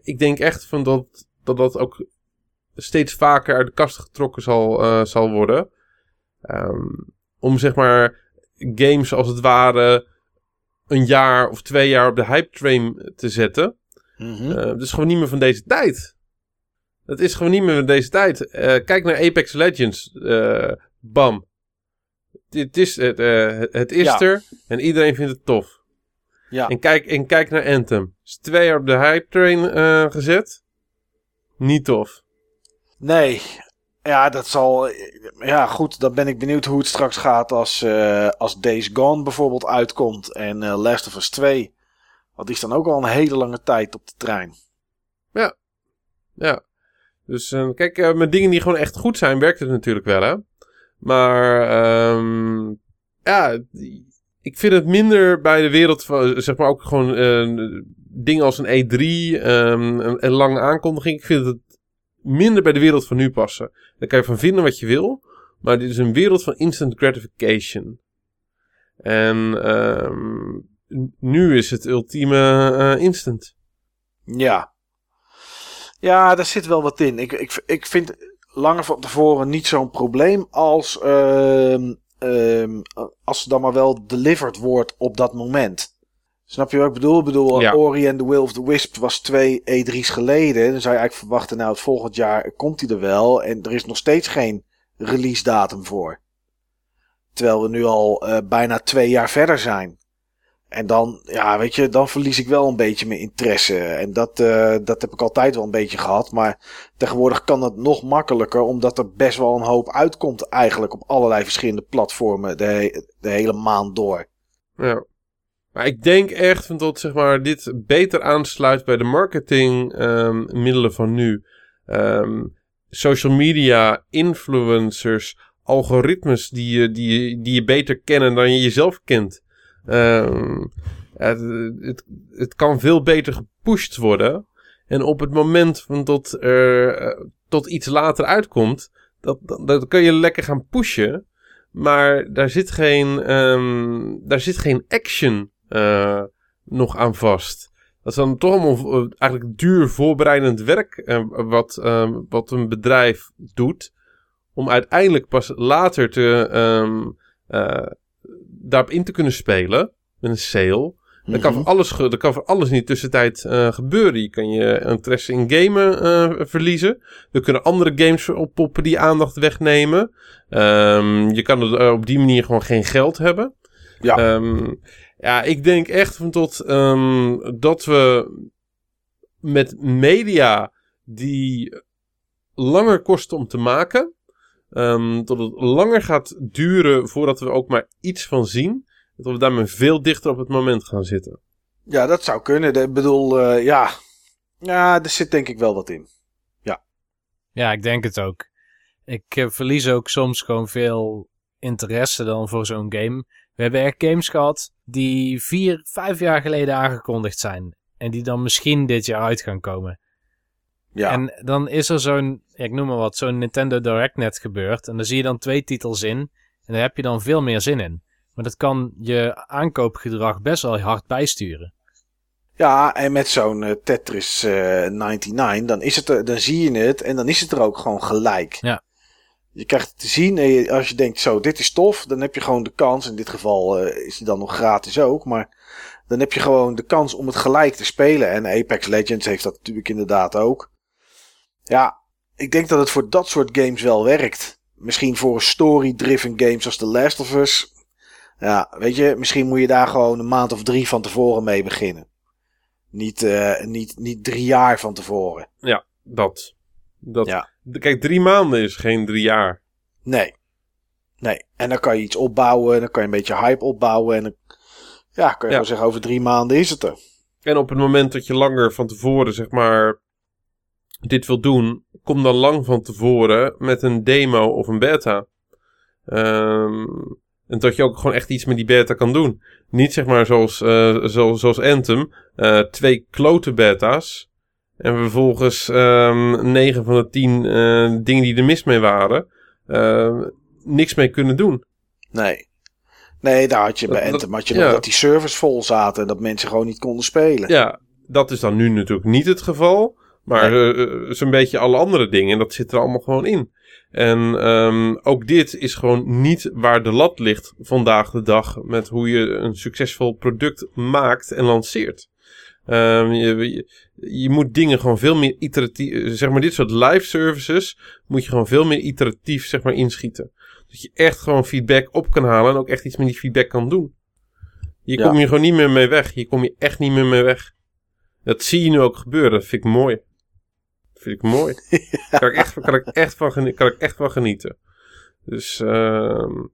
ik denk echt van dat, dat dat ook steeds vaker uit de kast getrokken zal, zal worden. Ehm, om zeg maar games als het ware een jaar of twee jaar op de hype train te zetten. Eh, dat is gewoon niet meer van deze tijd. Dat is gewoon niet meer van deze tijd. Eh, kijk naar Apex Legends. eh, bam. Het is, het, eh, het- is Ja. er en iedereen vindt het tof. ja. En, kijk, en kijk naar Anthem. Is twee jaar op de hype train eh, gezet. Niet tof. Nee. Ja, dat zal. Ja, goed. Dan ben ik benieuwd hoe het straks gaat als, eh, als Days Gone bijvoorbeeld uitkomt. En eh, Last of Us 2. Want die is dan ook al een hele lange tijd op de trein. Ja. Dus eh, kijk, eh, met dingen die gewoon echt goed zijn, werkt het natuurlijk wel, hè. Maar, ehm, ja, ik vind het minder bij de wereld van, zeg maar ook gewoon eh, dingen als een E3 ehm, een, lange aankondiging. Ik vind het minder bij de wereld van nu passen. Daar kan je van vinden wat je wil, maar dit is een wereld van instant gratification. En ehm, nu is het ultieme eh, instant. Ja. Ja, daar zit wel wat in. Ik, ik, ik vind langer van tevoren niet zo'n probleem als, ehm, ehm, als dan maar wel delivered wordt op dat moment. Snap je wat ik bedoel? Ik bedoel, Ja. Ori and the Will of the Wisp was twee E3's geleden. Dan zou je eigenlijk verwachten, nou, het volgend jaar komt hij er wel. En er is nog steeds geen release datum voor. Terwijl we nu al eh, bijna twee jaar verder zijn. En dan, ja, weet je, dan verlies ik wel een beetje mijn interesse. En dat, eh, dat heb ik altijd wel een beetje gehad. Maar tegenwoordig kan dat nog makkelijker, omdat er best wel een hoop uitkomt eigenlijk op allerlei verschillende platformen de, de hele maand door. Ja. Maar ik denk echt dat zeg maar, dit beter aansluit bij de marketingmiddelen van nu. Ehm, social media, influencers, algoritmes die je, die, die je beter kennen dan je jezelf kent. Ehm, het, het, het kan veel beter gepusht worden. En op het moment dat er eh, tot iets later uitkomt, dat, dat, kun je lekker gaan pushen. Maar daar zit geen, ehm, daar zit geen action eh, nog aan vast. Dat is dan toch allemaal eh, eigenlijk duur voorbereidend werk wat, eh, wat een bedrijf doet. Om uiteindelijk pas later te, ehm, daarop in te kunnen spelen met een sale. Dat kan, voor alles, dat kan voor alles in die tussentijd eh, gebeuren. Je kan je interesse in gamen eh, verliezen. Er kunnen andere games oppoppen die aandacht wegnemen. Ehm, je kan er, eh, op die manier gewoon geen geld hebben. Ja. Ehm, ja, ik denk echt van tot, ehm, dat we met media die langer kosten om te maken, ehm, dat het langer gaat duren voordat we ook maar iets van zien, dat we daarmee veel dichter op het moment gaan zitten. Ja, dat zou kunnen. Ik bedoel, eh, ja. Ja, er zit denk ik wel wat in. Ja, ik denk het ook. Ik eh, verlies ook soms gewoon veel interesse dan voor zo'n game. We hebben echt games gehad die vier, vijf jaar geleden aangekondigd zijn. En die dan misschien dit jaar uit gaan komen. Ja, En dan is er zo'n, ik noem maar wat, zo'n Nintendo Direct net gebeurd. En dan zie je dan twee titels in. En daar heb je dan veel meer zin in. Maar dat kan je aankoopgedrag best wel hard bijsturen. ja en met zo'n eh, Tetris eh 99, dan, is het er, dan zie je het en dan is het er ook gewoon gelijk. Ja. Je krijgt het te zien en je- als je denkt, zo, dit is tof, dan heb je gewoon de kans. In dit geval eh, is die dan nog gratis ook, maar dan heb je gewoon de kans om het gelijk te spelen. En Apex Legends heeft dat natuurlijk inderdaad ook. Ja, ik denk dat het voor dat soort games wel werkt. Misschien voor story-driven games als The Last of Us. Ja, weet je, misschien moet je daar gewoon een maand of drie van tevoren mee beginnen. Niet, eh, niet, niet drie jaar van tevoren. Dat. dat. Ja. Kijk, drie maanden is geen drie jaar. Nee. Nee. En dan kan je iets opbouwen. Dan kan je een beetje hype opbouwen. En dan ja, kan je Ja. gewoon zeggen, over drie maanden is het er. En op het moment dat je langer van tevoren, zeg maar, dit wil doen, kom dan lang van tevoren met een demo of een beta. Ehm, en dat je ook gewoon echt iets met die beta kan doen. Niet zeg maar zoals, eh, zoals, zoals Anthem. eh, twee klote beta's. En vervolgens ehm 9 van de 10 eh, dingen die er mis mee waren. eh, niks mee kunnen doen. Nee. Nee, daar had je bij Dat- Anthem had je ja. nog dat die servers vol zaten en dat mensen gewoon niet konden spelen. Ja, dat is dan nu natuurlijk niet het geval. Maar eh, eh, zo'n beetje alle andere dingen. En dat zit er allemaal gewoon in. En ehm, ook dit is gewoon niet waar de lat ligt vandaag de dag. Met hoe je een succesvol product maakt en lanceert. Ehm, je, je, je moet dingen gewoon veel meer iteratief. Zeg maar, dit soort live services. Moet je gewoon veel meer iteratief zeg maar, inschieten. Dat je echt gewoon feedback op kan halen. En ook echt iets met die feedback kan doen. Je Ja. komt hier gewoon niet meer mee weg. Je komt hier echt niet meer mee weg. Dat zie je nu ook gebeuren. Dat vind ik mooi. Vind ik mooi. Kan, ik echt, kan, ik echt van genieten, kan ik echt van genieten. Dus, ehm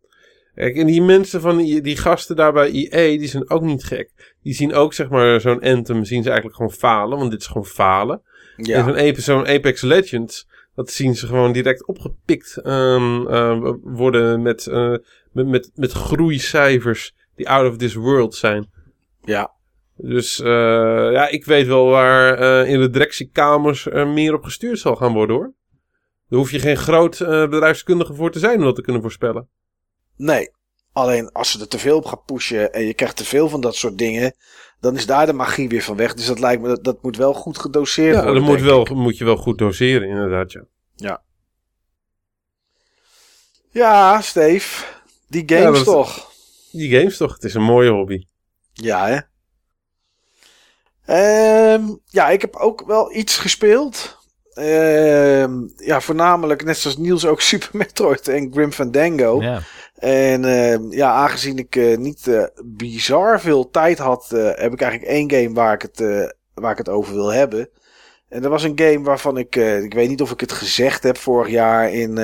kijk, en die mensen van die, die gasten daar bij EA, die zijn ook niet gek. Die zien ook, zeg maar, zo'n Anthem, zien ze eigenlijk gewoon falen. Want dit is gewoon falen. En Ja, zo'n Apex, Apex Legends, dat zien ze gewoon direct opgepikt ehm, eh, worden met, eh, met, met, met groeicijfers die out of this world zijn. ja. Dus eh, ja, ik weet wel waar eh, in de directiekamers er meer op gestuurd zal gaan worden hoor. Daar hoef je geen groot eh, bedrijfskundige voor te zijn om dat te kunnen voorspellen. Nee. Alleen als ze er te veel op gaan pushen en je krijgt te veel van dat soort dingen, dan is daar de magie weer van weg. Dus dat lijkt me, dat, dat moet wel goed gedoseerd Ja, worden. dat moet, wel, moet je wel goed doseren inderdaad ja. Ja, Steve. Die games Ja, dat- toch? Die games toch, het is een mooie hobby. Ja, hè? Ehm, ja, ik heb ook wel iets gespeeld. Ehm, ja, voornamelijk, net zoals Niels, ook Super Metroid en Grim Fandango. Ja. En ehm, ja, aangezien ik eh, niet eh, bizar veel tijd had, eh, heb ik eigenlijk één game waar ik, het, waar ik het over wil hebben. En dat was een game waarvan ik, ik weet niet of ik het gezegd heb vorig jaar in,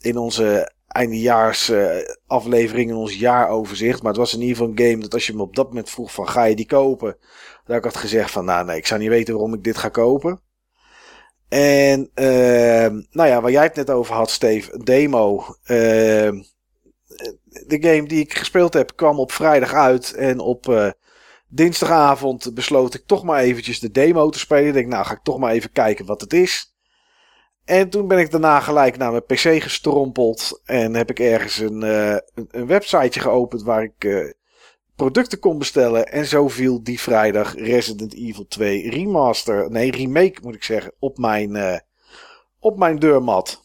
in onze eindejaars eh, in ons jaaroverzicht. Maar het was in ieder geval een game dat als je me op dat moment vroeg van ga je die kopen? Dat ik had gezegd van nou nee, ik zou niet weten waarom ik dit ga kopen. En ehm, nou ja, waar jij het net over had, Steve, een demo. Ehm, de game die ik gespeeld heb kwam op vrijdag uit. En op eh, dinsdagavond besloot ik toch maar eventjes de demo te spelen. Ik denk, nou ga ik toch maar even kijken wat het is. En toen ben ik daarna gelijk naar mijn pc gestrompeld. En heb ik ergens een, eh, een, websiteje geopend waar ik eh, producten kon bestellen. En zo viel die vrijdag Resident Evil 2 remaster, nee remake moet ik zeggen, op mijn, eh, op mijn deurmat.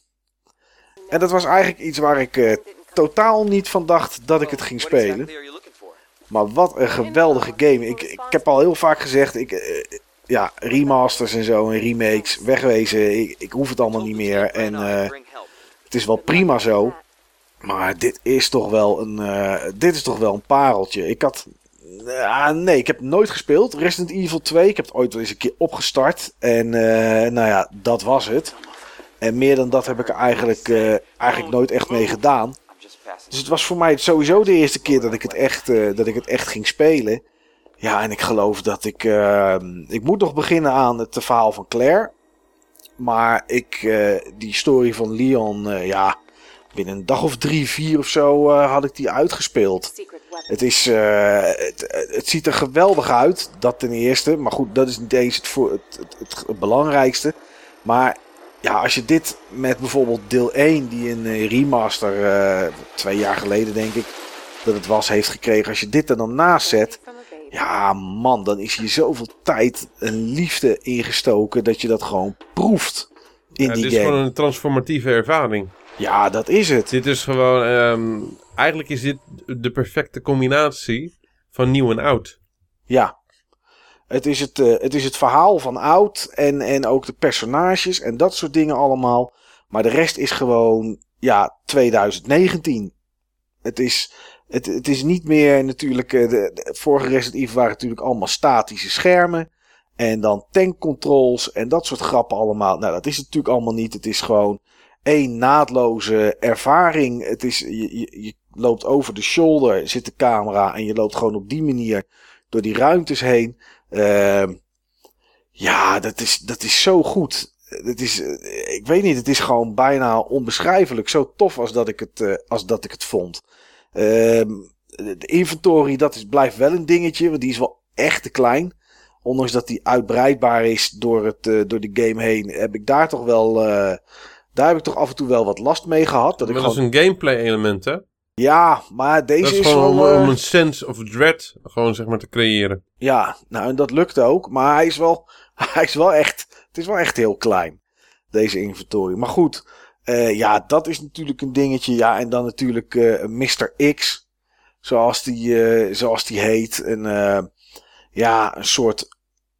En dat was eigenlijk iets waar ik totaal niet van dacht dat ik het ging spelen. Maar wat een geweldige game. Ik, ik heb al heel vaak gezegd, ik, ja, remasters en zo en remakes, wegwezen. Ik, ik hoef het allemaal niet meer. En eh, het is wel prima zo. Maar dit is toch wel een, eh, dit is toch wel een pareltje. Ik had, ah, nee, ik heb nooit gespeeld. Resident Evil 2, ik heb het ooit wel eens een keer opgestart. En eh, nou ja, dat was het. En meer dan dat heb ik er eigenlijk, eh, eigenlijk nooit echt mee gedaan. Dus het was voor mij sowieso de eerste keer dat ik het echt, eh, dat ik het echt ging spelen. Ja, en ik geloof dat ik. eh, ik moet nog beginnen aan het verhaal van Claire. Maar ik, eh, die story van Leon, eh, ja. Binnen een dag of drie, vier of zo eh, had ik die uitgespeeld. Het, is, het, het ziet er geweldig uit, dat ten eerste. Maar goed, dat is niet eens het, voor, het, het, het belangrijkste. Maar ja, als je dit met bijvoorbeeld deel 1, die een remaster twee jaar geleden denk ik dat het was, heeft gekregen. Als je dit er dan naast zet, ja man, dan is hier zoveel tijd en liefde ingestoken dat je dat gewoon proeft in Ja, die dit is game. gewoon een transformatieve ervaring. Ja, dat is het. Dit is gewoon, ehm, eigenlijk is dit de perfecte combinatie van nieuw en oud. Ja. Het is het, eh, het is het verhaal van oud en, en ook de personages en dat soort dingen allemaal. Maar de rest is gewoon, ja, 2019. Het is, het, het is niet meer natuurlijk, eh, de, vorige Resident Evil waren natuurlijk allemaal statische schermen. En dan tankcontrols en dat soort grappen allemaal. Nou, dat is het natuurlijk allemaal niet. Het is gewoon één naadloze ervaring. Het is, je, je, je loopt over de shoulder, zit de camera en je loopt gewoon op die manier door die ruimtes heen. Ehm, ja, dat is, dat is zo goed. het is, eh, ik weet niet, het is gewoon bijna onbeschrijfelijk. Zo tof als dat ik het, eh, als dat ik het vond. Ehm, de de inventory, dat is, blijft wel een dingetje, want die is wel echt te klein. Ondanks dat die uitbreidbaar is door, het, eh, door de game heen, heb ik daar toch wel, eh, daar heb ik toch af en toe wel wat last mee gehad. Dat ik dat gewoon, is een gameplay element, hè? Ja, maar deze Dat is is, gewoon wel, om, eh, om een sense of dread gewoon zeg maar te creëren. Ja, nou en dat lukt ook. Maar hij is wel, hij is wel echt, het is wel echt heel klein. Deze inventory. Maar goed, eh, ja, dat is natuurlijk een dingetje. Ja, en dan natuurlijk eh Mr. X. Zoals die, eh, zoals die heet. Een, ja, een soort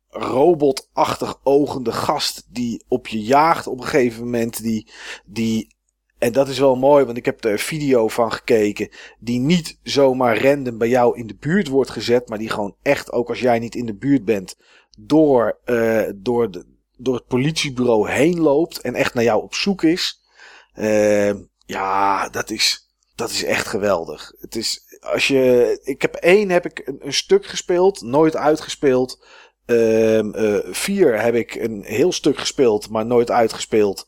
robotachtig ogende gast die op je jaagt op een gegeven moment. Die, die, en dat is wel mooi, want ik heb er video van gekeken. Die niet zomaar random bij jou in de buurt wordt gezet. Maar die gewoon echt, ook als jij niet in de buurt bent, door, door, de, door het politiebureau heen loopt. En echt naar jou op zoek is. Eh, ja, dat is, dat is echt geweldig. Het is, als je, ik heb één heb ik een, stuk gespeeld, nooit uitgespeeld. Ehm, eh, vier heb ik een heel stuk gespeeld, maar nooit uitgespeeld.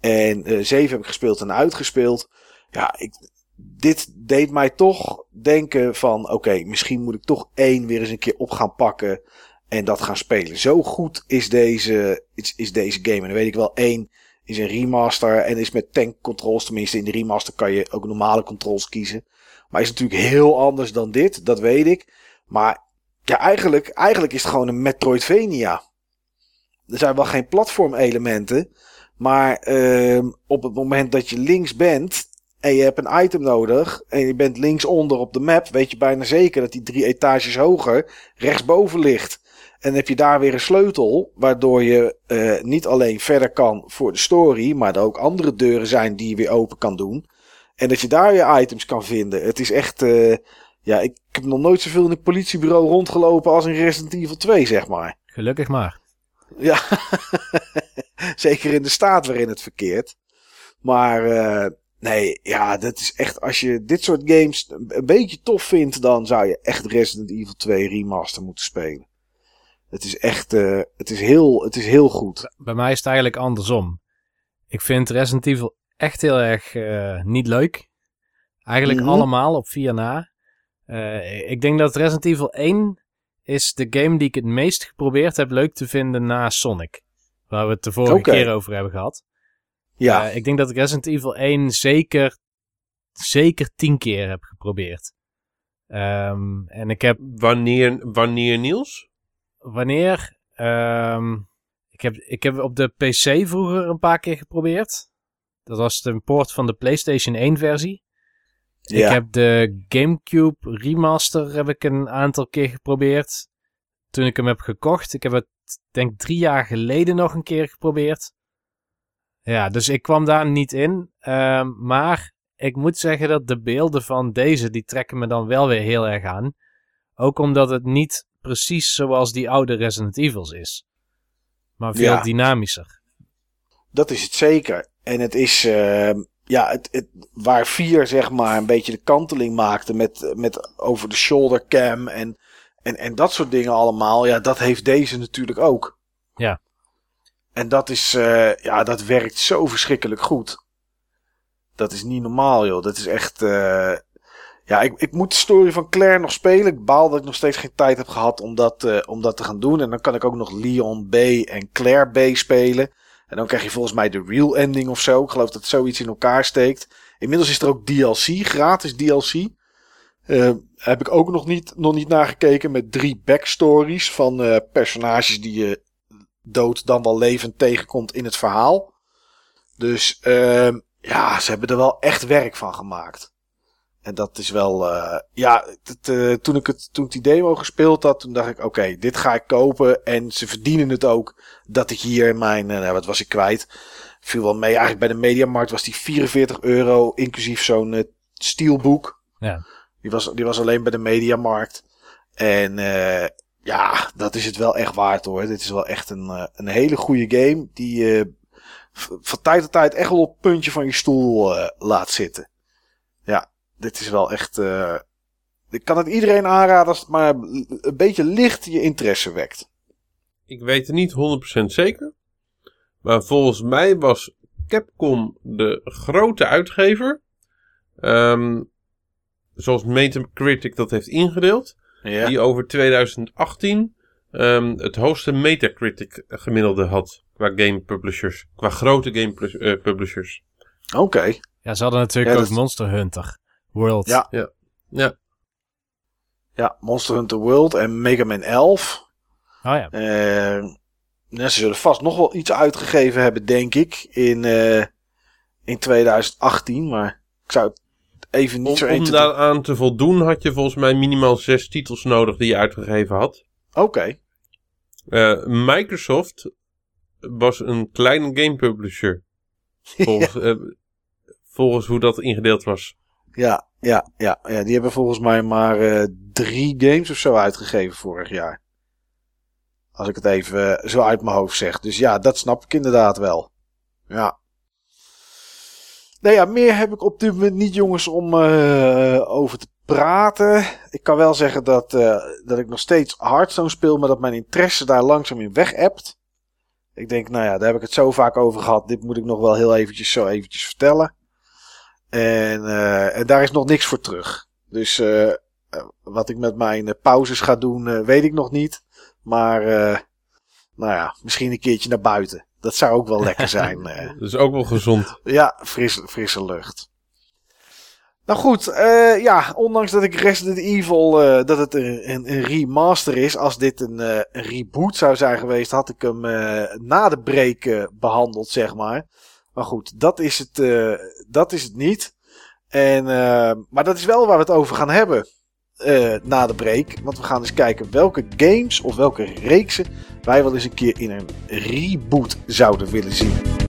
En eh, zeven heb ik gespeeld en uitgespeeld. Ja, ik, dit deed mij toch denken van... Oké, misschien moet ik toch één weer eens een keer op gaan pakken... en dat gaan spelen. Zo goed is deze, is deze game. En dan weet ik wel, één is een remaster... en is met tank controls. Tenminste, in de remaster kan je ook normale controls kiezen. Maar is natuurlijk heel anders dan dit, dat weet ik. Maar ja, eigenlijk, eigenlijk is het gewoon een Metroidvania. Er zijn wel geen platformelementen... Maar ehm, op het moment dat je links bent en je hebt een item nodig en je bent linksonder op de map, weet je bijna zeker dat die drie etages hoger rechtsboven ligt. En heb je daar weer een sleutel, waardoor je eh, niet alleen verder kan voor de story, maar er ook andere deuren zijn die je weer open kan doen. En dat je daar weer items kan vinden. Het is echt, eh, ja, ik, heb nog nooit zoveel in een politiebureau rondgelopen als in Resident Evil 2, zeg maar. Gelukkig maar. Ja, zeker in de staat waarin het verkeert. Maar eh, nee, ja, dat is echt. Als je dit soort games een beetje tof vindt, dan zou je echt Resident Evil 2 Remaster moeten spelen. Het is echt, eh, het, is heel, het is heel goed. Bij mij is het eigenlijk andersom. Ik vind Resident Evil echt heel erg eh, niet leuk. Eigenlijk Mhm. allemaal op 4 na. Eh, ik denk dat Resident Evil 1 is de game die ik het meest geprobeerd heb leuk te vinden na Sonic. Waar we het de vorige keer over hebben gehad. Ja, Eh, ik denk dat ik Resident Evil 1 zeker, zeker 10 keer heb geprobeerd. Ehm, en ik heb Wanneer, wanneer Niels? Wanneer. ehm, ik, heb, ik heb op de PC vroeger een paar keer geprobeerd. Dat was de port van de PlayStation 1 versie. ja. Ik heb de GameCube remaster heb ik een aantal keer geprobeerd. Toen ik hem heb gekocht. Ik heb het denk drie jaar geleden nog een keer geprobeerd. Ja, dus ik kwam daar niet in. Ehm, maar ik moet zeggen dat de beelden van deze, die trekken me dan wel weer heel erg aan. Ook omdat het niet precies zoals die oude Resident Evils is. Maar veel Ja. dynamischer. Dat is het zeker. En het is, eh, ja, het, het, waar vier zeg maar een beetje de kanteling maakte met, met over de shoulder cam en, en, en dat soort dingen allemaal. Ja, dat heeft deze natuurlijk ook. Ja. En dat is, eh, ja, dat werkt zo verschrikkelijk goed. Dat is niet normaal, joh. Dat is echt, eh, ja, ik, ik moet de story van Claire nog spelen. Ik baal dat ik nog steeds geen tijd heb gehad om dat, eh, om dat te gaan doen. En dan kan ik ook nog Leon B en Claire B spelen. En dan krijg je volgens mij de real ending of zo. Ik geloof dat zoiets in elkaar steekt. Inmiddels is er ook DLC, gratis DLC. Eh, heb ik ook nog niet, nog niet nagekeken met drie backstories van eh, personages die je dood dan wel levend tegenkomt in het verhaal. Dus ehm, ja, ze hebben er wel echt werk van gemaakt. En dat is wel, eh, ja, eh, toen, ik het, toen ik die demo gespeeld had, toen dacht ik, oké, dit ga ik kopen. En ze verdienen het ook dat ik hier mijn, eh, nou, wat was ik kwijt? Viel wel mee. Eigenlijk bij de Mediamarkt was die 44 euro, inclusief zo'n steelboek. Ja. Die was, die was alleen bij de Mediamarkt. En ja, dat is het wel echt waard hoor. Dit is wel echt een, een hele goede game. Die van tijd tot tijd echt wel op het puntje van je stoel laat zitten. Dit is wel echt. eh, ik kan het iedereen aanraden als het maar een beetje licht je interesse wekt. Ik weet het niet 100% zeker. Maar volgens mij was Capcom de grote uitgever. Ehm, zoals Metacritic dat heeft ingedeeld. Ja. Die over 2018 ehm, het hoogste Metacritic gemiddelde had. Qua game publishers. Qua grote game eh, publishers. Oké. Ja, ze hadden natuurlijk Ja, ook dat- Monster Hunter World. Ja. Ja, Ja, Monster Hunter World en Mega Man 11. Oh ja. Eh, ja, ze zullen vast nog wel iets uitgegeven hebben, denk ik, in, eh, in 2018. Maar ik zou het even niet om, zo om 1 te daaraan te voldoen had je volgens mij minimaal zes titels nodig die je uitgegeven had. Oké. Eh, Microsoft was een kleine game publisher. Volgens, eh, volgens hoe dat ingedeeld was. Ja, ja, ja, ja, die hebben volgens mij maar eh, drie games of zo uitgegeven vorig jaar. Als ik het even eh, zo uit mijn hoofd zeg. Dus ja, dat snap ik inderdaad wel. Ja. Nou ja, meer heb ik op dit moment niet, jongens, om eh, over te praten. Ik kan wel zeggen dat, dat ik nog steeds Hearthstone speel, maar dat mijn interesse daar langzaam in weg. Ik denk, nou ja, daar heb ik het zo vaak over gehad. Dit moet ik nog wel heel eventjes zo eventjes vertellen. En, eh, en daar is nog niks voor terug. Dus eh, eh, wat ik met mijn pauzes ga doen, weet ik nog niet. Maar nou ja, misschien een keertje naar buiten. Dat zou ook wel lekker zijn. Dat is ook wel gezond. Ja, fris, frisse lucht. Nou goed, ja, ondanks dat ik Resident Evil, dat het een, een, een remaster is, als dit een, een reboot zou zijn geweest, had ik hem na de break eh, behandeld, zeg maar. Maar goed, dat is het, eh, dat is het niet. En, eh, maar dat is wel waar we het over gaan hebben eh, na de break. Want we gaan eens kijken welke games of welke reeksen wij wel eens een keer in een reboot zouden willen zien.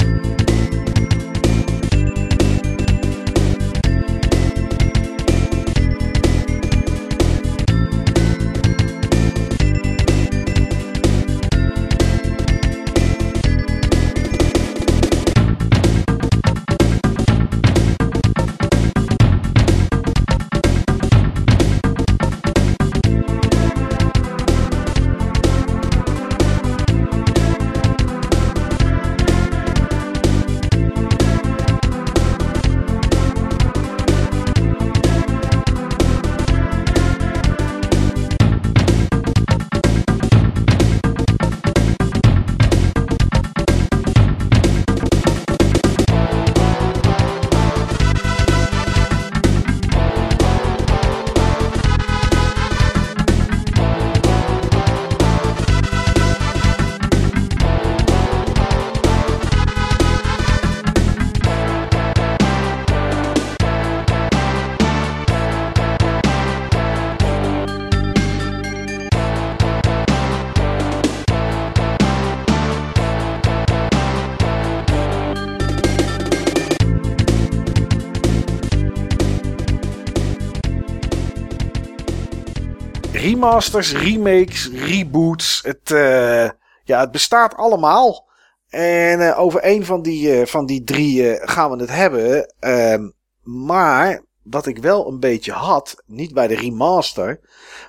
Remasters, remakes, reboots. Het, eh, ja, het bestaat allemaal. En eh, over een van die, eh, van die drie gaan we het hebben. Ehm, maar wat ik wel een beetje had, niet bij de remaster,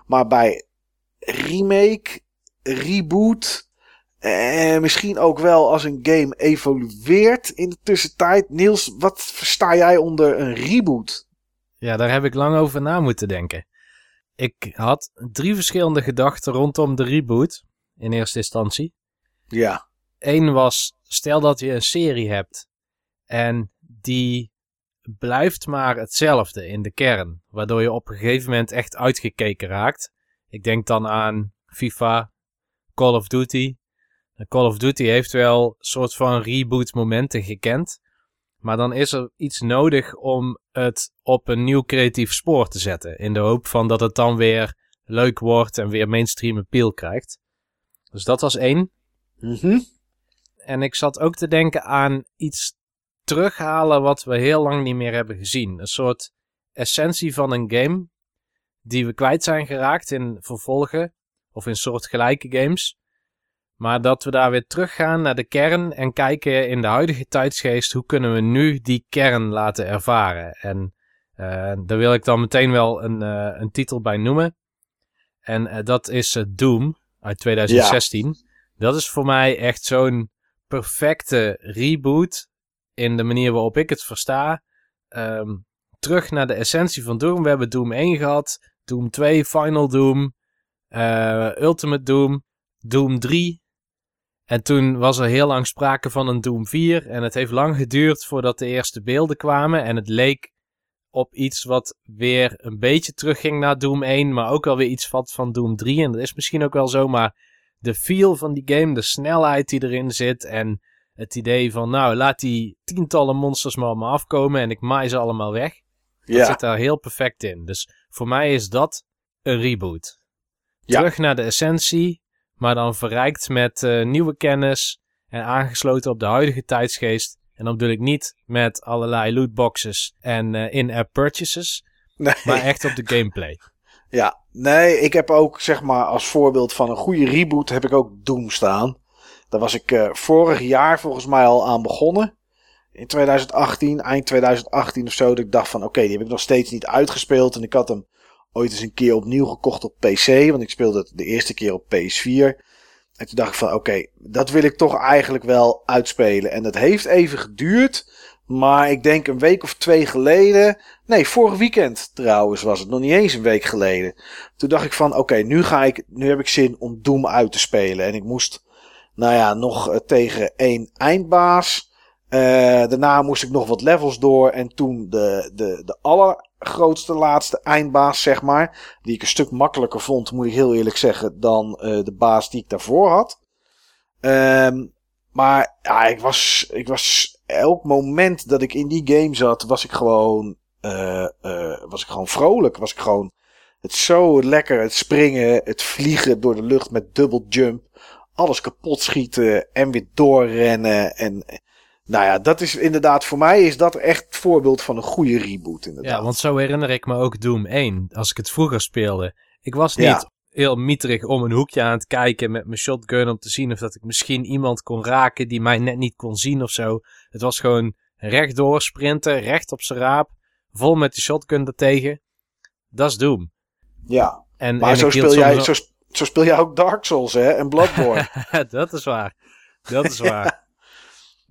maar bij remake, reboot. En misschien ook wel als een game evolueert in de tussentijd. Niels, wat versta jij onder een reboot? Ja, daar heb ik lang over na moeten denken. Ik had drie verschillende gedachten rondom de reboot in eerste instantie. Ja, Eén was, stel dat je een serie hebt en die blijft maar hetzelfde in de kern, waardoor je op een gegeven moment echt uitgekeken raakt. Ik denk dan aan FIFA, Call of Duty. Call of Duty heeft wel een soort van reboot momenten gekend, maar dan is er iets nodig om het op een nieuw creatief spoor te zetten, in de hoop van dat het dan weer leuk wordt en weer mainstream appeal krijgt. Dus dat was één. Mhm. En ik zat ook te denken aan iets terughalen wat we heel lang niet meer hebben gezien. Een soort essentie van een game die we kwijt zijn geraakt in vervolgen of in soortgelijke games. Maar dat we daar weer teruggaan naar de kern en kijken in de huidige tijdsgeest hoe kunnen we nu die kern laten ervaren. En eh, daar wil ik dan meteen wel een, eh, een titel bij noemen. En eh, dat is Doom uit 2016. Dat is voor mij echt zo'n perfecte reboot in de manier waarop ik het versta. Ehm, terug naar de essentie van Doom. We hebben Doom 1 gehad, Doom 2, Final Doom, Ultimate Doom, Doom 3. En toen was er heel lang sprake van een Doom 4. En het heeft lang geduurd voordat de eerste beelden kwamen. En het leek op iets wat weer een beetje terugging naar Doom 1. Maar ook wel weer iets wat van Doom 3. En dat is misschien ook wel zo. Maar de feel van die game, de snelheid die erin zit. En het idee van, nou, laat die tientallen monsters maar op me afkomen. En ik maai ze allemaal weg. Dat Ja, zit daar heel perfect in. Dus voor mij is dat een reboot. Ja. Terug naar de essentie, maar dan verrijkt met eh, nieuwe kennis en aangesloten op de huidige tijdsgeest. En dan bedoel ik niet met allerlei lootboxes en eh, in-app purchases, nee. maar echt op de gameplay. Ja, nee, ik heb ook zeg maar als voorbeeld van een goede reboot heb ik ook Doom staan. Daar was ik eh, vorig jaar volgens mij al aan begonnen. In 2018, eind 2018 of zo. Dat ik dacht van oké, die heb ik nog steeds niet uitgespeeld. En ik had hem ooit eens een keer opnieuw gekocht op PC. Want ik speelde het de eerste keer op PS4. En toen dacht ik van oké, dat wil ik toch eigenlijk wel uitspelen. En dat heeft even geduurd. Maar ik denk een week of twee geleden. Nee, vorig weekend trouwens was het. Nog niet eens een week geleden. Toen dacht ik van oké, nu ga ik. Nu heb ik zin om Doom uit te spelen. En ik moest. Nou ja, nog eh, tegen één eindbaas. Eh, daarna moest ik nog wat levels door. En toen de, de, de allergrootste laatste eindbaas, zeg maar. Die ik een stuk makkelijker vond, moet ik heel eerlijk zeggen. Dan eh, de baas die ik daarvoor had. Ehm, maar ja, ik was, ik was. Elk moment dat ik in die game zat, was ik gewoon. eh, eh, was ik gewoon vrolijk. Was ik gewoon. Het zo lekker. Het springen, het vliegen door de lucht met double jump. Alles kapot schieten en weer doorrennen. En nou ja, dat is inderdaad voor mij is dat echt het voorbeeld van een goede reboot. Inderdaad. Ja, want zo herinner ik me ook Doom 1, als ik het vroeger speelde. Ik was niet Ja. heel mieterig om een hoekje aan het kijken met mijn shotgun om te zien of dat ik misschien iemand kon raken die mij net niet kon zien of zo. Het was gewoon rechtdoor sprinten, recht op zijn raap, vol met de shotgun ertegen. Dat is Doom. ja. En, Maar en zo speel, jij, zo, zo speel jij ook Dark Souls hè? en Bloodborne. dat is waar. Dat is waar.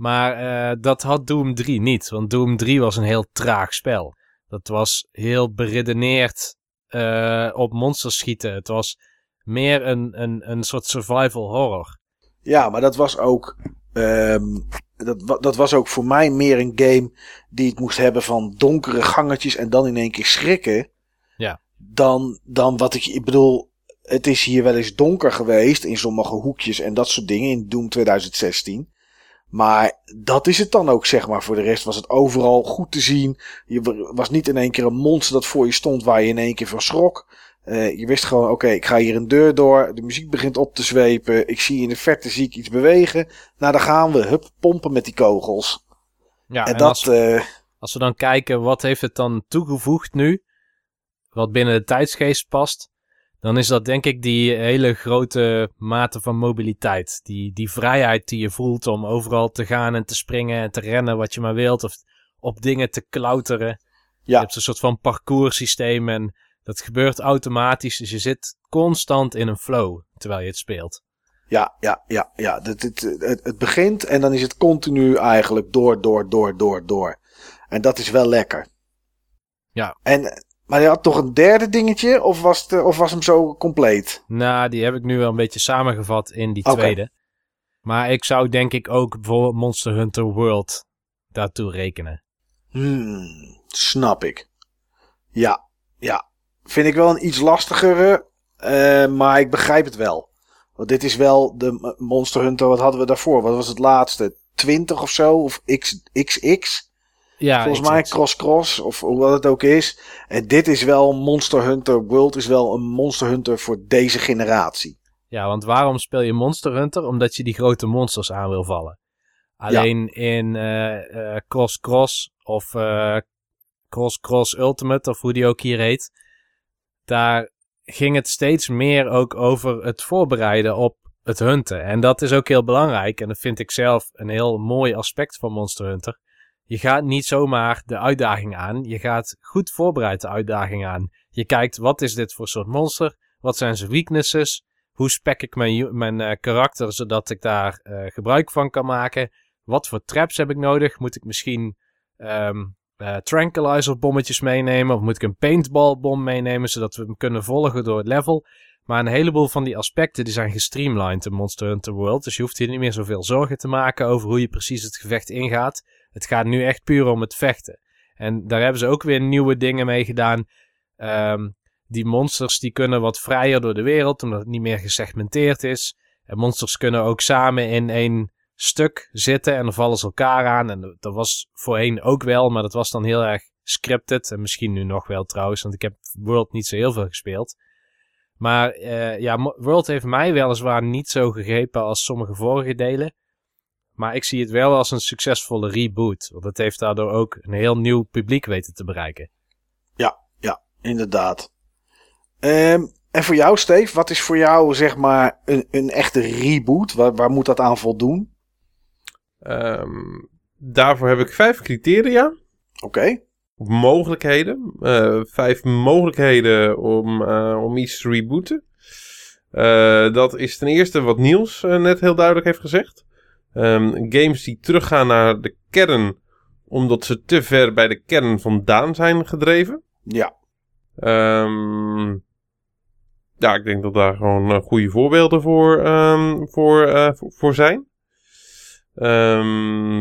Maar eh, dat had Doom 3 niet, want Doom 3 was een heel traag spel. Dat was heel beredeneerd eh, op monsters schieten. Het was meer een, een, een soort survival horror. Ja, maar dat was ook. ehm, dat, dat was ook voor mij meer een game die het moest hebben van donkere gangetjes en dan in één keer schrikken. Ja. Dan, dan wat ik. Ik bedoel, het is hier wel eens donker geweest in sommige hoekjes en dat soort dingen in Doom 2016. Maar dat is het dan ook, zeg maar. Voor de rest was het overal goed te zien. Je wa- was niet in één keer een monster dat voor je stond waar je in één keer van schrok. Eh, je wist gewoon, oké, ik ga hier een deur door. De muziek begint op te zwepen. Ik zie in de verte zie ik iets bewegen. Nou, daar gaan we. Hup, pompen met die kogels. Ja, en en dat, als, eh, als we dan kijken, wat heeft het dan toegevoegd nu? Wat binnen de tijdsgeest past. Dan is dat denk ik die hele grote mate van mobiliteit. Die, die vrijheid die je voelt om overal te gaan en te springen en te rennen wat je maar wilt. Of op dingen te klauteren. Je ja, hebt een soort van parcourssysteem en dat gebeurt automatisch. Dus je zit constant in een flow terwijl je het speelt. ja, ja, ja, ja. Het, het, het, het begint en dan is het continu eigenlijk door, door, door, door, door. En dat is wel lekker. Ja. En, maar je had toch een derde dingetje? Of was, het, eh, of was hem zo compleet? Nou, die heb ik nu wel een beetje samengevat in die tweede. Maar ik zou denk ik ook bijvoorbeeld Monster Hunter World daartoe rekenen. Hmm, snap ik. Ja, ja. Vind ik wel een iets lastigere, eh, maar ik begrijp het wel. Want dit is wel de Monster Hunter, wat hadden we daarvoor? Wat was het laatste? 20 of zo? Of X, XX? Ja, Volgens mij. Cross Cross, of hoe wat het ook is. En dit is wel Monster Hunter World, is wel een Monster Hunter voor deze generatie. Ja, want waarom speel je Monster Hunter? Omdat je die grote monsters aan wil vallen. Alleen in eh, eh, Cross Cross of eh, Cross Cross Ultimate, of hoe die ook hier heet, daar ging het steeds meer ook over het voorbereiden op het hunten. En dat is ook heel belangrijk. En dat vind ik zelf een heel mooi aspect van Monster Hunter. Je gaat niet zomaar de uitdaging aan. Je gaat goed voorbereid de uitdaging aan. Je kijkt, wat is dit voor soort monster? Wat zijn zijn weaknesses? hoe spek ik mijn, mijn eh, karakter zodat ik daar eh, gebruik van kan maken? Wat voor traps heb ik nodig? Moet ik misschien ehm eh, tranquilizer bommetjes meenemen? Of moet ik een paintball bom meenemen zodat we hem kunnen volgen door het level? Maar een heleboel van die aspecten die zijn gestreamlined in Monster Hunter World. Dus je hoeft hier niet meer zoveel zorgen te maken over hoe je precies het gevecht ingaat. Het gaat nu echt puur om het vechten. En daar hebben ze ook weer nieuwe dingen mee gedaan. Ehm, die monsters die kunnen wat vrijer door de wereld, omdat het niet meer gesegmenteerd is. En monsters kunnen ook samen in één stuk zitten en dan vallen ze elkaar aan. En dat was voorheen ook wel, maar dat was dan heel erg scripted. En misschien nu nog wel trouwens, want ik heb World niet zo heel veel gespeeld. Maar eh, ja, World heeft mij weliswaar niet zo gegrepen als sommige vorige delen. Maar ik zie het wel als een succesvolle reboot. Want het heeft daardoor ook een heel nieuw publiek weten te bereiken. Inderdaad. Ehm, en voor jou, Steve, wat is voor jou zeg maar een, een echte reboot? Waar, waar moet dat aan voldoen? Ehm, daarvoor heb ik vijf criteria. Oké. Mogelijkheden. Eh, vijf mogelijkheden om, eh, om iets te rebooten. Eh, dat is ten eerste wat Niels net heel duidelijk heeft gezegd. Ehm, games die teruggaan naar de kern, omdat ze te ver bij de kern vandaan zijn gedreven. Ja. Ehm, ja, ik denk dat daar gewoon eh, goede voorbeelden voor, ehm, voor, eh, voor, zijn.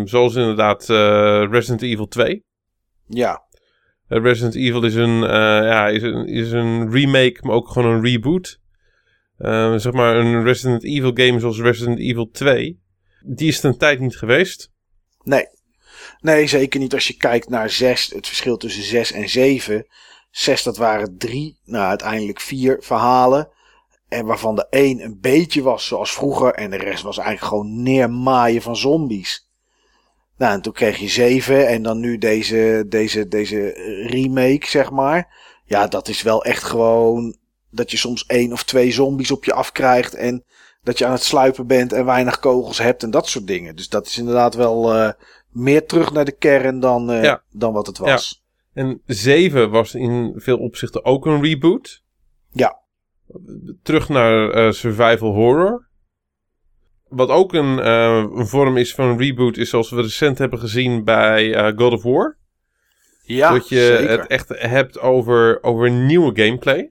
Zoals inderdaad eh, Resident Evil 2. Ja. Resident Evil is een, ja, is, een, is een remake, maar ook gewoon een reboot. Zeg maar een Resident Evil game zoals Resident Evil 2. Die is een tijd niet geweest. Nee. Nee, zeker niet als je kijkt naar 6. Het verschil tussen 6 en 7. 6, dat waren drie, nou uiteindelijk vier verhalen. En waarvan de één een beetje was zoals vroeger. En de rest was eigenlijk gewoon neermaaien van zombies. Nou, en toen kreeg je 7. En dan nu deze, deze, deze remake, zeg maar. Ja, dat is wel echt gewoon dat je soms één of twee zombies op je afkrijgt. En dat je aan het sluipen bent en weinig kogels hebt en dat soort dingen. Dus dat is inderdaad wel eh, meer terug naar de kern dan, eh, Ja. dan wat het was. En 7 was in veel opzichten ook een reboot. Ja. Terug naar eh, survival horror. Wat ook een, een vorm is van een reboot is zoals we recent hebben gezien bij God of War. Ja, dat je zeker. het echt hebt over, over nieuwe gameplay.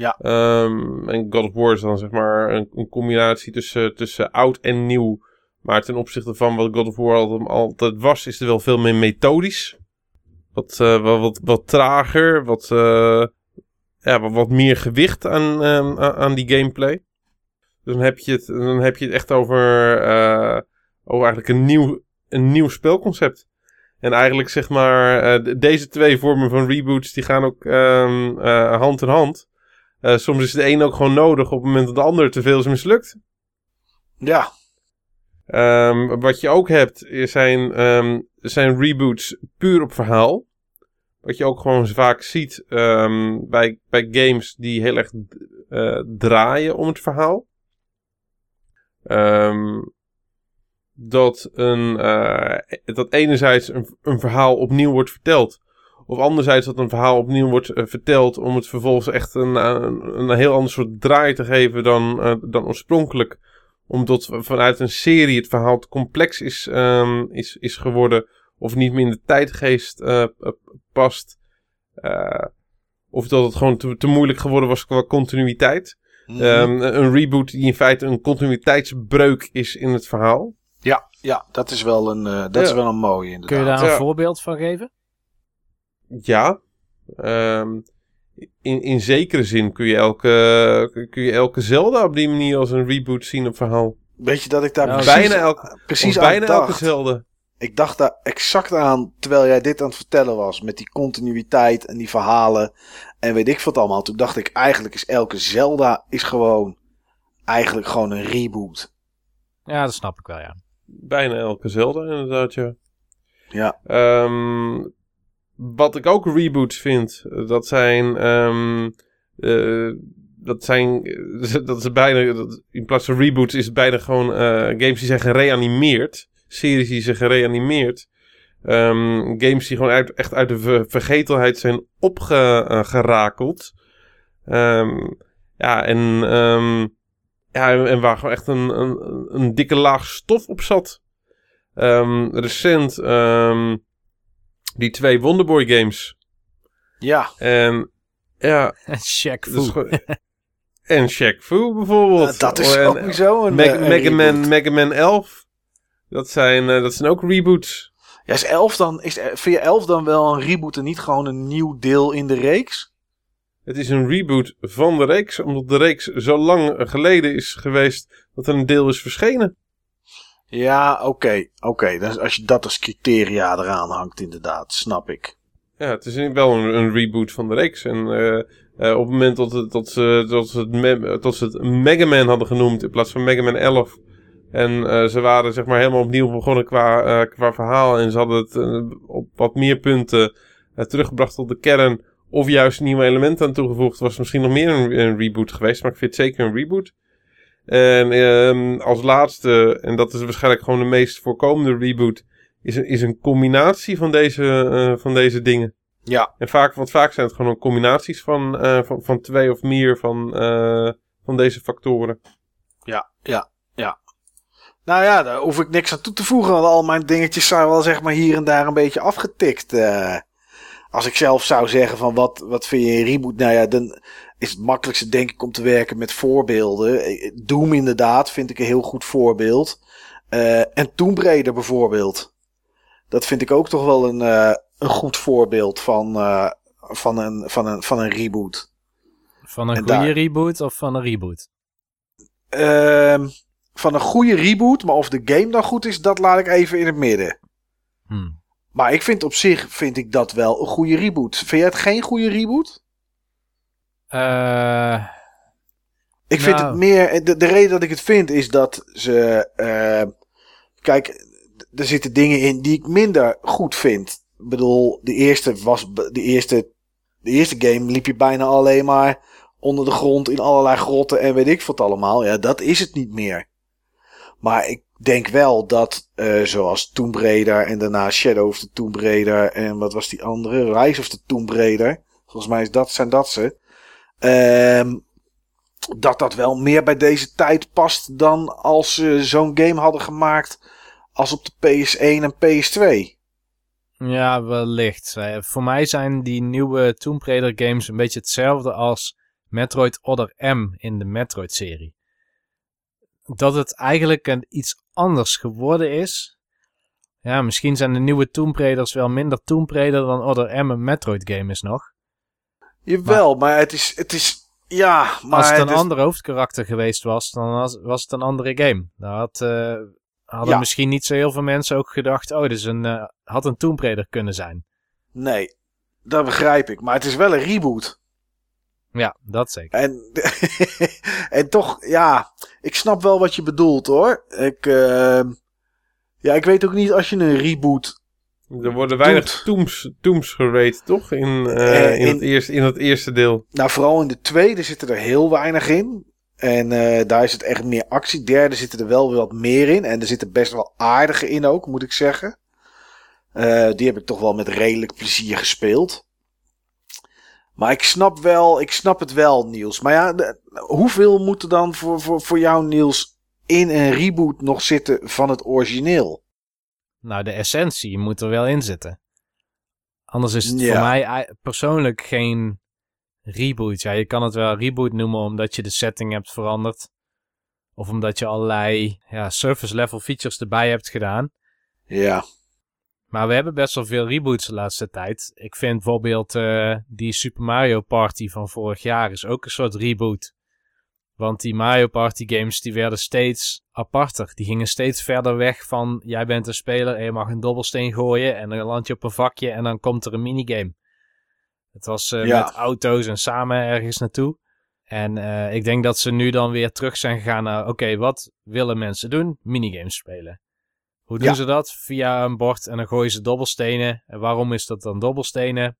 Ja. Ehm, en God of War is dan zeg maar een, een combinatie tussen, tussen oud en nieuw. Maar ten opzichte van wat God of War altijd, was, is er wel veel meer methodisch. Wat, eh, wat, wat, wat trager, wat, eh, ja, wat, wat meer gewicht aan, ehm, aan- die gameplay. Dus dan heb je het, dan heb je het echt over, eh, over eigenlijk een nieuw, een nieuw spelconcept. En eigenlijk zeg maar, de- deze twee vormen van reboots, die gaan ook ehm, eh, hand in hand. Eh, soms is de een ook gewoon nodig op het moment dat de ander te veel is mislukt. Ja, Ehm, wat je ook hebt, zijn, ehm, zijn reboots puur op verhaal. Wat je ook gewoon vaak ziet ehm, bij, bij games die heel erg eh, draaien om het verhaal. Dat, een, eh, dat enerzijds een, een verhaal opnieuw wordt verteld. Of anderzijds dat een verhaal opnieuw wordt eh, verteld om het vervolgens echt een, een, een heel ander soort draai te geven dan, eh, dan oorspronkelijk omdat vanuit een serie het verhaal te complex is, ehm, is, is geworden. Of niet meer in de tijdgeest eh, eh, past. Eh, of dat het gewoon te, te moeilijk geworden was qua continuïteit. Mhm. Ehm, een reboot die in feite een continuïteitsbreuk is in het verhaal. ja, ja, dat is wel een, eh, dat is wel een mooie inderdaad. Kun je daar een Ja. voorbeeld van geven? Ja. Ehm, in, in zekere zin kun je, elke, kun je elke Zelda op die manier als een reboot zien op verhaal. Weet je dat ik daar Nou, precies, bijna elke, precies aan bijna elke? Zelda. Ik dacht daar exact aan terwijl jij dit aan het vertellen was. Met die continuïteit en die verhalen. En weet ik wat allemaal. Toen dacht ik eigenlijk is elke Zelda is gewoon eigenlijk gewoon een reboot. Ja, dat snap ik wel, ja. Bijna elke Zelda inderdaad, ja. Ja. Ehm, wat ik ook reboots vind, eh, dat zijn. ehm, eh, dat zijn. eh, Dat is bijna. in plaats van reboots is het bijna gewoon eh, games die zijn gereanimeerd. Series die zijn gereanimeerd. Ehm, games die gewoon echt uit de ver- vergetelheid zijn opgerakeld. Ehm, ja, en. ja, en- waar gewoon echt een, een, een dikke laag stof op zat. Recent die twee Wonderboy games. Ja, En ja, Shaq dat is Fu. en Shaq Fu bijvoorbeeld. dat is En, ook niet zo een, Meg- eh, een Mega, Man. Mega Man 11. Dat zijn, eh, dat zijn ook reboots. Ja, is 11 dan, is, vind je 11 dan wel een reboot en niet gewoon een nieuw deel in de reeks? Het is een reboot van de reeks, omdat de reeks zo lang geleden is geweest dat er een deel is verschenen. Ja, oké, oké. Als je dat als criteria eraan hangt, inderdaad, snap ik. Ja, het is wel een, een reboot van de reeks. En eh, eh, op het moment dat, ze, dat, ze het dat ze Mega Man hadden genoemd in plaats van Mega Man 11. En eh, ze waren zeg maar helemaal opnieuw begonnen qua, qua verhaal. En ze hadden het op wat meer punten teruggebracht tot de kern. Of juist nieuwe elementen aan toegevoegd. Was misschien nog meer een, een reboot geweest. Maar ik vind het zeker een reboot. En ehm, als laatste, en dat is waarschijnlijk gewoon de meest voorkomende reboot. Is een, is een combinatie van deze, eh, van deze dingen. Ja, En vaak, want vaak zijn het gewoon combinaties van, eh, van, van twee of meer van, eh, van deze factoren. ja, ja, ja. Nou ja, daar hoef ik niks aan toe te voegen, want al mijn dingetjes zijn wel zeg maar hier en daar een beetje afgetikt. als ik zelf zou zeggen van wat, wat vind je een reboot, nou ja, dan is het makkelijkste denk ik om te werken met voorbeelden. Eh, Doom inderdaad vind ik een heel goed voorbeeld. Eh, en Tomb Raider bijvoorbeeld. Dat vind ik ook toch wel een, eh, een goed voorbeeld van, eh, van, een, van, een, van een reboot. Van een En goede daar- reboot of van een reboot? Ehm, van een goede reboot, maar of de game dan goed is, dat laat ik even in het midden. Hm. Maar ik vind op zich vind ik dat wel een goede reboot. Vind jij het geen goede reboot? Eh, Ik vind Nou. het meer. De, de reden dat ik het vind is dat ze. eh, kijk, er zitten dingen in die ik minder goed vind. Ik bedoel, de eerste was. De eerste, de eerste game liep je bijna alleen maar onder de grond in allerlei grotten en weet ik wat allemaal. Ja, dat is het niet meer. Maar ik denk wel dat, eh, zoals Tomb Raider en daarna Shadow of the Tomb Raider en wat was die andere? Rise of the Tomb Raider. Volgens mij is dat, zijn dat ze. Ehm dat dat wel meer bij deze tijd past dan als ze zo'n game hadden gemaakt als op de PS1 en PS2. ja, wellicht. Eh, voor mij zijn die nieuwe Tomb Raider games een beetje hetzelfde als Metroid Other M in de Metroid-serie. Dat het eigenlijk een iets anders geworden is. Ja, misschien zijn de nieuwe Tomb Raiders wel minder Tomb Raider dan Other M een Metroid game is nog. Jawel, maar, het is, het is, ja, maar Als het een is- ander hoofdkarakter geweest was, dan was, was het een andere game. Daar had, eh, hadden Ja. misschien niet zo heel veel mensen ook gedacht, oh, dit is een, eh, had een Tomb Raider kunnen zijn. nee, dat begrijp ik. Maar het is wel een reboot. Ja, dat zeker. En, en toch, ja, ik snap wel wat je bedoelt hoor. Ik, ehm, ja, ik weet ook niet als je een reboot Er worden weinig tombs, tombs gerate, toch? In, eh, Eh, in, in- het eerste, in het eerste deel. Nou, vooral in de tweede zitten er heel weinig in. En eh, daar is het echt meer actie. Derde zitten er wel wat meer in. En er zitten best wel aardige in ook, moet ik zeggen. Eh, die heb ik toch wel met redelijk plezier gespeeld. Maar ik snap wel, ik snap het wel, Niels. Maar ja, de- hoeveel moet er dan voor, voor, voor jou, Niels, in een reboot nog zitten van het origineel? Nou, de essentie moet er wel in zitten. Anders is het Ja. voor mij persoonlijk geen reboot. Ja, je kan het wel reboot noemen omdat je de setting hebt veranderd. Of omdat je allerlei ja, surface level features erbij hebt gedaan. Ja, Maar we hebben best wel veel reboots de laatste tijd. Ik vind bijvoorbeeld eh, die Super Mario Party van vorig jaar is ook een soort reboot. Want die Mario Party games die werden steeds aparter. Die gingen steeds verder weg van jij bent een speler en je mag een dobbelsteen gooien en dan land je op een vakje en dan komt er een minigame. Het was eh, Ja. met auto's en samen ergens naartoe. En eh, ik denk dat ze nu dan weer terug zijn gegaan naar oké, wat willen mensen doen? Minigames spelen. Hoe doen Ja. ze dat? Via een bord en dan gooien ze dobbelstenen. En waarom is dat dan dobbelstenen?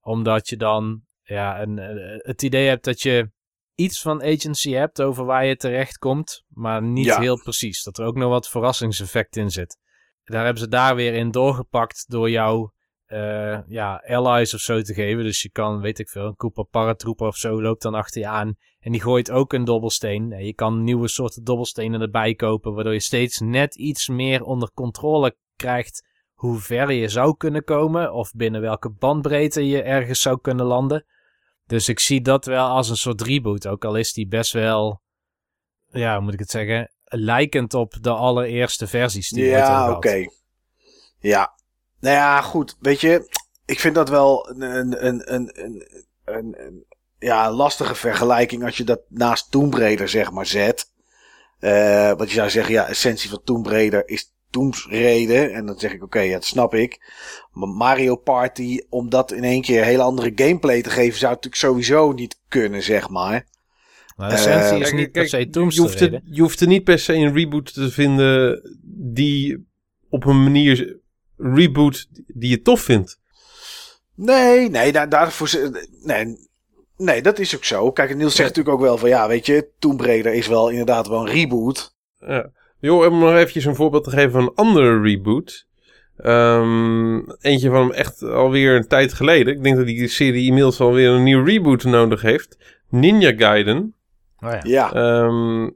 Omdat je dan ja, een, eh, het idee hebt dat je iets van agency hebt over waar je terecht komt, maar niet Ja. heel precies. Dat er ook nog wat verrassingseffect in zit. Daar hebben ze daar weer in doorgepakt door jou eh, ja, allies of zo te geven. Dus je kan, weet ik veel, een Koopa paratrooper of zo loopt dan achter je aan. En die gooit ook een dobbelsteen. En je kan nieuwe soorten dobbelstenen erbij kopen, waardoor je steeds net iets meer onder controle krijgt hoe ver je zou kunnen komen of binnen welke bandbreedte je ergens zou kunnen landen. Dus ik zie dat wel als een soort reboot, ook al is die best wel, ja, hoe moet ik het zeggen, lijkend op de allereerste versies die Ja, oké. Ja. Nou ja, goed. Weet je, ik vind dat wel een, een, een, een, een, een, een- ja, lastige vergelijking als je dat naast Tomb Raider zeg maar zet. Eh want je zou zeggen, ja, essentie van Tomb Raider is Raider. En dan zeg ik, oké, ja, dat snap ik. Maar Mario Party, om dat in één keer hele andere gameplay te geven, zou natuurlijk sowieso niet kunnen, zeg maar. Maar de essentie Eh, is Kijk, niet per se je, hoeft te er, je hoeft er niet per se een reboot te vinden die op een manier reboot die je tof vindt. Nee, nee, daar, daarvoor. ze- Nee, nee, dat is ook zo. Kijk, Niels zegt natuurlijk ook wel van ja, weet je, Tomb Raider is wel inderdaad wel een reboot. Ja. Joh, om nog eventjes een voorbeeld te geven van een andere reboot. Ehm, eentje van hem echt alweer een tijd geleden. Ik denk dat die serie inmiddels alweer een nieuw reboot nodig heeft. Ninja Gaiden. Oh ja. Ja, Ehm,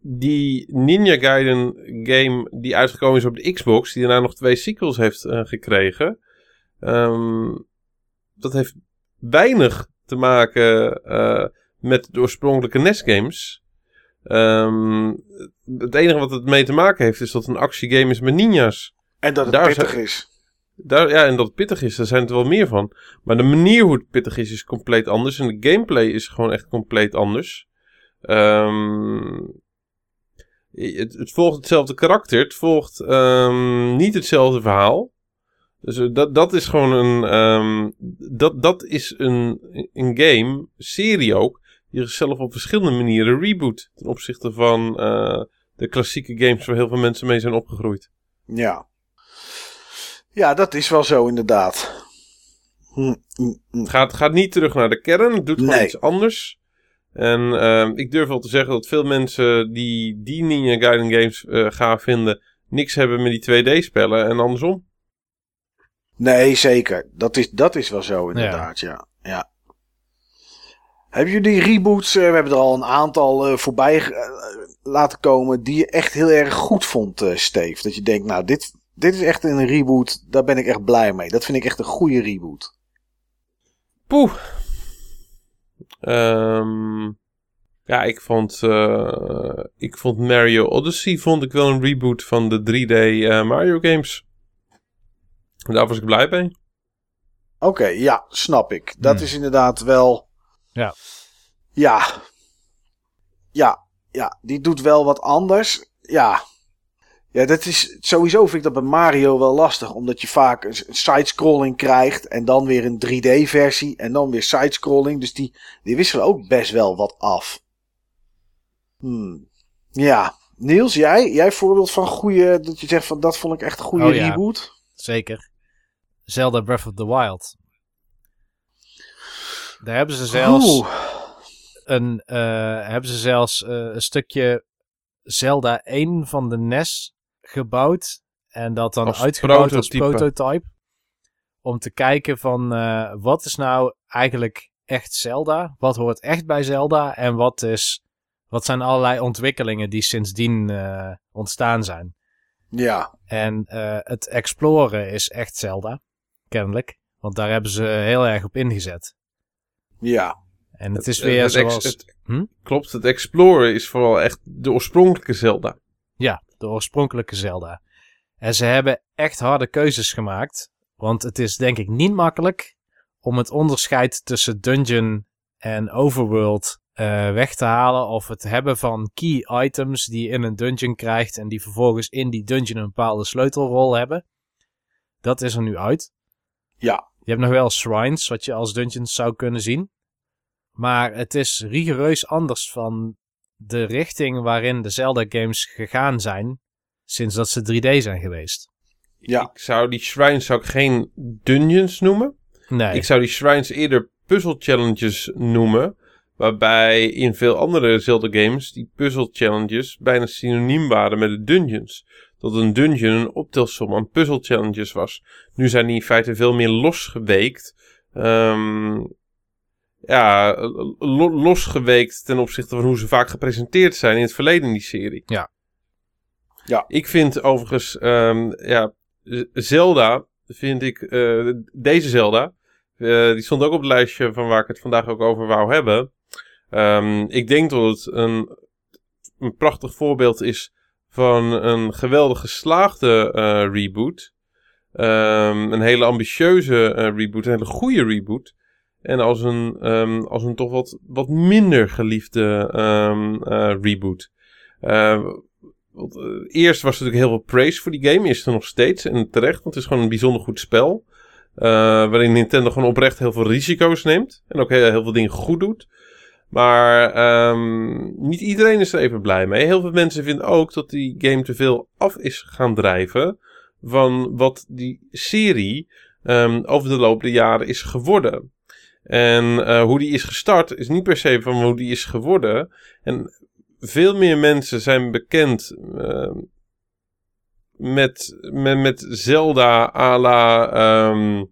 die Ninja Gaiden game die uitgekomen is op de Xbox, die daarna nog twee sequels heeft eh, gekregen. Ehm, dat heeft weinig te maken eh, met de oorspronkelijke NES games. Ehm, het enige wat het mee te maken heeft is dat het een actiegame is met ninjas. en dat het daar pittig zijn- is. Daar, ja, en dat het pittig is, daar zijn er wel meer van. Maar de manier hoe het pittig is, is compleet anders. En de gameplay is gewoon echt compleet anders. Ehm, het, het volgt hetzelfde karakter. Het volgt ehm, niet hetzelfde verhaal. Dus eh, dat, dat is gewoon een. dat, dat is een, een game, serie ook. Zichzelf op verschillende manieren reboot. Ten opzichte van eh, de klassieke games waar heel veel mensen mee zijn opgegroeid. Ja. Ja, dat is wel zo inderdaad. Hm, hm, hm. Het gaat, gaat niet terug naar de kern. Het doet gewoon Nee. iets anders. En ehm, ik durf wel te zeggen dat veel mensen die die Ninja Gaiden games eh gaaf vinden, niks hebben met die 2D-spellen en andersom. Nee, zeker. Dat is, dat is wel zo inderdaad, ja. ja. Hebben jullie reboots, eh, we hebben er al een aantal eh, voorbij eh, laten komen, die je echt heel erg goed vond, Steve? Dat je denkt, nou, dit, dit is echt een reboot, daar ben ik echt blij mee. Dat vind ik echt een goede reboot. Poeh. Ehm, ja, ik vond, ik vond Mario Odyssey vond ik wel een reboot van de 3D eh, Mario games. Daar was ik blij mee. Oké, ja, snap ik. Dat Hmm. is inderdaad wel. Ja. Ja. Ja, ja, die doet wel wat anders. Ja. Ja, dat is sowieso vind ik dat bij Mario wel lastig, omdat je vaak een sidescrolling krijgt en dan weer een 3D-versie en dan weer sidescrolling. Dus die, die wisselen ook best wel wat af. Hmm. Ja. Niels, jij, jij voorbeeld van goede, dat je zegt van dat vond ik echt een goede Oh ja. reboot? Zeker. Zelda Breath of the Wild. Daar hebben ze zelfs Oeh. een, eh, hebben ze zelfs eh, een stukje Zelda 1 van de NES gebouwd. En dat dan Als uitgebouwd als prototype. prototype. Om te kijken van eh, wat is nou eigenlijk echt Zelda? Wat hoort echt bij Zelda? En wat, is, wat zijn allerlei ontwikkelingen die sindsdien ontstaan zijn? Ja. En het exploren is echt Zelda, kennelijk. Want daar hebben ze heel erg op ingezet. Ja. En het is weer het zoals... het- Hm? Klopt, het exploren is vooral echt de oorspronkelijke Zelda. Ja, de oorspronkelijke Zelda. En ze hebben echt harde keuzes gemaakt. Want het is denk ik niet makkelijk om het onderscheid tussen dungeon en overworld eh, weg te halen. Of het hebben van key items die je in een dungeon krijgt en die vervolgens in die dungeon een bepaalde sleutelrol hebben. Dat is er nu uit. Ja. Je hebt nog wel shrines, wat je als dungeons zou kunnen zien. Maar het is rigoureus anders van de richting waarin de Zelda games gegaan zijn sinds dat ze 3D zijn geweest. Ja. Ik zou die shrines zou ik geen dungeons noemen. Nee, Ik zou die shrines eerder puzzle challenges noemen. Waarbij in veel andere Zelda games die puzzle challenges bijna synoniem waren met de dungeons. Dat een dungeon een optelsom aan puzzle challenges was. Nu zijn die in feite veel meer losgeweekt. Ehm, ja, lo- losgeweekt ten opzichte van hoe ze vaak gepresenteerd zijn in het verleden in die serie. Ja. Ja. Ik vind overigens, ehm, ja, Zelda, vind ik, eh, deze Zelda, eh, die stond ook op het lijstje van waar ik het vandaag ook over wou hebben. Ehm, ik denk dat het een, een prachtig voorbeeld is van een geweldig geslaagde eh, reboot. Ehm, een hele ambitieuze eh, reboot, een hele goede reboot. En als een, ehm, als een toch wat, wat minder geliefde ehm, eh, reboot. Eh, want, eh, eerst was er natuurlijk heel veel praise voor die game. Is er nog steeds. En terecht, want het is gewoon een bijzonder goed spel. Eh, waarin Nintendo gewoon oprecht heel veel risico's neemt. En ook heel, veel dingen goed doet. Maar ehm, niet iedereen is er even blij mee. Heel veel mensen vinden ook dat die game te veel af is gaan drijven. Van wat die serie ehm, over de loop der jaren is geworden. En eh, hoe die is gestart is niet per se van hoe die is geworden. En veel meer mensen zijn bekend ehm, met, met, Zelda à la ehm,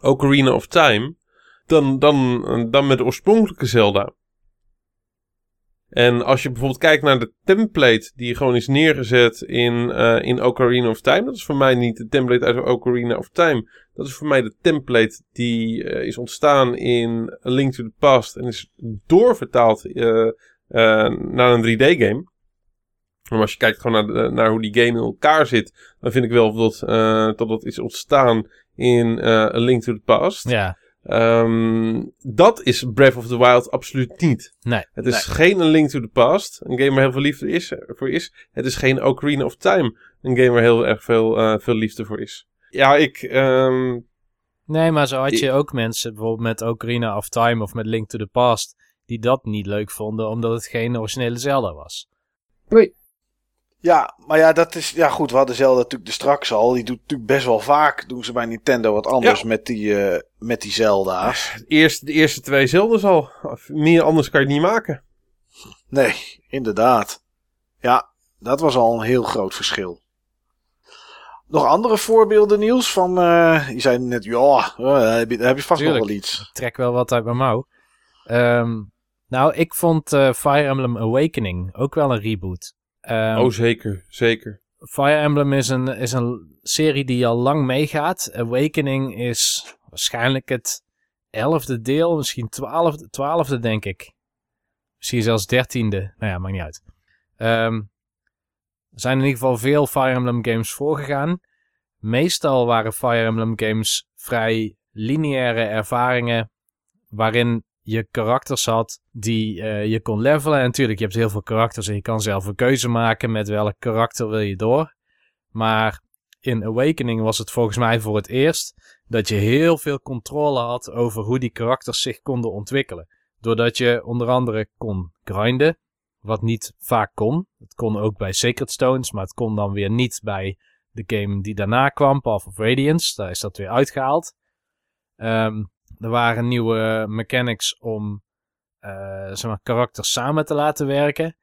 Ocarina of Time dan, dan, dan met de oorspronkelijke Zelda. En als je bijvoorbeeld kijkt naar de template die gewoon is neergezet in, eh, in Ocarina of Time. Dat is voor mij niet de template uit Ocarina of Time. Dat is voor mij de template die eh, is ontstaan in A Link to the Past. En is doorvertaald eh, eh, naar een 3D-game. Maar als je kijkt gewoon naar, de- naar hoe die game in elkaar zit. Dan vind ik wel dat, eh, dat dat is ontstaan in eh, A Link to the Past. Ja, Ehm, dat is Breath of the Wild absoluut niet. nee. Het is geen A Link to the Past, een game waar heel veel liefde is, voor is. Het is geen Ocarina of Time, een game waar heel erg veel, eh, veel liefde voor is. Ja, ik... ehm, Nee, maar zo had Ik- je ook mensen, bijvoorbeeld met Ocarina of Time of met Link to the Past, die dat niet leuk vonden, omdat het geen originele Zelda was. Ja, maar ja, dat is. Ja, goed, we hadden Zelda natuurlijk de straks al. Die doet natuurlijk best wel vaak. Doen ze bij Nintendo wat anders Ja. met, die, eh, met die Zelda's. eerst, de eerste twee Zeldas al. Meer anders kan je het niet maken. Nee, inderdaad. Ja, dat was al een heel groot verschil. Nog andere voorbeelden, Niels? Van, eh, je zei net, ja, daar heb je, heb je vast Tuurlijk. nog wel iets. Ik trek wel wat uit mijn mouw. Ehm, nou, ik vond eh, Fire Emblem Awakening ook wel een reboot. Ehm, oh, zeker, zeker. Fire Emblem is een, is een serie die al lang meegaat. Awakening is waarschijnlijk het elfde deel, misschien twaalfde, twaalfde denk ik. Misschien zelfs dertiende. Nou ja, maakt niet uit. Ehm, er zijn in ieder geval veel Fire Emblem games voorgegaan. Meestal waren Fire Emblem games vrij lineaire ervaringen waarin je karakters had die eh, je kon levelen. En natuurlijk, je hebt heel veel karakters en je kan zelf een keuze maken met welk karakter wil je door. Maar in Awakening was het volgens mij voor het eerst dat je heel veel controle had over hoe die karakters zich konden ontwikkelen. Doordat je onder andere kon grinden, wat niet vaak kon. Het kon ook bij Sacred Stones, maar het kon dan weer niet bij de game die daarna kwam, Path of Radiance. Daar is dat weer uitgehaald. Ehm, er waren nieuwe mechanics om eh, zeg maar, karakters samen te laten werken.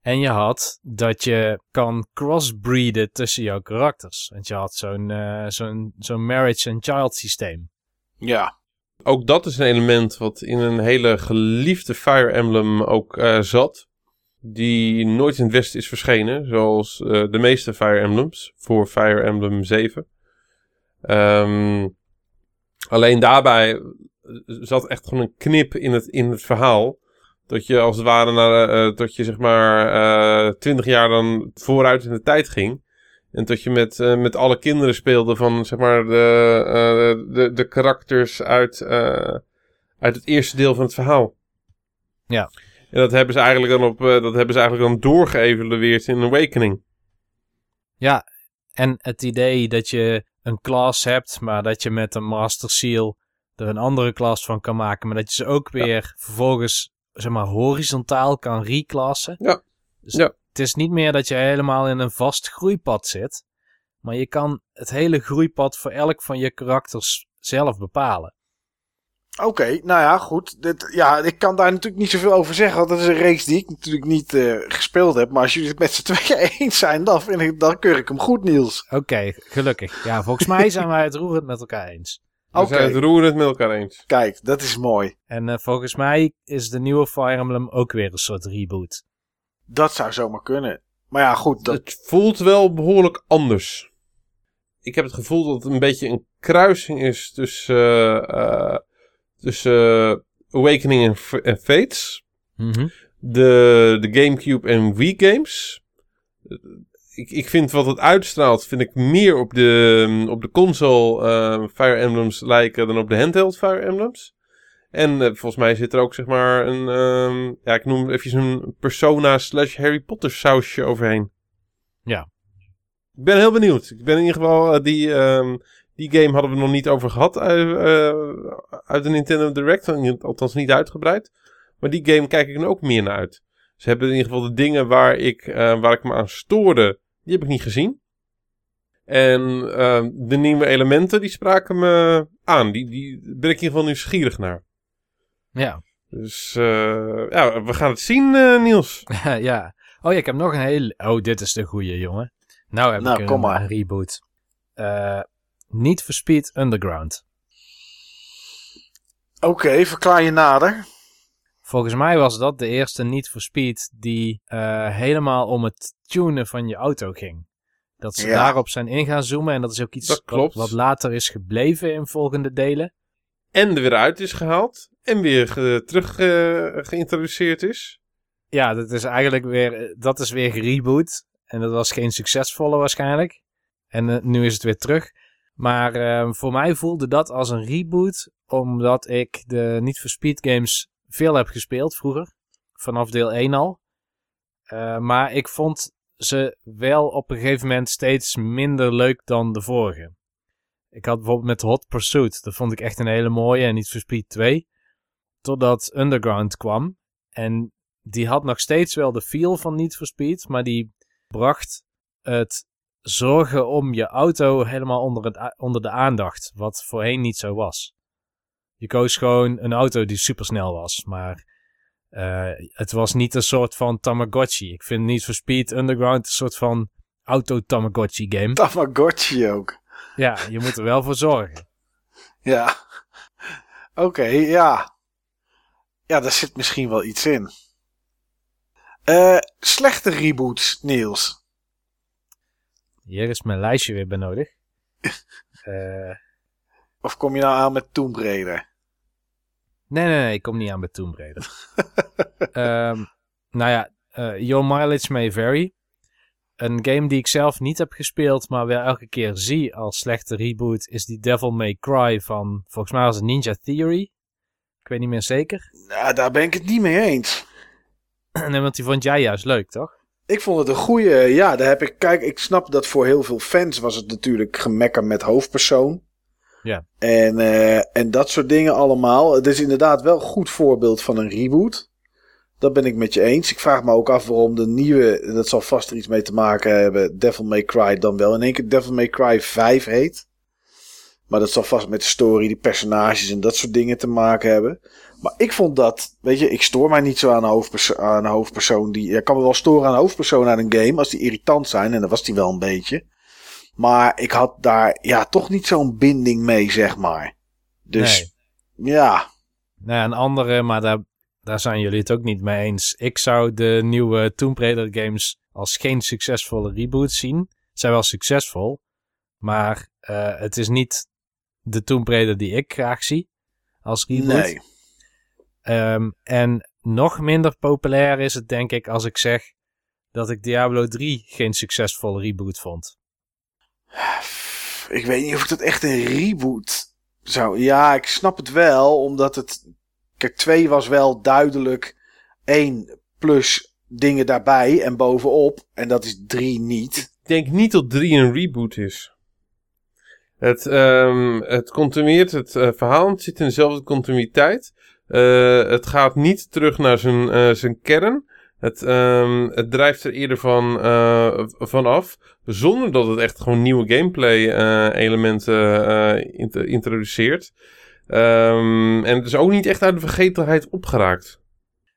En je had dat je kan crossbreeden tussen jouw karakters. Want je had zo'n eh, zo'n zo'n marriage and child systeem. Ja, Ook dat is een element wat in een hele geliefde Fire Emblem ook eh, zat. Die nooit in het Westen is verschenen. Zoals eh, de meeste Fire Emblems. Voor Fire Emblem 7. Ehm, alleen daarbij zat echt gewoon een knip in het, in het verhaal. Dat je als het ware naar, eh, dat je zeg maar twintig jaar dan vooruit in de tijd ging. En dat je met, eh, met alle kinderen speelde van zeg maar de, eh, de, de karakters uit, eh, uit het eerste deel van het verhaal. Ja. En dat hebben ze eigenlijk dan op, eh, dat hebben ze eigenlijk dan doorgeëvalueerd in Awakening. Ja, en het idee dat je een class hebt, maar dat je met een Master Seal er een andere class van kan maken. Maar dat je ze ook weer vervolgens, zeg maar, horizontaal kan reclassen. Ja. Dus Ja. Het is niet meer dat je helemaal in een vast groeipad zit. Maar je kan het hele groeipad voor elk van je karakters zelf bepalen. Oké. nou ja, goed. Dit, ja, ik kan daar natuurlijk niet zoveel over zeggen. Want dat is een race die ik natuurlijk niet eh, gespeeld heb. Maar als jullie het met z'n tweeën eens zijn, dan, vind ik, dan keur ik hem goed, Niels. Oké, gelukkig. Ja, volgens mij zijn wij het roerend met elkaar eens. We Oké, zijn het roerend met elkaar eens. kijk, dat is mooi. En eh, volgens mij is de nieuwe Fire Emblem ook weer een soort reboot. Dat zou zomaar kunnen. Maar ja, goed. Dat, Het voelt wel behoorlijk anders. Ik heb het gevoel dat het een beetje een kruising is tussen, eh, tussen eh, Awakening en, Fates. Mhm. De, de Gamecube en Wii games. Ik, ik vind wat het uitstraalt, vind ik meer op de, op de console eh, Fire Emblems lijken dan op de handheld Fire Emblems. En eh, volgens mij zit er ook zeg maar een, ehm, ja ik noem even een Persona slash Harry Potter sausje overheen. Ja. Ik ben heel benieuwd. Ik ben in ieder geval, die, ehm, die game hadden we nog niet over gehad uit, eh, uit de Nintendo Direct. Althans niet uitgebreid. Maar die game kijk ik nu ook meer naar uit. Ze hebben in ieder geval de dingen waar ik, eh, waar ik me aan stoorde, die heb ik niet gezien. En ehm, de nieuwe elementen, die spraken me aan. Die, die ben ik in ieder geval nieuwsgierig naar. Ja. Dus eh, ja, we gaan het zien, eh, Niels. ja. Oh ja, ik heb nog een hele... Oh, dit is de goeie, jongen. Nou heb Nou, ik kom een, maar. een reboot. Eh Need for Speed Underground. Oké, verklaar je nader. Volgens mij was dat de eerste Need for Speed die eh, helemaal om het tunen van je auto ging. Dat ze Ja. daarop zijn in gaan zoomen en dat is ook iets Dat klopt. Wat, wat later is gebleven in volgende delen. En er weer uit is gehaald. En weer ge- terug eh, geïntroduceerd is. Ja, dat is eigenlijk weer, dat is weer gereboot. En dat was geen succesvolle waarschijnlijk. En eh, nu is het weer terug. Maar eh, voor mij voelde dat als een reboot, omdat ik de Need for Speed games veel heb gespeeld vroeger. Vanaf deel 1 al. Eh, maar ik vond ze wel op een gegeven moment steeds minder leuk dan de vorige. Ik had bijvoorbeeld met Hot Pursuit, dat vond ik echt een hele mooie en Need for Speed 2. Totdat Underground kwam. En die had nog steeds wel de feel van Need for Speed, maar die bracht het zorgen om je auto helemaal onder, het, onder de aandacht, wat voorheen niet zo was. Je koos gewoon een auto die supersnel was, maar eh, het was niet een soort van Tamagotchi. Ik vind Need for Speed Underground een soort van auto-Tamagotchi game. Tamagotchi ook. Ja, je moet er wel voor zorgen. Ja. Oké, ja. Ja, daar zit misschien wel iets in. Eh, slechte reboots, Niels. Hier is mijn lijstje weer bij nodig. Eh, Of kom je nou aan met Tomb Raider? Nee, nee, nee, ik kom niet aan bij Tomb Raider. Ehm, nou ja, eh, Your Mileage May Vary. Een game die ik zelf niet heb gespeeld, maar wel elke keer zie als slechte reboot, is die Devil May Cry van, volgens mij was het Ninja Theory. Ik weet niet meer zeker. Nou, daar ben ik het niet mee eens. nee, want die vond jij juist leuk, toch? Ik vond het een goede. Ja, daar heb ik. Kijk, ik snap dat voor heel veel fans was het natuurlijk gemekker met hoofdpersoon. Ja. En, eh, en dat soort dingen allemaal. Het is inderdaad wel een goed voorbeeld van een reboot. Dat ben ik met je eens. Ik vraag me ook af waarom de nieuwe, dat zal vast er iets mee te maken hebben, Devil May Cry dan wel in één keer Devil May Cry 5 heet. Maar dat zal vast met de story, die personages en dat soort dingen te maken hebben. Maar ik vond dat, weet je, ik stoor mij niet zo aan een, hoofdperso aan een hoofdpersoon die. Ik kan me wel storen aan een hoofdpersoon uit een game als die irritant zijn. En dat was die wel een beetje. Maar ik had daar ja toch niet zo'n binding mee, zeg maar. Dus Nee. ja, Nou ja, een andere, maar daar, daar zijn jullie het ook niet mee eens. Ik zou de nieuwe Tomb Raider games als geen succesvolle reboot zien. Zijn wel succesvol, maar eh, het is niet de Tomb Raider die ik graag zie als reboot. nee. Ehm, en nog minder populair is het denk ik als ik zeg dat ik Diablo 3 geen succesvolle reboot vond. Ik weet niet of ik dat echt een reboot zou. Ja, ik snap het wel, omdat het. Kijk, 2 was wel duidelijk 1 plus dingen daarbij en bovenop. En dat is 3 niet. Ik denk niet dat 3 een reboot is. Het, ehm, het continueert het eh, verhaal, het zit in dezelfde continuïteit. Eh, het gaat niet terug naar zijn, eh, zijn kern. Het, ehm, het drijft er eerder van, van af. Zonder dat het echt gewoon nieuwe gameplay elementen int- introduceert. Ehm, en het is ook niet echt uit de vergetelheid opgeraakt.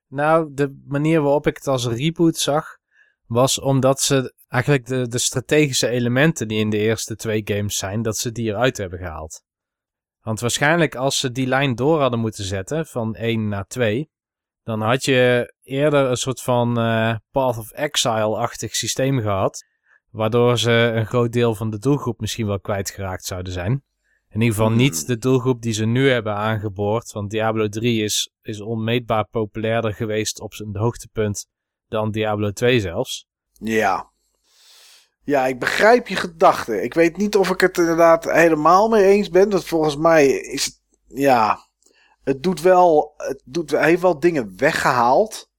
Nou, de manier waarop ik het als reboot zag, was omdat ze eigenlijk de, de strategische elementen die in de eerste twee games zijn, dat ze die eruit hebben gehaald. Want waarschijnlijk als ze die lijn door hadden moeten zetten van 1 naar 2, dan had je eerder een soort van eh, Path of Exile-achtig systeem gehad. Waardoor ze een groot deel van de doelgroep misschien wel kwijtgeraakt zouden zijn. In ieder geval niet de doelgroep die ze nu hebben aangeboord. Want Diablo 3 is, is onmeetbaar populairder geweest op zijn hoogtepunt dan Diablo 2 zelfs. Ja. Ja, ik begrijp je gedachten. Ik weet niet of ik het inderdaad helemaal mee eens ben. Want volgens mij is het. Ja. Het doet wel. Het doet, hij heeft wel dingen weggehaald.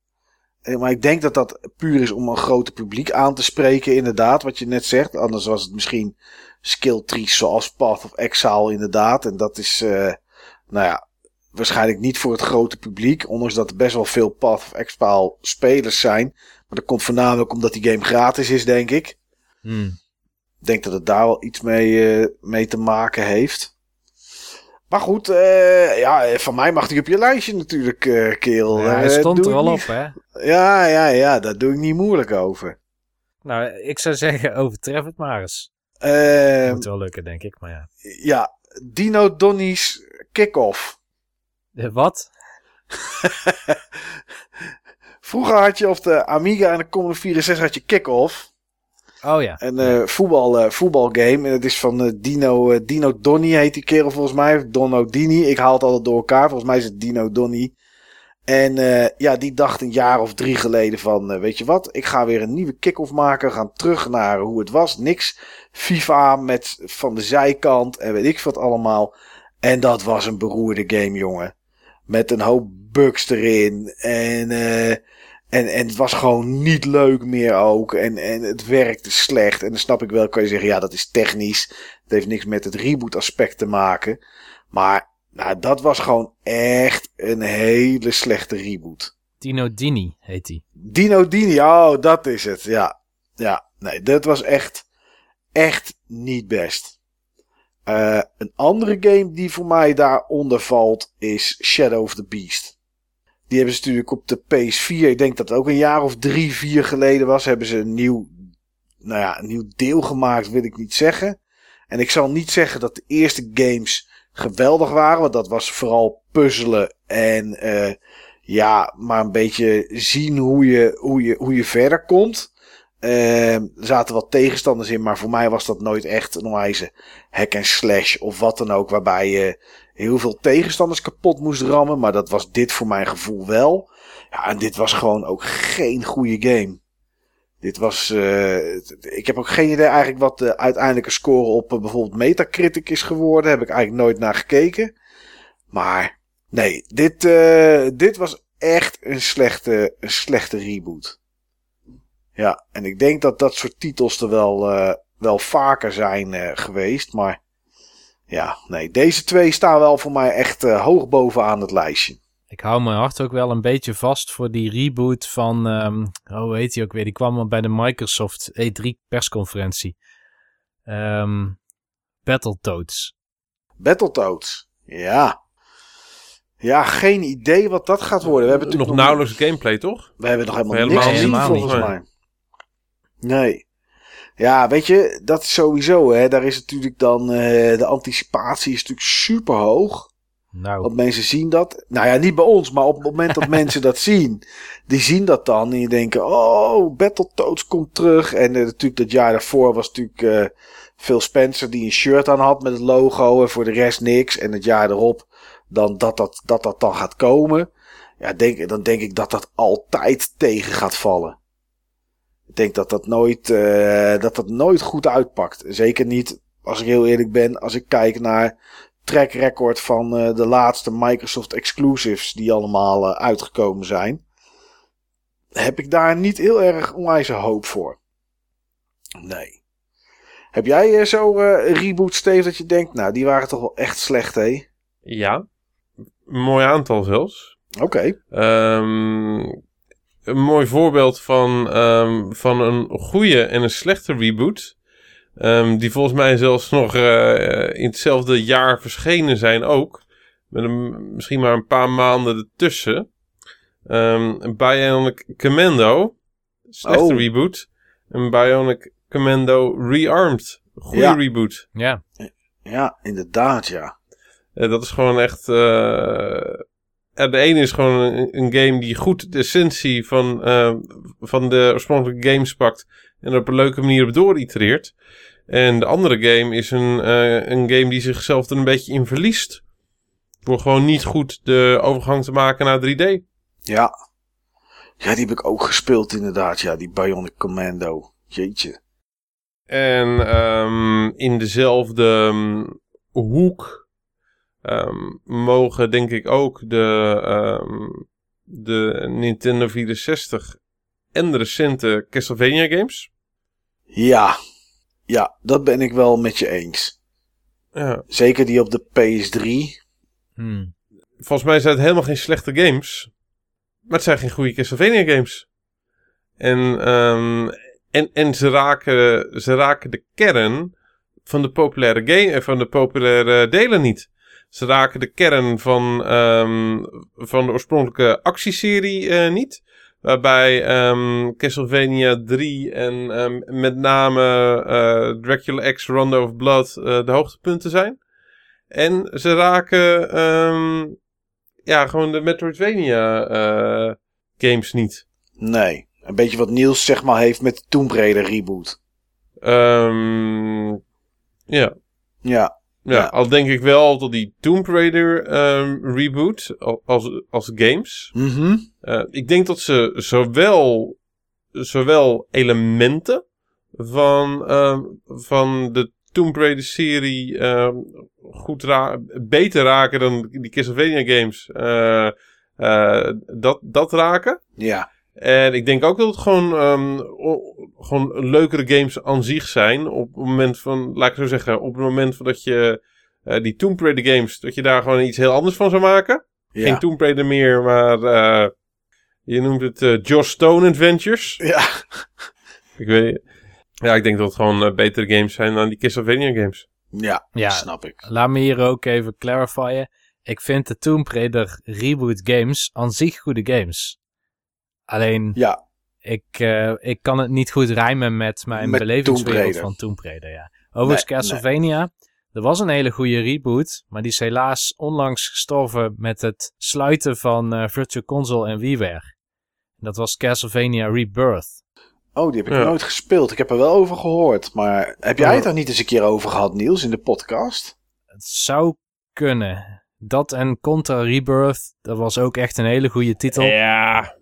Eh, Maar ik denk dat dat puur is om een groter publiek aan te spreken, inderdaad. Wat je net zegt. Anders was het misschien skill trees zoals Path of Exile, inderdaad. En dat is. eh, nou ja. Waarschijnlijk niet voor het grote publiek. Ondanks dat er best wel veel Path of Exile spelers zijn. Maar dat komt voornamelijk omdat die game gratis is, denk ik. Ik denk dat het daar wel iets mee, eh, mee te maken heeft. Maar goed, eh, ja, van mij mag hij op je lijstje natuurlijk, eh kerel. Ja, hij stond er al niet- op, hè? Ja, ja, ja, daar doe ik niet moeilijk over. Nou, ik zou zeggen, overtref het maar eens. Eh, Moet wel lukken, denk ik, maar ja. ja, Dino Donnie's kick-off. Wat? Vroeger had je op de Amiga en de Commodore 64 had je kick-off. Oh ja. Een eh, voetbal, eh, voetbalgame. En het is van eh, Dino, Dino Donnie heet die kerel volgens mij. Dono Dini. Ik haal het altijd door elkaar. Volgens mij is het Dino Donnie. En ja, die dacht een jaar of drie geleden van... weet je wat, ik ga weer een nieuwe kick-off maken. Gaan terug naar hoe het was. Niks FIFA met van de zijkant en weet ik wat allemaal. En dat was een beroerde game, jongen. Met een hoop bugs erin. En... en, en het was gewoon niet leuk meer ook. En, en het werkte slecht. En dan snap ik wel, kan je zeggen, ja, dat is technisch. Het heeft niks met het reboot aspect te maken. Maar nou, dat was gewoon echt een hele slechte reboot. Dino Dini heet hij. Dino Dini, oh, dat is het. Ja, ja, nee, dat was echt, echt niet best. Eh, een andere game die voor mij daaronder valt is Shadow of the Beast. Die hebben ze natuurlijk op de PS4, ik denk dat het ook een jaar of drie, vier geleden was, hebben ze een nieuw, nou ja, een nieuw deel gemaakt, wil ik niet zeggen. En ik zal niet zeggen dat de eerste games geweldig waren, want dat was vooral puzzelen en eh, ja, maar een beetje zien hoe je, hoe je, hoe je verder komt. Eh, er zaten wat tegenstanders in, maar voor mij was dat nooit echt een wijze hack en slash of wat dan ook, waarbij je heel veel tegenstanders kapot moest rammen. Maar dat was dit voor mijn gevoel wel. Ja, en dit was gewoon ook geen goede game. Dit was. eh, ik heb ook geen idee eigenlijk wat de uiteindelijke score op eh, bijvoorbeeld Metacritic is geworden. Heb ik eigenlijk nooit naar gekeken. Maar nee, dit, eh, dit was echt een slechte, een slechte reboot. Ja, en ik denk dat dat soort titels er wel, wel vaker zijn geweest. Maar ja, nee, deze twee staan wel voor mij echt eh, hoog bovenaan het lijstje. Ik hou mijn hart ook wel een beetje vast voor die reboot van, ehm, oh, hoe heet die ook weer? Die kwam al bij de Microsoft E3 persconferentie. Ehm Battletoads. Battletoads. Ja. Ja, geen idee wat dat gaat worden. We hebben Nog natuurlijk nauwelijks gameplay, toch? We hebben nog helemaal, Helemaal niks gezien volgens mij. Nee. Ja, weet je, dat is sowieso, hè. Daar is natuurlijk dan, eh, de anticipatie is natuurlijk super hoog. Nou, Want mensen zien dat. Nou ja, niet bij ons, maar op het moment dat mensen dat zien, die zien dat dan. En die denken, oh, Battletoads komt terug. En eh, natuurlijk dat jaar daarvoor was natuurlijk eh Phil Spencer die een shirt aan had met het logo. En voor de rest niks. En het jaar erop dan dat dat, dat, dat dan gaat komen. Ja, denk, dan denk ik dat dat altijd tegen gaat vallen. Ik denk dat dat nooit, eh, dat dat nooit goed uitpakt. Zeker niet, als ik heel eerlijk ben, als ik kijk naar track record van eh, de laatste Microsoft exclusives die allemaal eh, uitgekomen zijn. Heb ik daar niet heel erg onwijze hoop voor. Nee. Heb jij zo reboot, Steve, dat je denkt, nou, die waren toch wel echt slecht, hé? Ja. Een mooi aantal zelfs. Oké. Ehm, een mooi voorbeeld van, ehm, van een goede en een slechte reboot. Ehm, die volgens mij zelfs nog eh, in hetzelfde jaar verschenen zijn ook. Met een, misschien maar een paar maanden ertussen. Ehm Bionic Commando. Slechte Oh. reboot. En Bionic Commando Rearmed. Goede Ja. reboot. ja. Ja, inderdaad, ja. Eh, dat is gewoon echt... eh, ja, de ene is gewoon een, een game die goed de essentie van, eh, van de oorspronkelijke games pakt. En er op een leuke manier op dooritereert. En de andere game is een, eh, een game die zichzelf er een beetje in verliest. Door gewoon niet goed de overgang te maken naar 3D. Ja. Ja, die heb ik ook gespeeld inderdaad. Ja, die Bionic Commando. Jeetje. En ehm, in dezelfde ehm, hoek ehm, mogen denk ik ook de, ehm, de Nintendo 64 en de recente Castlevania games. Ja. Ja, dat ben ik wel met je eens. Ja. Zeker die op de PS3. Hmm. Volgens mij zijn het helemaal geen slechte games. Maar het zijn geen goede Castlevania games. En, ehm, en, en ze, raken, ze raken de kern van de populaire, game, eh, van de populaire delen niet. Ze raken de kern van, ehm, van de oorspronkelijke actieserie eh, niet. Waarbij ehm, Castlevania 3 en ehm, met name eh, Dracula X Rondo of Blood eh, de hoogtepunten zijn. En ze raken ja, gewoon de Metroidvania games niet. Nee. Een beetje wat Niels zeg maar heeft met de Tomb Raider reboot. Ja. Ja. Ja, Ja. al denk ik wel dat die Tomb Raider ehm, reboot al- als, als games. Mhm. eh, ik denk dat ze zowel, zowel elementen van, ehm, van de Tomb Raider serie ehm, goed ra beter raken dan die Castlevania games. eh, eh, dat, dat raken. Ja. En ik denk ook dat het gewoon, ehm, o- gewoon leukere games aan zich zijn. Op het moment van, laat ik zo zeggen, op het moment van dat je eh, die Tomb Raider games, dat je daar gewoon iets heel anders van zou maken. Ja. Geen Tomb Raider meer, maar eh, je noemt het eh Joss Stone Adventures. Ja. Ik weet Ja, ik denk dat het gewoon betere games zijn dan die Castlevania games. Ja. Ja. Snap ik. Laat me hier ook even clarifyen. Ik vind de Tomb Raider reboot games aan zich goede games. Alleen, Ja. ik, eh, ik kan het niet goed rijmen met mijn Met belevingswereld van Tomb Raider, ja. Overigens, Nee, Castlevania, er was een hele goede reboot, maar die is helaas onlangs gestorven met het sluiten van eh, Virtual Console en WiiWare. Dat was Castlevania Rebirth. Oh, die heb ik Ja. nooit gespeeld. Ik heb er wel over gehoord. Maar heb jij het er niet eens een keer over gehad, Niels, in de podcast? Het zou kunnen. Dat en Contra Rebirth, dat was ook echt een hele goede titel. Ja,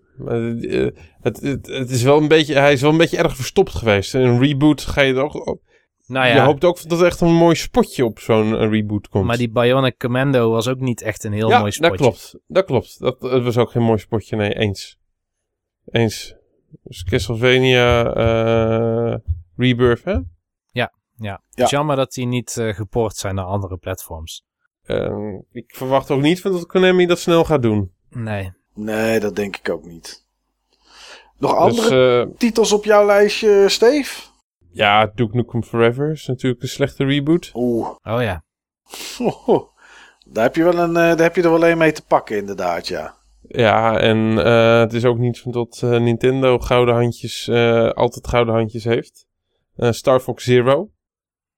het, het, het is wel een beetje, hij is wel een beetje erg verstopt geweest. In een reboot ga je er ook op. Nou Je ja, hoopt ook dat er echt een mooi spotje op zo'n eh, reboot komt. maar die Bionic Commando was ook niet echt een heel ja, mooi spotje. dat klopt. Dat klopt. Dat, dat was ook geen mooi spotje. Nee, eens. Eens. Dus Castlevania eh Rebirth, hè? Ja, Ja. Het is jammer dat die niet eh gepoord zijn naar andere platforms. Ehm, ik verwacht ook niet van dat Konami dat snel gaat doen. Nee. Nee, dat denk ik ook niet. Nog andere Dus eh, titels op jouw lijstje, Steve? ja, Duke Nukem Forever is natuurlijk een slechte reboot. Oeh. Oh ja. Daar heb je, wel een, eh, daar heb je er wel een mee te pakken, inderdaad, ja. Ja, en eh, het is ook niet van dat eh, Nintendo gouden handjes, eh, altijd gouden handjes heeft. Eh, Star Fox Zero.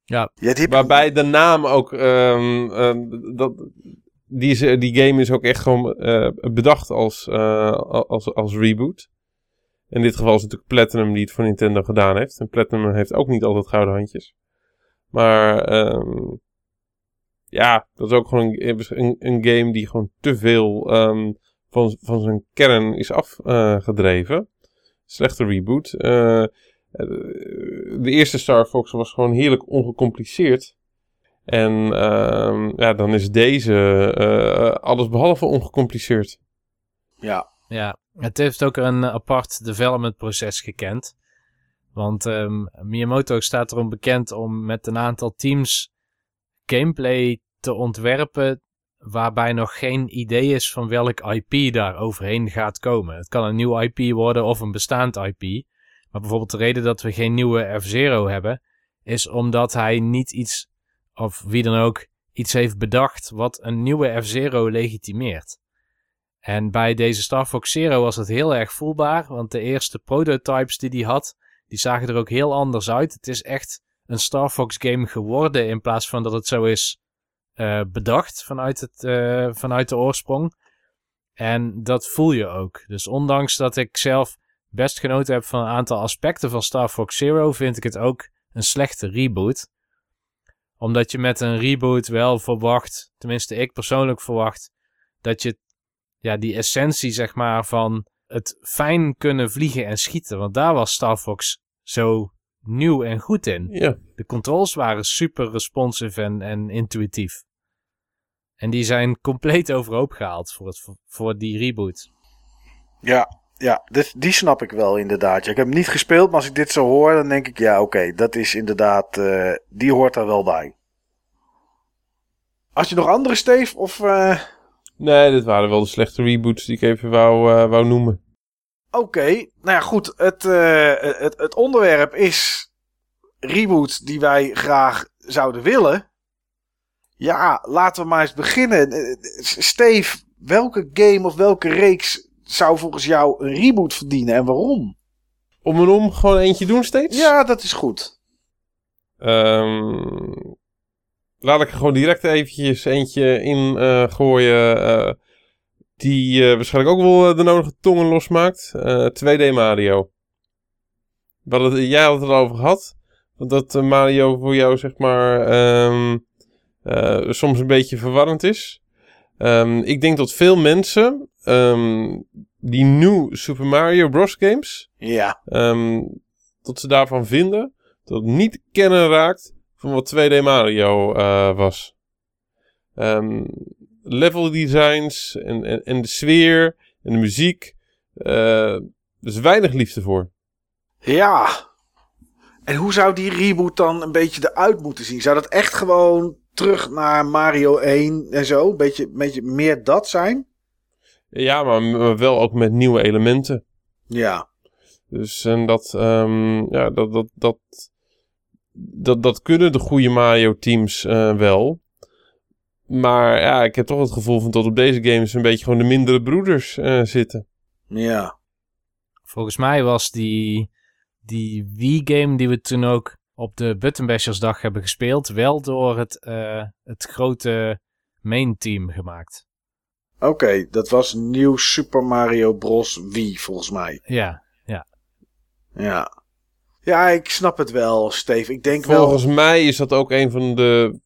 ja die heb je- Waarbij de naam ook. ehm, ehm, dat, die, is, die game is ook echt gewoon eh, bedacht als, eh, als, als reboot. In dit geval is het natuurlijk Platinum die het voor Nintendo gedaan heeft. En Platinum heeft ook niet altijd gouden handjes. Maar ehm, ja, dat is ook gewoon een, een, game die gewoon te veel ehm, van, van zijn kern is afgedreven. Slechte reboot. Eh, de eerste Star Fox was gewoon heerlijk ongecompliceerd. En ehm, ja, dan is deze eh alles behalve ongecompliceerd. ja. Ja, het heeft ook een apart development proces gekend. Want ehm, Miyamoto staat erom bekend om met een aantal teams gameplay te ontwerpen waarbij nog geen idee is van welk IP daar overheen gaat komen. Het kan een nieuw IP worden of een bestaand IP. Maar bijvoorbeeld de reden dat we geen nieuwe F-Zero hebben, is omdat hij niet iets, of wie dan ook, iets heeft bedacht wat een nieuwe F-Zero legitimeert. En bij deze Star Fox Zero was het heel erg voelbaar, want de eerste prototypes die hij had, die zagen er ook heel anders uit. Het is echt een Star Fox game geworden in plaats van dat het zo is eh, bedacht vanuit, het, eh, vanuit de oorsprong. En dat voel je ook. Dus ondanks dat ik zelf best genoten heb van een aantal aspecten van Star Fox Zero, vind ik het ook een slechte reboot. Omdat je met een reboot wel verwacht, tenminste ik persoonlijk verwacht, dat je ja, die essentie zeg maar van het fijn kunnen vliegen en schieten. Want daar was Star Fox zo nieuw en goed in. Ja. De controls waren super responsive en, en intuïtief. En die zijn compleet overhoop gehaald voor, het, voor die reboot. Ja, ja dit, die snap ik wel inderdaad. Ja, ik heb hem niet gespeeld, maar als ik dit zo hoor, dan denk ik, ja, oké, dat is inderdaad, eh, die hoort er wel bij. Als je nog andere, Steve, of... eh, Nee, dit waren wel de slechte reboots die ik even wou, eh, wou noemen. Oké, nou ja, goed. Het, het, het onderwerp is reboots die wij graag zouden willen. Ja, laten we maar eens beginnen. Steve, welke game of welke reeks zou volgens jou een reboot verdienen en waarom? Om en om gewoon eentje doen steeds? Ja, dat is goed. Ehm, laat ik er gewoon direct eventjes eentje in eh, gooien. eh, die eh, waarschijnlijk ook wel de nodige tongen losmaakt. Eh 2D Mario. Het- jij had het erover gehad. Dat Mario voor jou zeg maar ehm, eh, soms een beetje verwarrend is. Ehm, ik denk dat veel mensen ehm, die nieuw Super Mario Bros. games Ja, Ehm, dat ze daarvan vinden dat het niet kennen raakt van wat 2D Mario eh, was. Level designs en, en, en de sfeer en de muziek. eh dus weinig liefde voor. ja. En hoe zou die reboot dan een beetje eruit moeten zien? Zou dat echt gewoon terug naar Mario 1 en zo? Een beetje, beetje meer dat zijn? Ja, maar, maar wel ook met nieuwe elementen. Ja. Dus en dat, ehm, ja, dat, dat, dat, dat, dat kunnen de goede Mario teams eh, wel. Maar ja, ik heb toch het gevoel van dat op deze games een beetje gewoon de mindere broeders eh, zitten. Ja. Volgens mij was die, die Wii-game die we toen ook op de Button Bashers dag hebben gespeeld, wel door het, eh, het grote main team gemaakt. Oké, dat was nieuw Super Mario Bros. Wii, volgens mij. Ja, Ja. Ja, ik snap het wel, Steve. Ik denk wel... Volgens mij is dat ook een van de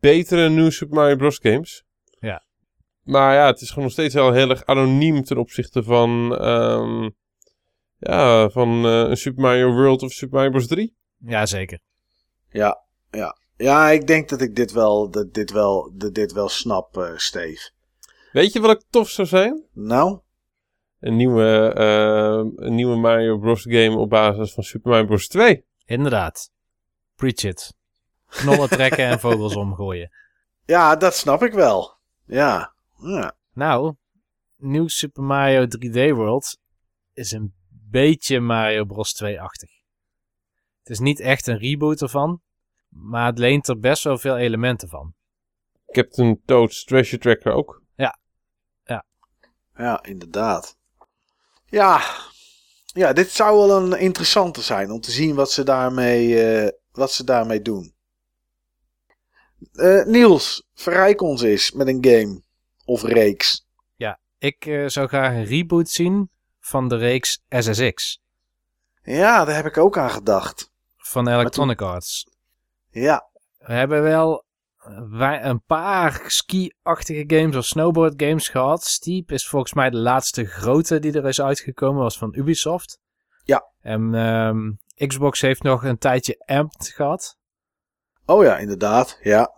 betere New Super Mario Bros. games. Ja. Maar ja, het is gewoon nog steeds wel heel erg anoniem ten opzichte van, ehm, ja, van eh, een Super Mario World of Super Mario Bros. 3. Ja zeker. Ja, ja. Ja, ik denk dat ik dit wel, dat dit wel, dat dit wel snap, eh, Steve. Weet je wat ik tof zou zijn? Nou? Een nieuwe, eh, een nieuwe Mario Bros. game op basis van Super Mario Bros. 2. Inderdaad. Preach it. Knollen trekken en vogels omgooien. Ja, dat snap ik wel. Ja. Ja. Nou, nieuw Super Mario 3D World is een beetje Mario Bros 2-achtig. Het is niet echt een reboot ervan, maar het leent er best wel veel elementen van. Captain Toad's Treasure Tracker ook. Ja, inderdaad. Ja. Ja, dit zou wel een interessante zijn om te zien wat ze daarmee, eh, wat ze daarmee doen. Eh, Niels, verrijk ons eens met een game. Of reeks. Ik eh, zou graag een reboot zien van de reeks SSX Ja, daar heb ik ook aan gedacht. Van Electronic Arts. Ja. We hebben wel wij- een paar ski-achtige games of snowboard games gehad. Steep is volgens mij de laatste grote die er is uitgekomen, was van Ubisoft. Ja. En ehm, Xbox heeft nog een tijdje Amped gehad. Oh ja, inderdaad. Ja.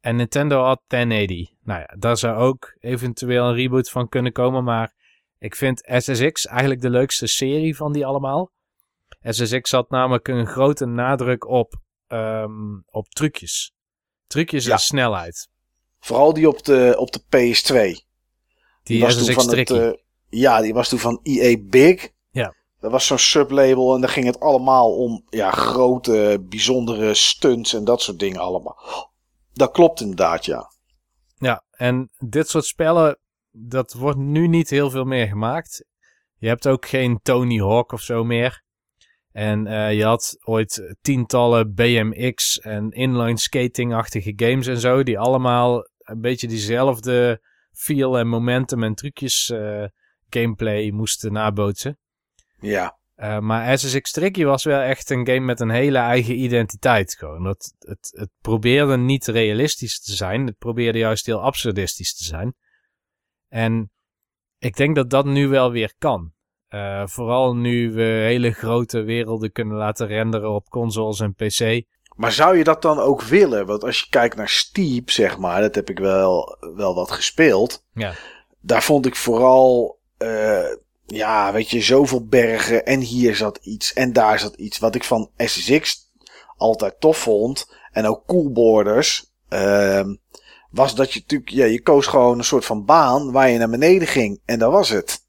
En Nintendo had 1080. Nou ja, daar zou ook eventueel een reboot van kunnen komen. Maar ik vind SSX eigenlijk de leukste serie van die allemaal. SSX had namelijk een grote nadruk op, ehm, op trucjes. Trucjes Ja. en snelheid. Vooral die op de, op de PS2. Die was toen van het, eh, ja, die was toen van EA Big. Ja. Dat was zo'n sublabel en daar ging het allemaal om ja, grote, bijzondere stunts en dat soort dingen allemaal. Dat klopt inderdaad, ja. Ja, en dit soort spellen, dat wordt nu niet heel veel meer gemaakt. Je hebt ook geen Tony Hawk of zo meer. En eh, je had ooit tientallen BMX en inline skating-achtige games en zo, die allemaal een beetje diezelfde feel en momentum en trucjes eh, gameplay moesten nabootsen. Ja. Eh, maar SSX Tricky was wel echt een game met een hele eigen identiteit. Gewoon. Het, het probeerde niet realistisch te zijn. Het probeerde juist heel absurdistisch te zijn. En ik denk dat dat nu wel weer kan. Eh, vooral nu we hele grote werelden kunnen laten renderen op consoles en PC. Maar zou je dat dan ook willen? Want als je kijkt naar Steep, zeg maar, dat heb ik wel, wel wat gespeeld. Ja. Daar vond ik vooral, eh, ja, weet je, zoveel bergen. En hier zat iets en daar zat iets. Wat ik van SSX altijd tof vond. En ook Cool Borders. ehm, was dat je natuurlijk, ja, je koos gewoon een soort van baan waar je naar beneden ging. En dat was het.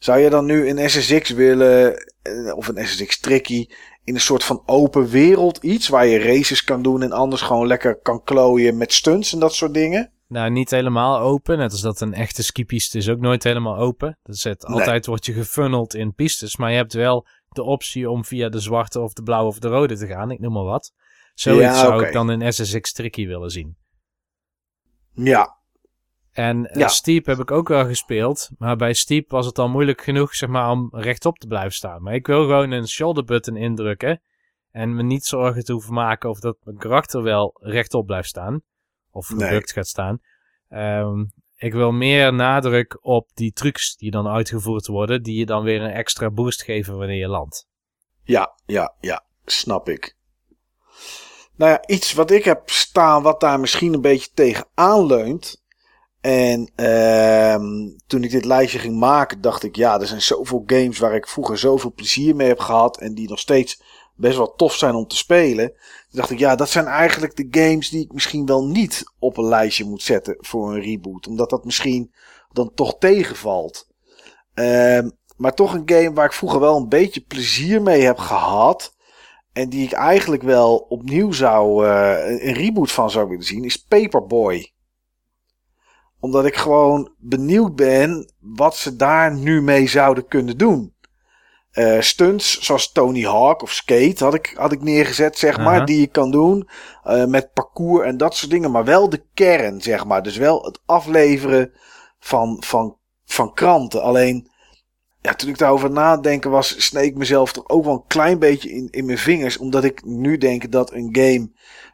Zou je dan nu een SSX willen, eh, of een SSX Tricky, in een soort van open wereld iets waar je races kan doen en anders gewoon lekker kan klooien met stunts en dat soort dingen? Nou, niet helemaal open. Net als dat een echte skipiste is ook nooit helemaal open. Dus het, Nee. altijd word je gefunneld in pistes. Maar je hebt wel de optie om via de zwarte of de blauwe of de rode te gaan. Ik noem maar wat. Zoiets Ja, zou ik dan in SSX Tricky willen zien. Ja, En eh, Ja. Steep heb ik ook wel gespeeld. Maar bij Steep was het al moeilijk genoeg zeg maar, om rechtop te blijven staan. Maar ik wil gewoon een shoulder button indrukken. En me niet zorgen te hoeven maken of dat mijn karakter wel rechtop blijft staan. Of Nee. gebukt gaat staan. Ehm, ik wil meer nadruk op die trucs die dan uitgevoerd worden. Die je dan weer een extra boost geven wanneer je landt. ja, ja, ja, snap ik. Nou ja, iets wat ik heb staan wat daar misschien een beetje tegen aanleunt. En ehm, toen ik dit lijstje ging maken, dacht ik, ja, er zijn zoveel games waar ik vroeger zoveel plezier mee heb gehad. En die nog steeds best wel tof zijn om te spelen. Toen dacht ik, ja, dat zijn eigenlijk de games die ik misschien wel niet op een lijstje moet zetten voor een reboot. Omdat dat misschien dan toch tegenvalt. Ehm, maar toch een game waar ik vroeger wel een beetje plezier mee heb gehad. En die ik eigenlijk wel opnieuw zou, eh, een reboot van zou willen zien, is Paperboy. Omdat ik gewoon benieuwd ben wat ze daar nu mee zouden kunnen doen. Eh, stunts zoals Tony Hawk of Skate had ik, had ik neergezet, zeg maar, die je kan doen. eh, met parcours en dat soort dingen. Maar wel de kern, zeg maar. Dus wel het afleveren van, van, van kranten. Alleen, ja, toen ik daarover nadenken was, sneek ik mezelf toch ook wel een klein beetje in, in mijn vingers. Omdat ik nu denk dat een game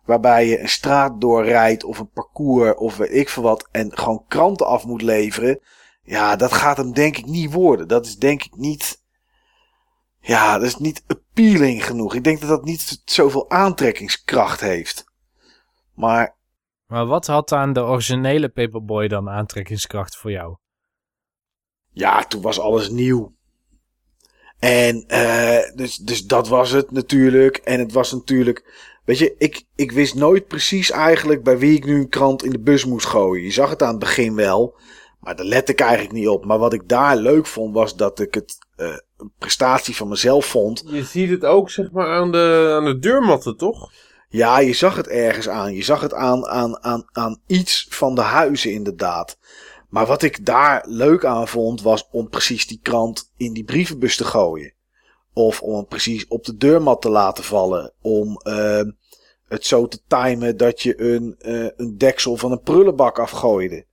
waarbij je een straat doorrijdt of een parcours of weet ik veel wat. En gewoon kranten af moet leveren. Ja, dat gaat hem denk ik niet worden. Dat is denk ik niet... Ja, dat is niet appealing genoeg. Ik denk dat dat niet zoveel aantrekkingskracht heeft. Maar Maar wat had aan de originele Paperboy dan aantrekkingskracht voor jou? Ja, toen was alles nieuw. En eh, dus, dus dat was het natuurlijk. En het was natuurlijk. Weet je, ik, ik wist nooit precies eigenlijk bij wie ik nu een krant in de bus moest gooien. Je zag het aan het begin wel. Maar daar let ik eigenlijk niet op. Maar wat ik daar leuk vond, was dat ik het eh, een prestatie van mezelf vond. Je ziet het ook zeg maar aan de, aan de deurmatten, toch? Ja, je zag het ergens aan. Je zag het aan, aan, aan, aan iets van de huizen, inderdaad. Maar wat ik daar leuk aan vond, was om precies die krant in die brievenbus te gooien. Of om hem precies op de deurmat te laten vallen. Om eh, het zo te timen dat je een, eh, een deksel van een prullenbak afgooide.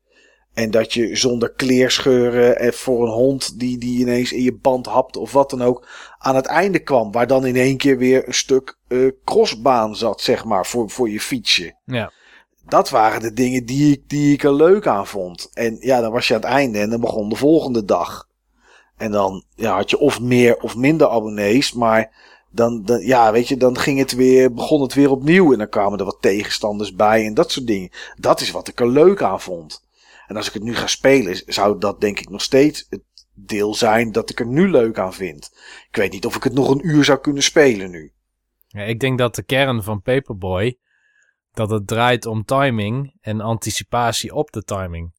En dat je zonder kleerscheuren en voor een hond die, die ineens in je band hapte of wat dan ook aan het einde kwam. Waar dan in één keer weer een stuk eh, crossbaan zat, zeg maar, voor, voor je fietsje. Ja. Dat waren de dingen die ik, die ik er leuk aan vond. En ja, dan was je aan het einde en dan begon de volgende dag. En dan ja, had je of meer of minder abonnees, maar dan, ja, weet je, dan ging het weer, begon het weer opnieuw. En dan kwamen er wat tegenstanders bij en dat soort dingen. Dat is wat ik er leuk aan vond. En als ik het nu ga spelen, zou dat denk ik nog steeds het deel zijn dat ik er nu leuk aan vind. Ik weet niet of ik het nog een uur zou kunnen spelen nu. Ja, ik denk dat de kern van Paperboy dat het draait om timing en anticipatie op de timing.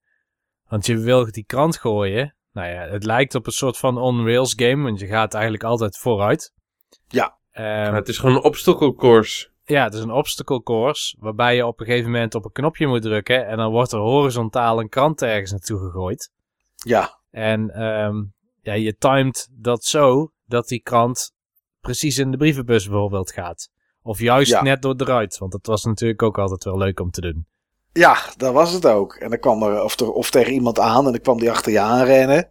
Want je wil die krant gooien. Nou ja, het lijkt op een soort van on-rails game, want je gaat eigenlijk altijd vooruit. Ja. Ehm, het is gewoon een obstacle course. ja, het is een obstacle course, waarbij je op een gegeven moment op een knopje moet drukken en dan wordt er horizontaal een krant ergens naartoe gegooid. Ja, En ehm, ja, je timed dat zo dat die krant precies in de brievenbus bijvoorbeeld gaat. Of juist Ja. net door de ruit, want dat was natuurlijk ook altijd wel leuk om te doen. Ja, dat was het ook. En dan kwam er of, er, of tegen iemand aan en dan kwam die achter je aanrennen.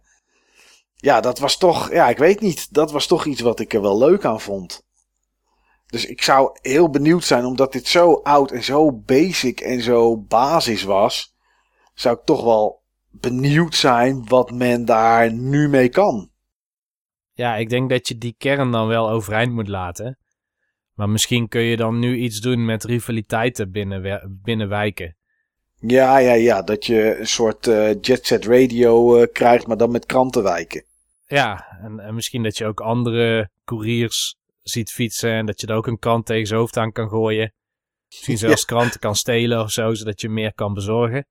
Ja, dat was toch, ja, ik weet niet. Dat was toch iets wat ik er wel leuk aan vond. Dus ik zou heel benieuwd zijn, omdat dit zo oud en zo basic en zo basis was. Zou ik toch wel benieuwd zijn wat men daar nu mee kan. Ja, ik denk dat je die kern dan wel overeind moet laten. Maar misschien kun je dan nu iets doen met rivaliteiten binnen, binnen wijken. Ja, ja, ja. Dat je een soort eh jet set radio eh, krijgt, maar dan met krantenwijken. Ja, en, en misschien dat je ook andere couriers ziet fietsen en dat je er ook een krant tegen zijn hoofd aan kan gooien. Misschien zelfs kranten kan stelen of zo, zodat je meer kan bezorgen.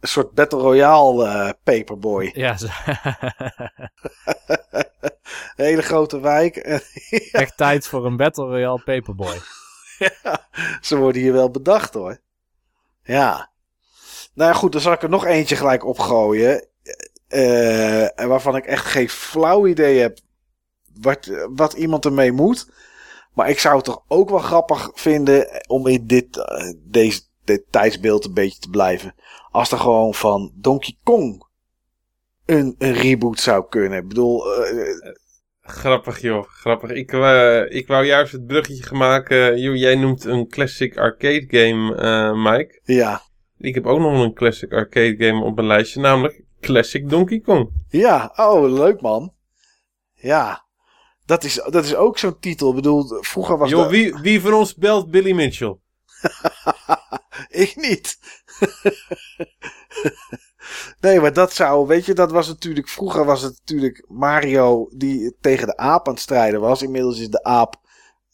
Een soort Battle Royale eh, paperboy. Ja, Een hele grote wijk. echt tijd voor een Battle Royale Paperboy. Ze worden hier wel bedacht hoor. Ja. Nou ja, goed, dan zal ik er nog eentje gelijk opgooien. Eh, en waarvan ik echt geen flauw idee heb wat, wat iemand ermee moet. Maar ik zou het toch ook wel grappig vinden om in dit, eh, deze, dit tijdsbeeld een beetje te blijven. Als er gewoon van Donkey Kong een, een reboot zou kunnen. Ik bedoel, eh, Grappig joh, grappig. Ik, eh, ik wou juist het bruggetje maken. Jij noemt een classic arcade game, eh, Mike. ja. Ik heb ook nog een classic arcade game op mijn lijstje, namelijk Classic Donkey Kong. Ja, oh, leuk man. Ja, dat is, dat is ook zo'n titel. Ik bedoel, vroeger was dat... wie, wie van ons belt Billy Mitchell? Ik niet. nee, maar dat zou, weet je, dat was natuurlijk... Vroeger was het natuurlijk Mario die tegen de aap aan het strijden was. Inmiddels is de aap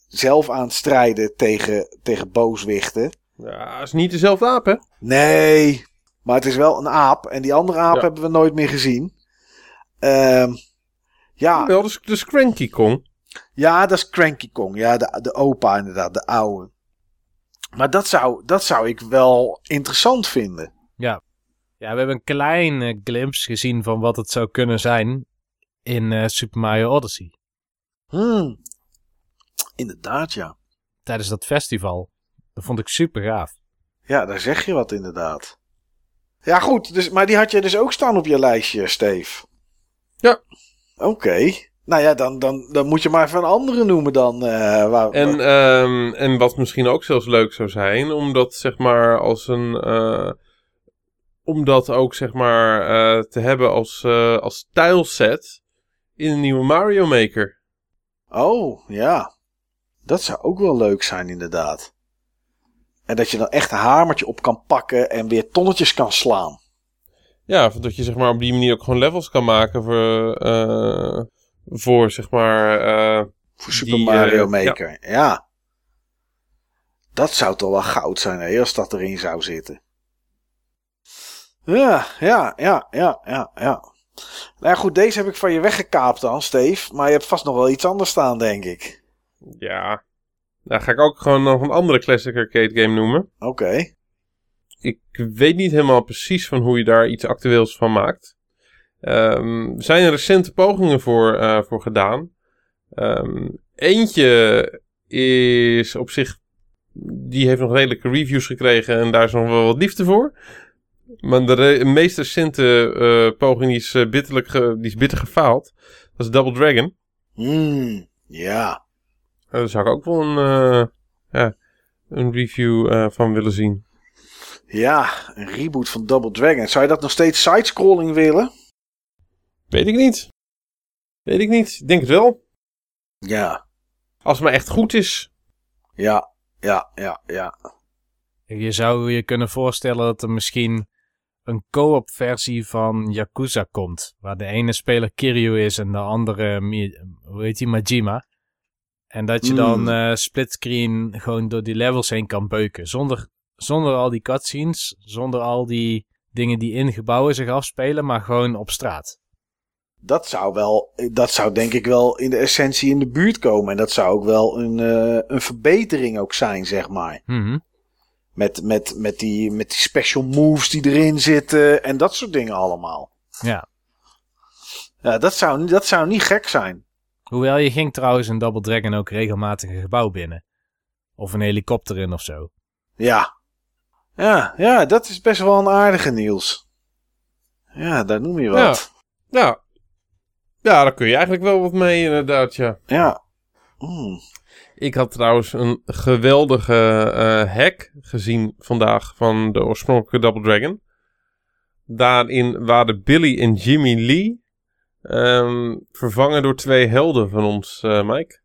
zelf aan het strijden tegen, tegen booswichten. Ja, is niet dezelfde aap, hè? Nee, maar het is wel een aap. En die andere aap Ja. hebben we nooit meer gezien. Ehm, ja, Wel, dus, dus Cranky Kong. Ja, dat is Cranky Kong. Ja, de, de opa inderdaad, de oude. Maar dat zou, dat zou ik wel interessant vinden. Ja, we hebben een kleine glimpse gezien van wat het zou kunnen zijn in eh, Super Mario Odyssey. Hmm. Inderdaad, ja. Tijdens dat festival. Dat vond ik super gaaf. Ja, daar zeg je wat inderdaad. Ja, goed. Dus, maar die had je dus ook staan op je lijstje, Steve. Ja. Oké. Nou ja, dan, dan, dan moet je maar even een andere noemen dan. eh, waar, En, ehm, en wat misschien ook zelfs leuk zou zijn, om dat zeg maar als een. eh, om dat ook zeg maar eh, te hebben als, eh als tileset in een nieuwe Mario Maker. Oh, ja. Dat zou ook wel leuk zijn, inderdaad. En dat je dan echt een hamertje op kan pakken en weer tonnetjes kan slaan. Ja, dat je zeg maar op die manier ook gewoon levels kan maken voor, eh, voor zeg maar. eh, Voor Super Die, Mario eh, Maker. Ja. Dat zou toch wel goud zijn, hè, als dat erin zou zitten. Ja, ja, ja, ja, ja, ja. Nou ja, goed, deze heb ik van je weggekaapt dan, Steve. Maar je hebt vast nog wel iets anders staan, denk ik. ja. Daar ga ik ook gewoon nog een andere classic arcade game noemen. Oké. ik weet niet helemaal precies van hoe je daar iets actueels van maakt. Ehm, er zijn recente pogingen voor, eh, voor gedaan. Ehm, eentje is op zich. Die heeft nog redelijke reviews gekregen en daar is nog wel wat liefde voor. Maar de meest recente eh, poging die is, eh, bitterlijk die is bitter gefaald. Dat is Double Dragon. Hmm, ja. Eh, daar zou ik ook wel een, eh, ja, een review eh, van willen zien. Ja, een reboot van Double Dragon. Zou je dat nog steeds sidescrolling willen? Weet ik niet. Weet ik niet. Ik denk het wel. Ja, Als het maar echt goed is. ja, ja, ja, ja. Je zou je kunnen voorstellen dat er misschien een co-op versie van Yakuza komt. Waar de ene speler Kiryu is en de andere, Mi- hoe heet die, Majima. En dat je dan Mm. eh splitscreen gewoon door die levels heen kan beuken. Zonder, zonder al die cutscenes, zonder al die dingen die in gebouwen zich afspelen, maar gewoon op straat. Dat zou wel, dat zou denk ik wel in de essentie in de buurt komen. En dat zou ook wel een, eh, een verbetering ook zijn, zeg maar. Mhm. Met, met, met, die, met die special moves die erin zitten en dat soort dingen allemaal. Ja. Ja, dat zou, dat zou niet gek zijn. Hoewel je ging trouwens in Double Dragon ook regelmatig een gebouw binnen. Of een helikopter in of zo. Ja. Ja, ja, dat is best wel een aardige Niels. Ja, daar noem je wat. Ja. Ja, daar kun je eigenlijk wel wat mee inderdaad, ja. Ja. Mm. Ik had trouwens een geweldige eh, hack gezien vandaag van de oorspronkelijke Double Dragon. Daarin waren Billy en Jimmy Lee ehm, vervangen door twee helden van ons, eh, Mike.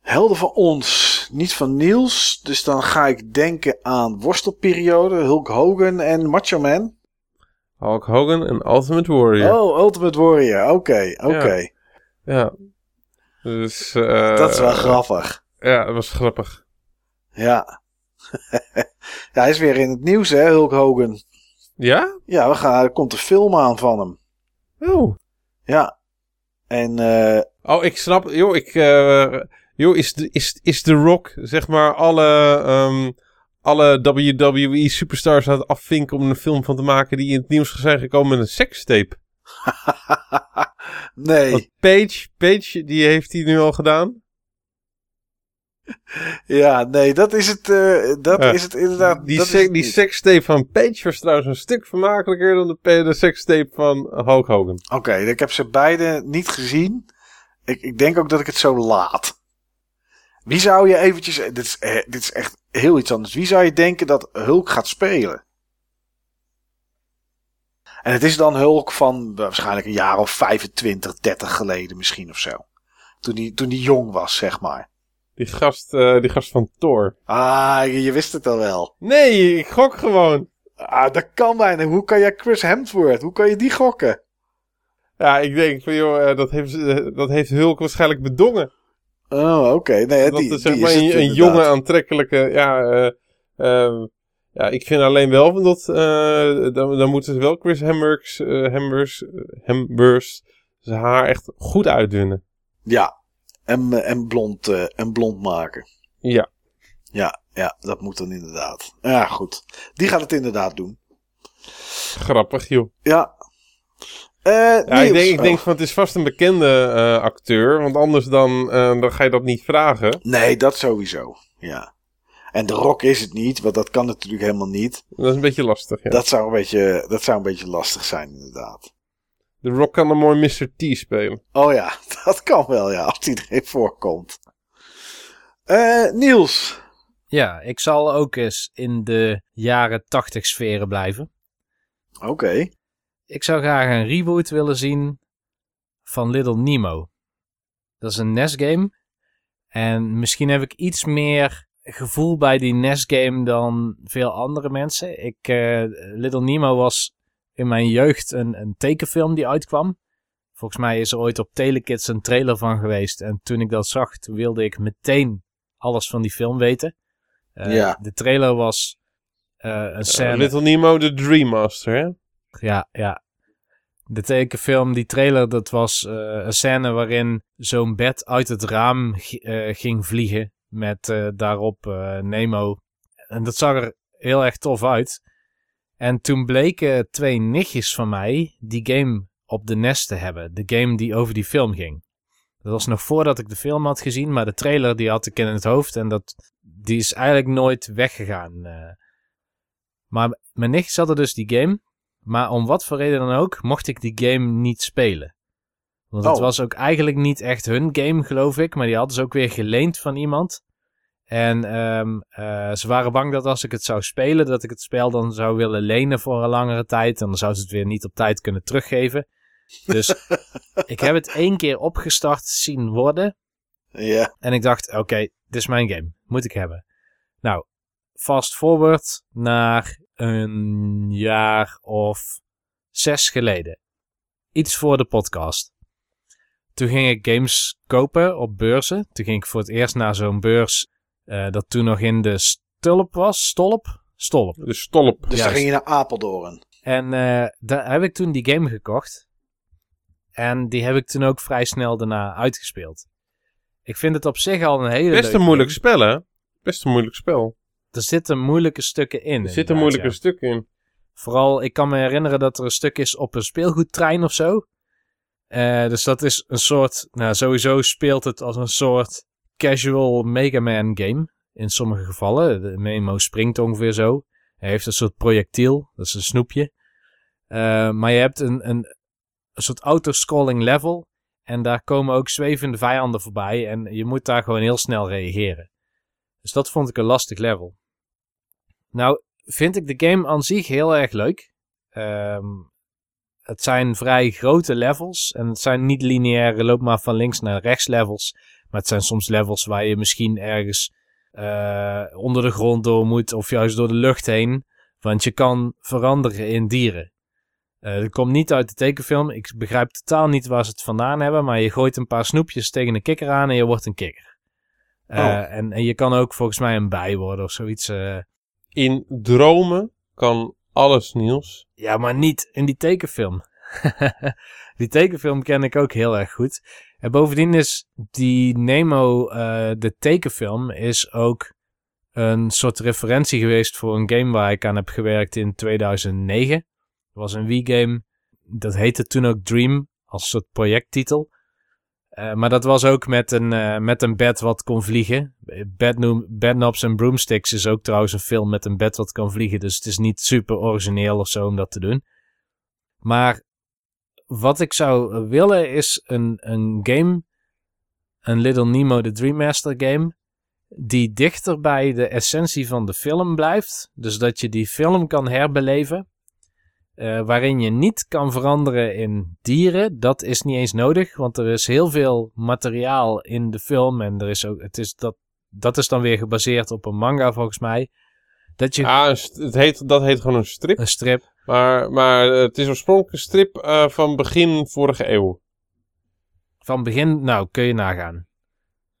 Helden van ons, niet van Niels. Dus dan ga ik denken aan worstelperiode, Hulk Hogan en Macho Man. Hulk Hogan en Ultimate Warrior. Oh, Ultimate Warrior. Oké, oké. Ja. Dus, eh, Dat is wel grappig. Ja, dat was grappig. Ja. ja, hij is weer in het nieuws, hè, Hulk Hogan. Ja? Ja, we gaan, er komt een film aan van hem. Oh. Ja. En, eh Oh, ik snap. Joh, ik. eh joh, is, de- is, is The Rock, zeg maar, alle. ehm, alle WWE superstars aan het afvinken om een film van te maken die in het nieuws zijn gekomen met een sekstape. nee. Want Paige, Paige, die heeft hij nu al gedaan. Ja, nee, dat is het, eh, dat Ja. is het inderdaad. Die, se- het die niet. sekstape van Paige was trouwens een stuk vermakelijker dan de, de sekstape van Hulk Hogan. Oké, ik heb ze beide niet gezien. Ik, ik denk ook dat ik het zo laat. Wie zou je eventjes... Dit is, eh, dit is echt heel iets anders. Wie zou je denken dat Hulk gaat spelen? En het is dan Hulk van waarschijnlijk een jaar of 25, 30 geleden misschien of zo. Toen die, toen die jong was, zeg maar. Die gast, eh, die gast van Thor. Ah, je, je wist het al wel. Nee, ik gok gewoon. Ah, dat kan bijna. Hoe kan jij Chris Hemsworth? Hoe kan je die gokken? Ja, ik denk van joh, eh, dat, heeft, eh, dat heeft Hulk waarschijnlijk bedongen. Oh, oké. Nee, dat die, is zeg die maar is een, inderdaad. jonge, aantrekkelijke. Ja, eh, ehm, ja, ik vind alleen wel van dat. dan, dan moeten ze wel Chris eh, Hemsworth zijn haar echt goed uitdunnen. Ja, en, eh, en, blond, eh, en blond maken. Ja. Ja, ja, dat moet dan inderdaad. Ja, goed. Die gaat het inderdaad doen. Grappig, joh. Ja. Eh Ja, ik denk, ik Oh. denk van het is vast een bekende acteur, want anders dan, dan ga je dat niet vragen. Nee, dat sowieso. Ja. En de rock is het niet, want dat kan natuurlijk helemaal niet. Dat is een beetje lastig, ja. Dat, zou een beetje, dat zou een beetje lastig zijn, inderdaad. De Rock kan een mooi Mr. T spelen. Oh ja, dat kan wel, ja, als die erin voorkomt. Eh Niels. Ja, ik zal ook eens in de jaren 80 sferen blijven. Oké. Ik zou graag een reboot willen zien van Little Nemo. Dat is een NES-game. En misschien heb ik iets meer gevoel bij die NES-game dan veel andere mensen. Ik, eh, Little Nemo was in mijn jeugd een, een tekenfilm die uitkwam. Volgens mij is er ooit op Telekids een trailer van geweest. En toen ik dat zag, toen wilde ik meteen alles van die film weten. Eh, Ja. De trailer was eh, een scène... Little Nemo, de Dream Master, hè? Ja, ja. De tekenfilm, die trailer, dat was eh, een scène waarin zo'n bed uit het raam eh, ging vliegen. Met eh, daarop eh, Nemo. En dat zag er heel erg tof uit. En toen bleken twee nichtjes van mij die game op de NES te hebben. De game die over die film ging. Dat was nog voordat ik de film had gezien, maar de trailer die had ik in het hoofd. En dat, die is eigenlijk nooit weggegaan. eh. Maar mijn nichtjes hadden dus die game. Maar om wat voor reden dan ook, mocht ik die game niet spelen. Want het Oh. was ook eigenlijk niet echt hun game, geloof ik. Maar die hadden ze ook weer geleend van iemand. En ehm, eh, ze waren bang dat als ik het zou spelen, dat ik het spel dan zou willen lenen voor een langere tijd. En dan zou ze het weer niet op tijd kunnen teruggeven. Dus ik heb het één keer opgestart zien worden. Ja. En ik dacht, oké, dit is mijn game. Moet ik hebben. Nou, fast forward naar een jaar of zes geleden. Iets voor de podcast. Toen ging ik games kopen op beurzen. Toen ging ik voor het eerst naar zo'n beurs eh, dat toen nog in de stulp was. Stolp? Stolp. De Stolp. Dus dan Juist. ging je naar Apeldoorn. En eh, daar heb ik toen die game gekocht. En die heb ik toen ook vrij snel daarna uitgespeeld. Ik vind het op zich al een hele Best een moeilijk game. spel, hè? Best een moeilijk spel. Er zitten moeilijke stukken in. Er zitten moeilijke ja. stukken in. Vooral, ik kan me herinneren dat er een stuk is op een speelgoedtrein of zo. Eh, dus dat is een soort, nou sowieso speelt het als een soort casual Mega Man game. In sommige gevallen. De Memo springt ongeveer zo. Hij heeft een soort projectiel, dat is een snoepje. Eh, maar je hebt een, een, soort autoscrolling level. En daar komen ook zwevende vijanden voorbij. En je moet daar gewoon heel snel reageren. Dus dat vond ik een lastig level. Nou, vind ik de game aan zich heel erg leuk. Ehm, het zijn vrij grote levels. En het zijn niet lineaire loop maar van links naar rechts levels. Maar het zijn soms levels waar je misschien ergens eh, onder de grond door moet. Of juist door de lucht heen. Want je kan veranderen in dieren. Eh dat komt niet uit de tekenfilm. Ik begrijp totaal niet waar ze het vandaan hebben. Maar je gooit een paar snoepjes tegen een kikker aan en je wordt een kikker. Eh, Oh. en, en je kan ook volgens mij een bij worden of zoiets. In dromen kan alles, Niels. Ja, maar niet in die tekenfilm. die tekenfilm ken ik ook heel erg goed. En bovendien is die Nemo, eh, de tekenfilm, is ook een soort referentie geweest voor een game waar ik aan heb gewerkt in 2009. Het was een Wii-game, dat heette toen ook Dream, als soort projecttitel. Eh, maar dat was ook met een, eh, met een bed wat kon vliegen. Bedknobs and Broomsticks is ook trouwens een film met een bed wat kan vliegen. Dus het is niet super origineel of zo om dat te doen. Maar wat ik zou willen is een, een game, een Little Nemo the Dream Master game, die dichter bij de essentie van de film blijft. Dus dat je die film kan herbeleven. eh, waarin je niet kan veranderen in dieren. Dat is niet eens nodig, want er is heel veel materiaal in de film. En er is ook, het is dat, dat is dan weer gebaseerd op een manga volgens mij. Dat je st- het heet, dat heet gewoon een strip. een strip. Maar, maar het is oorspronkelijk een strip eh, van begin vorige eeuw. Van begin, nou kun je nagaan.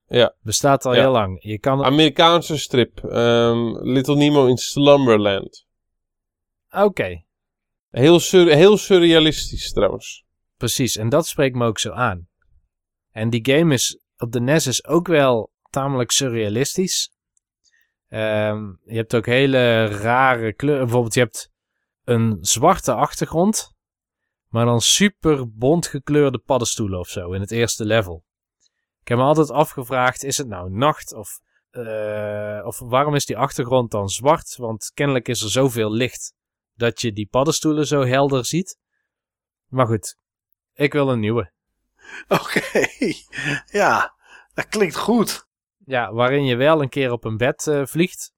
Ja. Bestaat al Ja. heel lang. Je kan, oké, Amerikaanse strip. ehm, Little Nemo in Slumberland. Heel, sur heel surrealistisch trouwens. precies. En dat spreekt me ook zo aan. En die game is op de NES is ook wel tamelijk surrealistisch. Ehm, je hebt ook hele rare kleuren. Bijvoorbeeld, je hebt een zwarte achtergrond, maar dan super bont gekleurde paddenstoelen of zo in het eerste level. Ik heb me altijd afgevraagd: is het nou nacht of, eh, of waarom is die achtergrond dan zwart? Want kennelijk is er zoveel licht dat je die paddenstoelen zo helder ziet. Maar goed, ik wil een nieuwe. Oké, ja, dat klinkt goed. Ja, waarin je wel een keer op een bed eh, vliegt.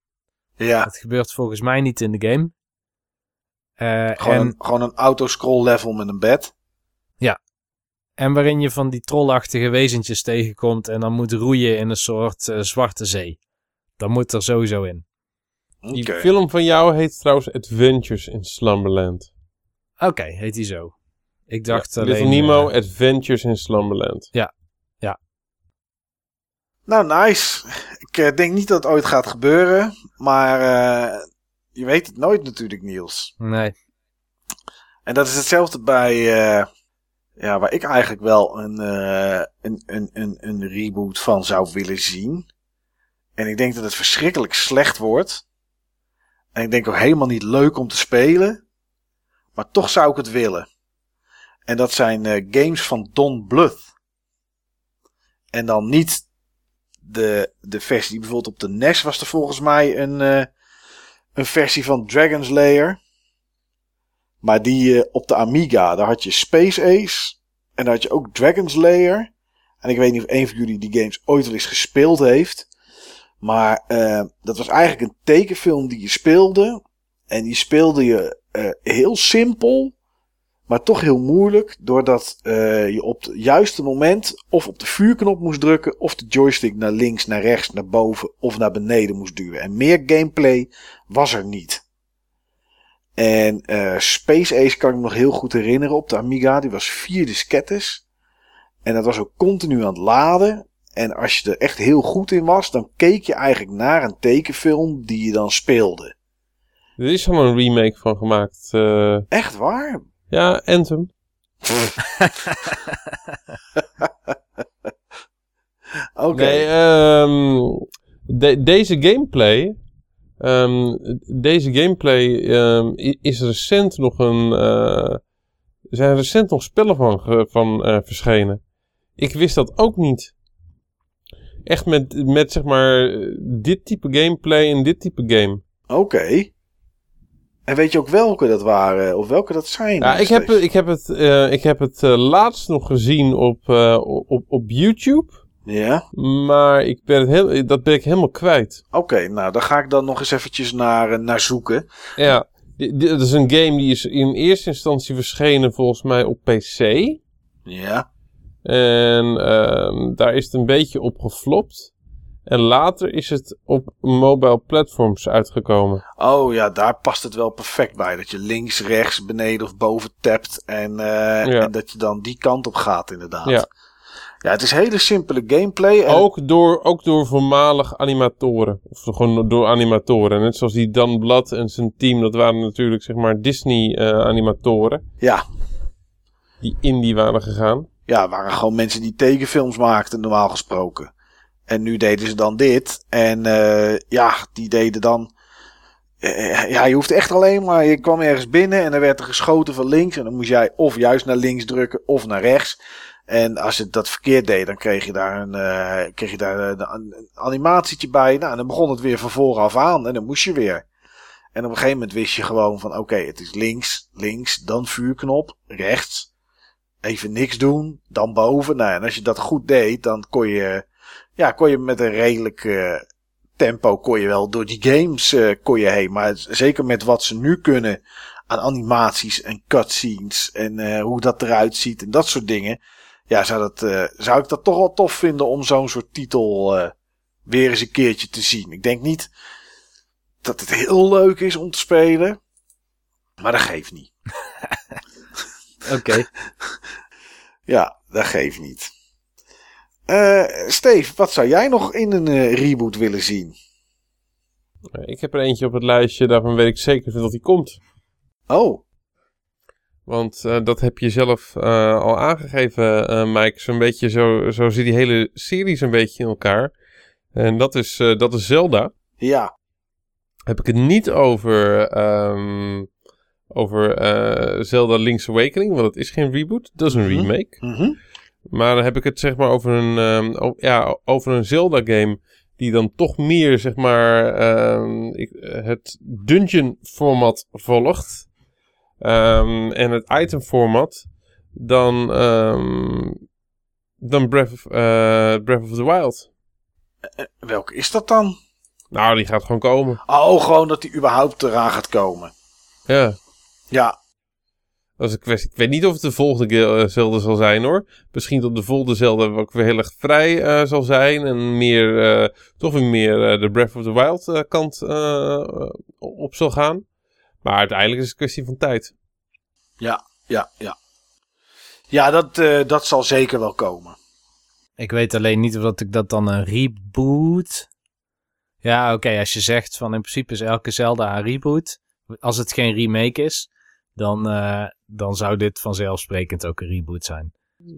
Ja, Dat gebeurt volgens mij niet in de game. Eh, gewoon, en, een, gewoon een autoscroll level met een bed. en waarin je van die trollachtige wezentjes tegenkomt en dan moet roeien in een soort eh, zwarte zee. Dat moet er sowieso in. Die film van jou heet trouwens Adventures in Slumberland. Oké, heet die zo. Ik dacht Ja, alleen... Little Nemo, eh, Adventures in Slumberland. Nou, nice. Ik denk niet dat het ooit gaat gebeuren. Maar eh, je weet het nooit natuurlijk, Niels. nee. En dat is hetzelfde bij... eh, ja, waar ik eigenlijk wel een, eh, een, een, een, een reboot van zou willen zien. En ik denk dat het verschrikkelijk slecht wordt. En ik denk ook helemaal niet leuk om te spelen. Maar toch zou ik het willen. En dat zijn eh, games van Don Bluth. En dan niet de, de versie die bijvoorbeeld op de NES was er volgens mij een, een versie van Dragon's Lair. Maar die eh, op de Amiga, daar had je Space Ace. En daar had je ook Dragon's Lair. En ik weet niet of een van jullie die games ooit wel eens gespeeld heeft. Maar eh, dat was eigenlijk een tekenfilm die je speelde. En die speelde je eh, heel simpel. Maar toch heel moeilijk. Doordat eh, je op het juiste moment of op de vuurknop moest drukken. Of de joystick naar links, naar rechts, naar boven of naar beneden moest duwen. En meer gameplay was er niet. En eh, Space Ace kan ik me nog heel goed herinneren op de Amiga. Die was vier diskettes. En dat was ook continu aan het laden. En als je er echt heel goed in was, dan keek je eigenlijk naar een tekenfilm die je dan speelde. Er is al een remake van gemaakt. eh, Echt waar? Ja, Anthem. Oké. Nee, ehm, de- deze gameplay. ehm, deze gameplay ehm, is recent nog een. Er zijn recent nog spellen van, van eh, verschenen. Ik wist dat ook niet. Echt met, met zeg maar dit type gameplay en dit type game. Oké. En weet je ook welke dat waren? Of welke dat zijn? Ja, ik heb, ik heb het, eh, ik heb het eh, laatst nog gezien op, eh, op, op YouTube. Ja? Maar ik ben het heel, dat ben ik helemaal kwijt. Oké, nou daar ga ik dan nog eens eventjes naar, eh, naar zoeken. Ja, dat is een game die is in eerste instantie verschenen volgens mij op PC. Ja. En ehm, daar is het een beetje op geflopt. En later is het op mobile platforms uitgekomen. Oh ja, daar past het wel perfect bij. Dat je links, rechts, beneden of boven tapt. En, eh, Ja. en dat je dan die kant op gaat inderdaad. Ja. Ja, het is hele simpele gameplay. En Ook door, ook door voormalig animatoren. Of gewoon door animatoren. Net zoals die Dan Blad en zijn team. Dat waren natuurlijk zeg maar Disney eh, animatoren. Ja, Die indie waren gegaan. ja, waren gewoon mensen die tekenfilms maakten, normaal gesproken. En nu deden ze dan dit. En eh, ja, die deden dan. eh, ja, je hoeft echt alleen maar. Je kwam ergens binnen en er werd er geschoten van links. En dan moest jij of juist naar links drukken of naar rechts. En als je dat verkeerd deed, dan kreeg je daar een, eh, kreeg je daar een, een animatietje bij. Nou, en dan begon het weer van vooraf aan. En dan moest je weer. En op een gegeven moment wist je gewoon van: oké, het is links, links, dan vuurknop, rechts. Even niks doen, dan boven. Nou, en als je dat goed deed, dan kon je, ja, kon je met een redelijk eh, tempo kon je wel door die games eh, kon je heen. Maar zeker met wat ze nu kunnen aan animaties en cutscenes en eh, hoe dat eruit ziet en dat soort dingen. Ja, zou, dat, zou ik dat toch wel tof vinden om zo'n soort titel weer eens een keertje te zien. Ik denk niet dat het heel leuk is om te spelen. Maar dat geeft niet. Oké. Ja, dat geeft niet. Eh Steve, wat zou jij nog in een eh, reboot willen zien? Ik heb er eentje op het lijstje. Daarvan weet ik zeker dat die komt. Oh, Want eh, dat heb je zelf al aangegeven, Mike. Zo'n beetje zo, zo zit die hele serie een beetje in elkaar. En dat is, dat is Zelda. ja. Heb ik het niet over, ehm, over Zelda Link's Awakening. Want het is geen reboot, dat is een Mhm. remake. Mhm. Maar dan heb ik het zeg maar over een, ehm, ja, over een Zelda game. Die dan toch meer zeg maar ehm, eh, het dungeon format volgt. Ehm, en het item format. Dan, dan Breath, of, eh, Breath of the Wild. Welke is dat dan? Nou, die gaat gewoon komen. Oh, gewoon dat die überhaupt eraan gaat komen. Ja. Ja, Dat is een kwestie. Ik weet niet of het de volgende ge- eh, Zelda zal zijn hoor. Misschien dat de volgende Zelda ook weer heel erg vrij eh, zal zijn. En meer, eh, toch weer meer eh, de Breath of the Wild kant eh, op zal gaan. Maar uiteindelijk is het een kwestie van tijd. ja, ja, ja. Ja, dat, eh, dat zal zeker wel komen. Ik weet alleen niet of dat ik dat dan een reboot. Ja, oké, als je zegt van in principe is elke Zelda een reboot. Als het geen remake is, dan, eh, dan zou dit vanzelfsprekend ook een reboot zijn.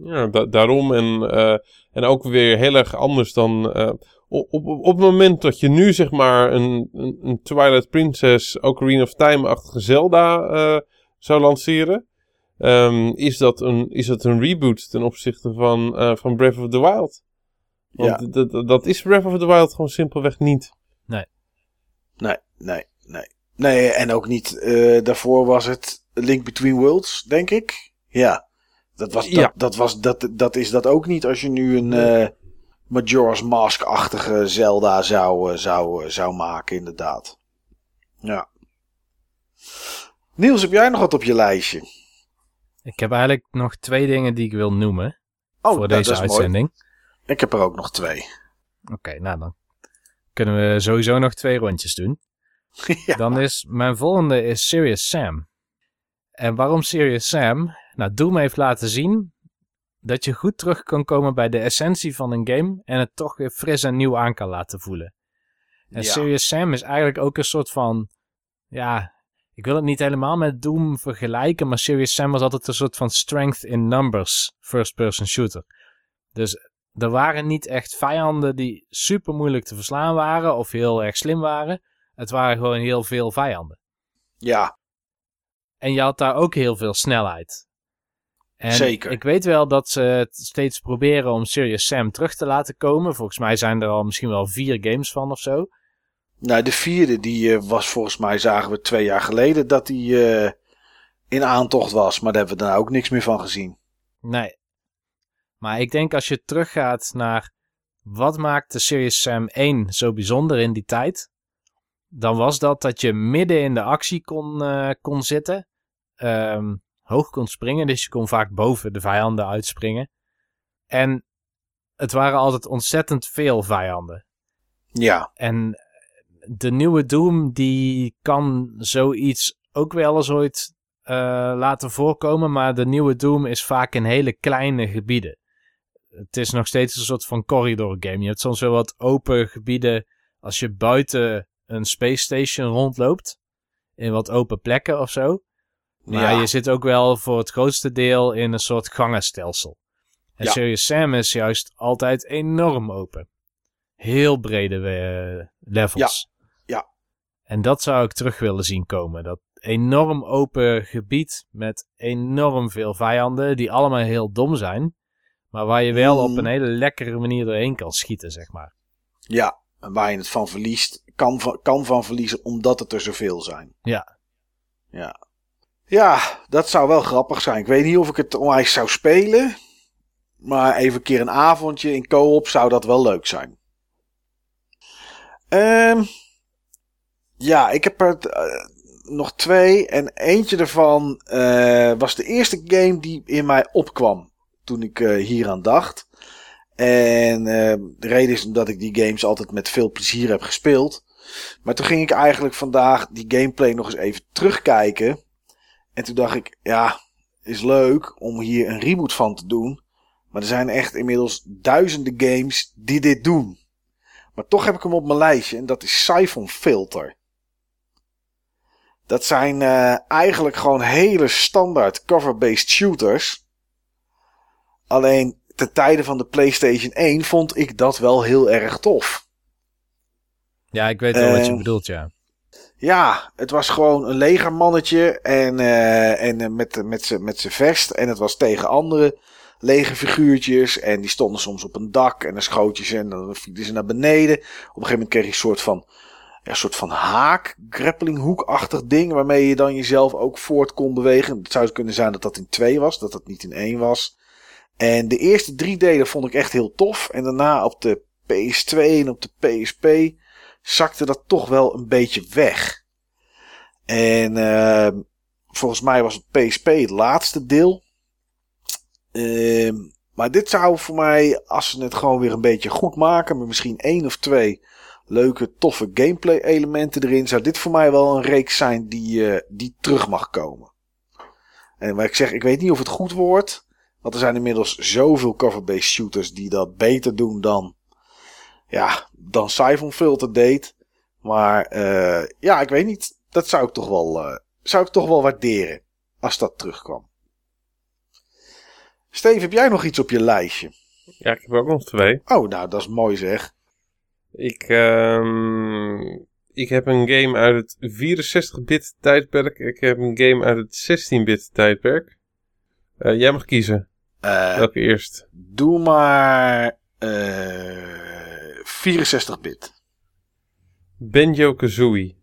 Ja, da- daarom. En, eh, en ook weer heel erg anders dan. eh, op, op, op het moment dat je nu zeg maar een, een, een Twilight Princess, Ocarina of Time-achtige Zelda eh, zou lanceren. ehm, is, dat een, is dat een reboot ten opzichte van, eh, van Breath of the Wild? Want Ja. dat, dat- dat is Breath of the Wild gewoon simpelweg niet. Nee, nee, nee. Nee, en ook niet. eh, daarvoor was het Link Between Worlds, denk ik. Ja. Dat, was, dat, Ja. dat, was, dat, dat is dat ook niet als je nu een eh, Majora's Mask-achtige Zelda zou, eh, zou, zou maken, inderdaad. Ja. Niels, heb jij nog wat op je lijstje? Ik heb eigenlijk nog twee dingen die ik wil noemen Oh, voor nou, deze dat is mooi. uitzending. Ik heb er ook nog twee. Oké, nou dan kunnen we sowieso nog twee rondjes doen. ja. Dan is mijn volgende is Serious Sam. En waarom Serious Sam? Nou, Doom heeft laten zien dat je goed terug kan komen bij de essentie van een game en het toch weer fris en nieuw aan kan laten voelen. En Ja. Serious Sam is eigenlijk ook een soort van, ja, ik wil het niet helemaal met Doom vergelijken, maar Serious Sam was altijd een soort van strength in numbers first-person shooter. Dus er waren niet echt vijanden die super moeilijk te verslaan waren of heel erg slim waren. Het waren gewoon heel veel vijanden. Ja, En je had daar ook heel veel snelheid. En Zeker. ik weet wel dat ze het steeds proberen om Serious Sam terug te laten komen. Volgens mij zijn er al misschien wel vier games van of zo. Nou, de vierde die eh, was volgens mij, zagen we twee jaar geleden dat die eh, in aantocht was. Maar daar hebben we daar ook niks meer van gezien. Nee. Maar ik denk als je teruggaat naar wat maakt de Serious Sam 1 zo bijzonder in die tijd, dan was dat dat je midden in de actie kon, eh, kon zitten, ehm, hoog kon springen, dus je kon vaak boven de vijanden uitspringen. En het waren altijd ontzettend veel vijanden. Ja, En de nieuwe Doom die kan zoiets ook wel eens ooit eh, laten voorkomen, maar de nieuwe Doom is vaak in hele kleine gebieden. Het is nog steeds een soort van corridor game. Je hebt soms wel wat open gebieden als je buiten een space station rondloopt. In wat open plekken of zo. Maar Ja. je zit ook wel voor het grootste deel in een soort gangenstelsel. En Ja. Serious Sam is juist altijd enorm open. Heel brede eh, levels. Ja. En dat zou ik terug willen zien komen. Dat enorm open gebied met enorm veel vijanden die allemaal heel dom zijn. Maar waar je wel Mm. op een hele lekkere manier doorheen kan schieten, zeg maar. ja. Waar je het van verliest, kan van, kan van verliezen omdat het er zoveel zijn. Ja. Ja. Ja, dat zou wel grappig zijn. Ik weet niet of ik het onwijs zou spelen. Maar even een keer een avondje in co-op zou dat wel leuk zijn. Ehm ja, ik heb er eh, nog twee. En eentje daarvan eh, was de eerste game die in mij opkwam toen ik eh, hieraan dacht. En eh, de reden is omdat ik die games altijd met veel plezier heb gespeeld. Maar toen ging ik eigenlijk vandaag die gameplay nog eens even terugkijken. En toen dacht ik, ja, is leuk om hier een reboot van te doen. Maar er zijn echt inmiddels duizenden games die dit doen. Maar toch heb ik hem op mijn lijstje en dat is Siphon Filter. Dat zijn eh, eigenlijk gewoon hele standaard cover-based shooters. Alleen ten tijde van de PlayStation 1 vond ik dat wel heel erg tof. Ja, ik weet wel wat je Eh, bedoelt, ja. Ja, het was gewoon een legermannetje en, eh, en eh, met, met zijn met vest. En het was tegen andere legerfiguurtjes. En die stonden soms op een dak en dan schoot je ze en dan vliegden ze naar beneden. Op een gegeven moment kreeg je een soort van, ja, een soort van haak, grapplinghoekachtig ding. Waarmee je dan jezelf ook voort kon bewegen. Het zou kunnen zijn dat dat in twee was, dat dat niet in één was. En de eerste drie delen vond ik echt heel tof. En daarna op de PS2 en op de PSP zakte dat toch wel een beetje weg. En uh, volgens mij was het PSP het laatste deel. Uh, maar dit zou voor mij, als ze het gewoon weer een beetje goed maken, met misschien één of twee leuke, toffe gameplay elementen erin, zou dit voor mij wel een reeks zijn die, uh, die terug mag komen. En waar ik zeg, ik weet niet of het goed wordt. Want er zijn inmiddels zoveel cover-based shooters die dat beter doen dan, ja, dan Siphon Filter deed. Maar uh, ja, ik weet niet. Dat zou ik toch wel, uh, zou ik toch wel waarderen. Als dat terugkwam. Steve, heb jij nog iets op je lijstje? Ja, ik heb ook nog twee. Oh, nou, dat is mooi zeg. Ik, um, ik heb een game uit het 64-bit tijdperk. Ik heb een game uit het 16-bit tijdperk. Uh, jij mag kiezen. Uh, Welke eerst? Doe maar 64-bit. Benjo Kazooie.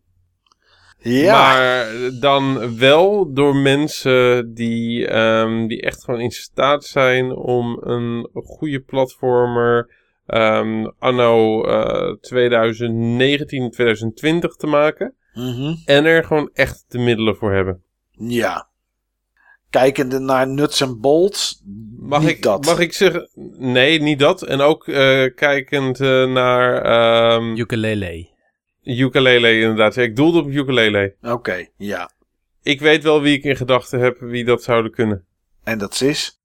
Ja. Maar dan wel door mensen die, um, die echt gewoon in staat zijn om een goede platformer um, anno uh, 2019, 2020 te maken. Mm -hmm. En er gewoon echt de middelen voor hebben. Ja. Kijkende naar nuts en bolts. Mag niet ik, dat. mag ik zeggen? Nee, niet dat. En ook uh, kijkend uh, naar. Um, ukulele. Ukulele, inderdaad. Ik doelde op ukulele. Oké, okay, ja. Ik weet wel wie ik in gedachten heb, wie dat zouden kunnen. En dat is?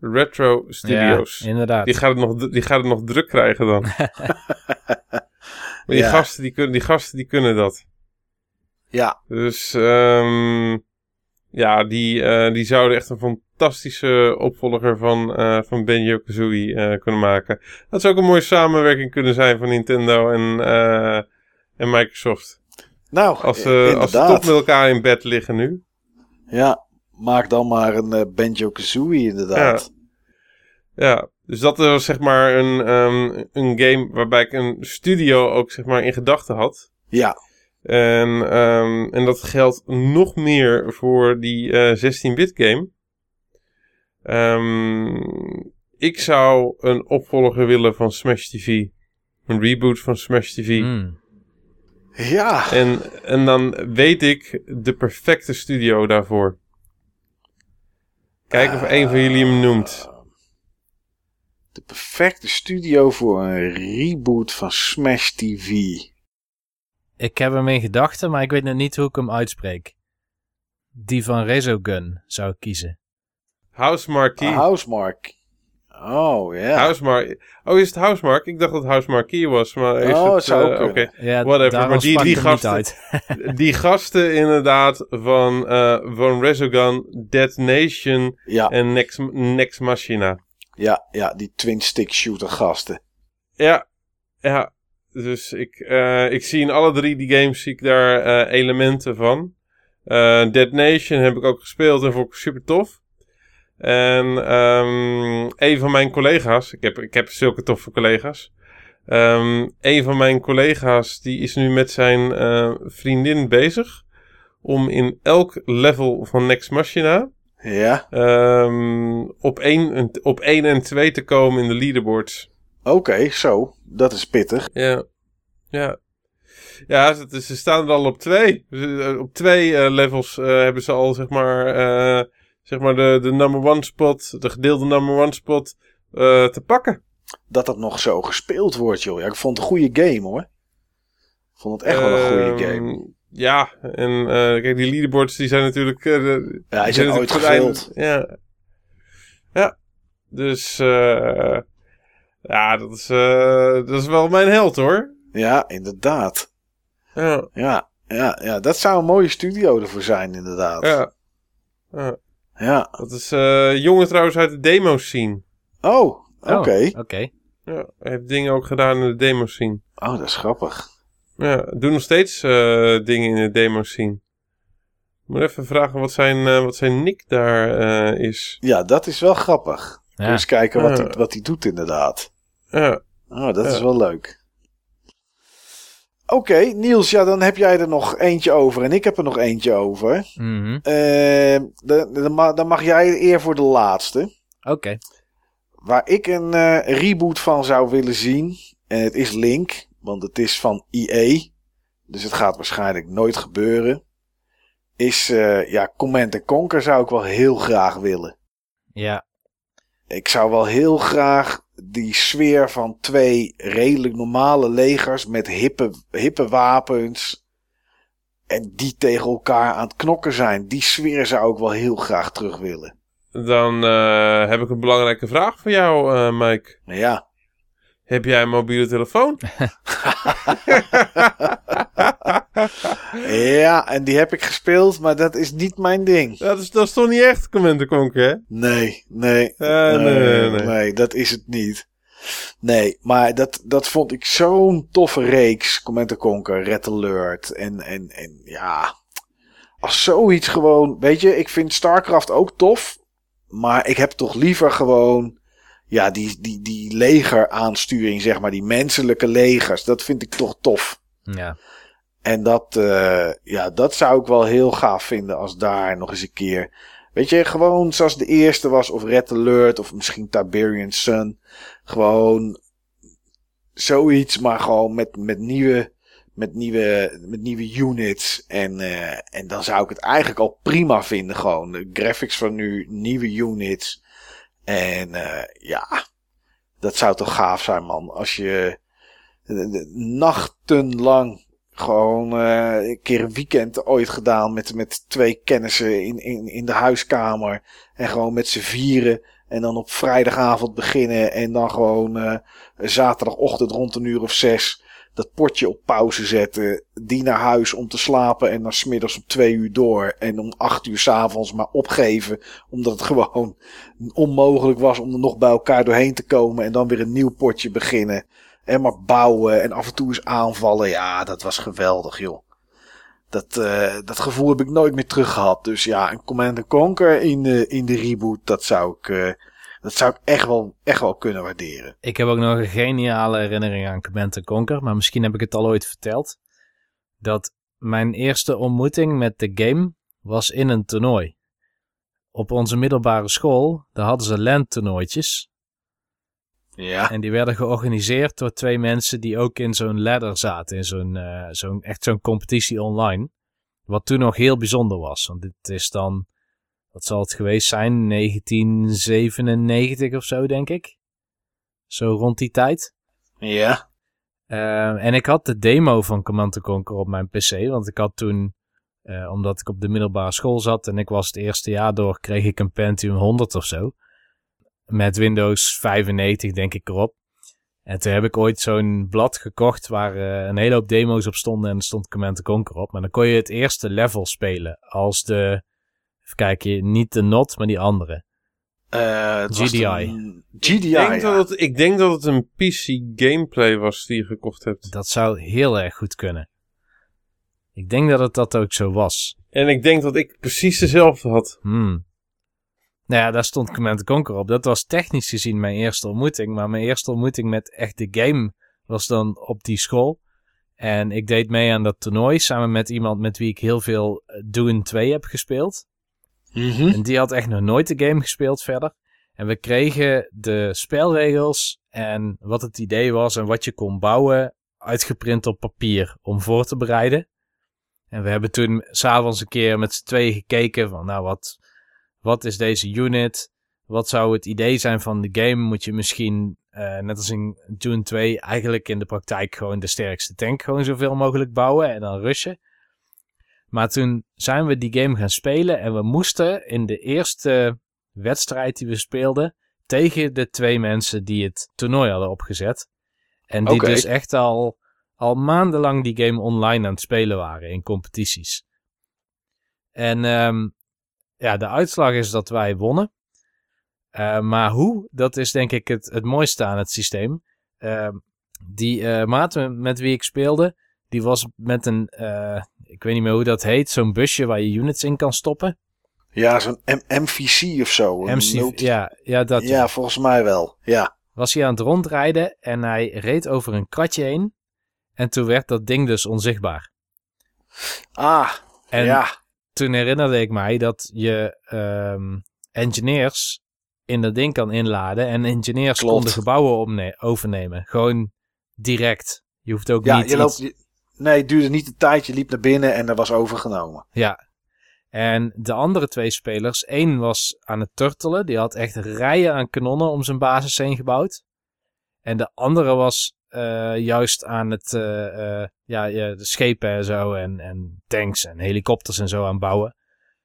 Retro Studios. Ja, inderdaad. Die gaat het nog, die gaat het nog druk krijgen dan. maar die, ja. gasten, die, kunnen, die gasten die kunnen dat. Ja. Dus um, ja, die, uh, die zouden echt een fantastische opvolger van, uh, van Benjo Kazooie uh, kunnen maken. Dat zou ook een mooie samenwerking kunnen zijn van Nintendo en, en Microsoft. Nou, als, uh, als ze toch met elkaar in bed liggen nu. Ja, maak dan maar een eh, Banjo-Kazooie inderdaad. Ja, dus dat was zeg maar een, ehm, een game waarbij ik een studio ook zeg maar in gedachten had. Ja, En, ehm, en dat geldt nog meer voor die eh 16-bit game. Ehm, ik zou een opvolger willen van Smash TV. Een reboot van Smash TV. Hmm. ja. En, en dan weet ik de perfecte studio daarvoor. Kijk of een van jullie hem noemt. De perfecte studio voor een reboot van Smash TV. Ik heb hem in gedachten, maar ik weet nog niet hoe ik hem uitspreek. Die van Resogun zou ik kiezen. Housemarque. Housemark. Oh, ja. Housemarque. Oh, is het Housemarque? Ik dacht dat het Housemarque was. Maar is Oh, het, ook oké. Ja, Whatever, maar die- die gasten- uit. Die gasten inderdaad van, eh van Resogun, Dead Nation Ja, en Nex, Nex Machina. ja, ja, die twin-stick shooter gasten. Ja, ja. Dus ik, eh, ik zie in alle drie die games zie ik daar eh, elementen van. Eh, Dead Nation heb ik ook gespeeld en vond ik super tof. En ehm, een van mijn collega's, ik heb, ik heb zulke toffe collega's. Ehm, een van mijn collega's die is nu met zijn vriendin bezig om in elk level van Next Machina Ja, ehm, op 1 op één en 2 te komen in de leaderboards. Oké, zo. Dat is pittig. Ja. Ja. Ja, ze, ze staan er al op twee. Eh, Op twee eh, levels eh, hebben ze al, zeg maar, zeg maar de, de number one spot, de gedeelde number one spot te pakken. Dat dat nog zo gespeeld wordt, joh. Ja, ik vond het een goede game, hoor. Ik vond het echt wel een goede Ehm, game. Ja, en kijk, die leaderboards die zijn natuurlijk... de- Ja, die zijn ooit gevuld. Ja. Ja. Dus, eh ja, dat is, eh, dat is wel mijn held, hoor. Ja, inderdaad. Ja, Ja, ja, ja, dat zou een mooie studio ervoor zijn, inderdaad. ja. ja. Ja. Dat is eh jongen trouwens uit de demos scene. Oh, oké. Oh, Oké. Ja, hij heeft dingen ook gedaan in de demo scene. Oh, dat is grappig. Ja, doe nog steeds eh, dingen in de demo scene. Ik moet even vragen wat zijn, eh, wat zijn nick daar eh, is. Ja, dat is wel grappig. Ja. Eens kijken wat hij wat hij doet, inderdaad. Ja, Oh, dat Ja. is wel leuk. Oké, Niels, ja, dan heb jij er nog eentje over en ik heb er nog eentje over. Mhm. Eh, dan, dan ma- dan mag jij eer voor de laatste. Oké. Waar ik een eh, reboot van zou willen zien. En het is Link, want het is van EA. Dus het gaat waarschijnlijk nooit gebeuren. Is, eh, ja, Command Conquer zou ik wel heel graag willen. Ja. Ik zou wel heel graag die sfeer van twee redelijk normale legers met hippe, hippe wapens. En die tegen elkaar aan het knokken zijn. Die sfeer zou ik wel heel graag terug willen. dan eh, heb ik een belangrijke vraag voor jou, eh, Mike. Maar ja, Heb jij een mobiele telefoon? ja, en die heb ik gespeeld, maar dat is niet mijn ding. dat, is, dat is toch niet echt Command Conquer, hè? Nee, nee, Eh, nee, nee, nee. nee, dat is het niet. Nee, maar dat, dat vond ik zo'n toffe reeks. Command Conquer, Red Alert en, en, en ja... Als zoiets gewoon... Weet je, ik vind StarCraft ook tof. Maar ik heb toch liever gewoon... Ja, die, die, die legeraansturing, zeg maar. Die menselijke legers. Dat vind ik toch tof. Ja. En dat, eh, ja, dat zou ik wel heel gaaf vinden als daar nog eens een keer. Weet je, gewoon zoals de eerste was, of Red Alert, of misschien Tiberian Sun. Gewoon zoiets, maar gewoon met, met, nieuwe, met, nieuwe, met nieuwe units. En, eh, en dan zou ik het eigenlijk al prima vinden. Gewoon de graphics van nu, nieuwe units. En eh, ja, dat zou toch gaaf zijn, man. Als je eh, nachtenlang gewoon eh, een keer een weekend ooit gedaan met, met twee kennissen in, in, in de huiskamer. En gewoon met z'n vieren. En dan op vrijdagavond beginnen. En dan gewoon zaterdagochtend rond een uur of zes dat potje op pauze zetten. Die naar huis om te slapen. En dan smiddags om twee uur door. En om acht uur s'avonds maar opgeven. Omdat het gewoon onmogelijk was om er nog bij elkaar doorheen te komen. En dan weer een nieuw potje beginnen. En maar bouwen en af en toe eens aanvallen. Ja, dat was geweldig, joh. Dat, eh, dat gevoel heb ik nooit meer terug gehad. Dus ja, een Command Conquer in de, in de reboot, dat zou ik, eh, dat zou ik echt wel, echt wel kunnen waarderen. Ik heb ook nog een geniale herinnering aan Command Conquer, maar misschien heb ik het al ooit verteld. Dat mijn eerste ontmoeting met de game was in een toernooi. Op onze middelbare school, daar hadden ze LAN-toernooitjes. Ja. En die werden georganiseerd door twee mensen die ook in zo'n ladder zaten. In zo'n, eh, zo'n, echt zo'n competitie online. Wat toen nog heel bijzonder was. Want dit is dan, wat zal het geweest zijn? 1997 of zo, denk ik. Zo rond die tijd. Ja. Eh, en ik had de demo van Command Conquer op mijn PC. Want ik had toen, eh, omdat ik op de middelbare school zat en ik was het eerste jaar door, kreeg ik een Pentium 100 of zo. Met Windows 95 denk ik erop. En toen heb ik ooit zo'n blad gekocht waar eh, een hele hoop demo's op stonden en er stond Command Conquer op. Maar dan kon je het eerste level spelen als de, even kijken, niet de NOT, maar die andere. Eh, het was GDI. toen- GDI, ik, denk ja. dat het, ik denk dat het een PC gameplay was die je gekocht hebt. Dat zou heel erg goed kunnen. Ik denk dat het dat ook zo was. En ik denk dat ik precies dezelfde had. Hmm. Nou ja, daar stond Command Conquer op. Dat was technisch gezien mijn eerste ontmoeting. Maar mijn eerste ontmoeting met echt de game was dan op die school. En ik deed mee aan dat toernooi samen met iemand met wie ik heel veel eh, Doom 2 heb gespeeld. Mhm. En die had echt nog nooit de game gespeeld verder. En we kregen de spelregels en wat het idee was en wat je kon bouwen uitgeprint op papier om voor te bereiden. En we hebben toen s'avonds een keer met z'n tweeën gekeken van nou wat, wat is deze unit? Wat zou het idee zijn van de game? Moet je misschien, eh, net als in Dune 2, eigenlijk in de praktijk gewoon de sterkste tank gewoon zoveel mogelijk bouwen en dan rushen. Maar toen zijn we die game gaan spelen en we moesten in de eerste wedstrijd die we speelden tegen de twee mensen die het toernooi hadden opgezet. En die dus echt al, al maandenlang die game online aan het spelen waren in competities. En ehm, ja, de uitslag is dat wij wonnen. Eh, maar hoe, dat is denk ik het, het mooiste aan het systeem. Ehm, die maat met wie ik speelde, die was met een, eh, ik weet niet meer hoe dat heet, zo'n busje waar je units in kan stoppen. Ja, zo'n MVC of zo. MC, multi- ja, ja, dat ja, volgens mij wel. Ja. was hij aan het rondrijden en hij reed over een kratje heen. En toen werd dat ding dus onzichtbaar. Ah, En ja. toen herinnerde ik mij dat je ehm, engineers in dat ding kan inladen. En engineers Klopt. konden gebouwen overnemen. Gewoon direct. Je hoeft ook Ja, niet je loopt... iets- Nee, het duurde niet een tijd. Je liep naar binnen en er was overgenomen. Ja. En de andere twee spelers, één was aan het turtelen. Die had echt rijen aan kanonnen om zijn basis heen gebouwd. En de andere was eh, juist aan het eh, eh, ja, de schepen en zo en, en tanks en helikopters en zo aan bouwen.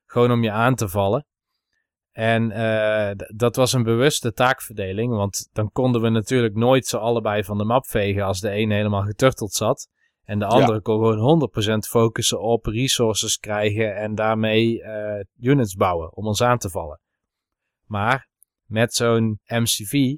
Gewoon om je aan te vallen. En dat was een bewuste taakverdeling, want dan konden we natuurlijk nooit zo allebei van de map vegen als de een helemaal geturteld zat. En de andere kon gewoon 100% focussen op resources krijgen en daarmee eh, units bouwen om ons aan te vallen. Maar met zo'n MCV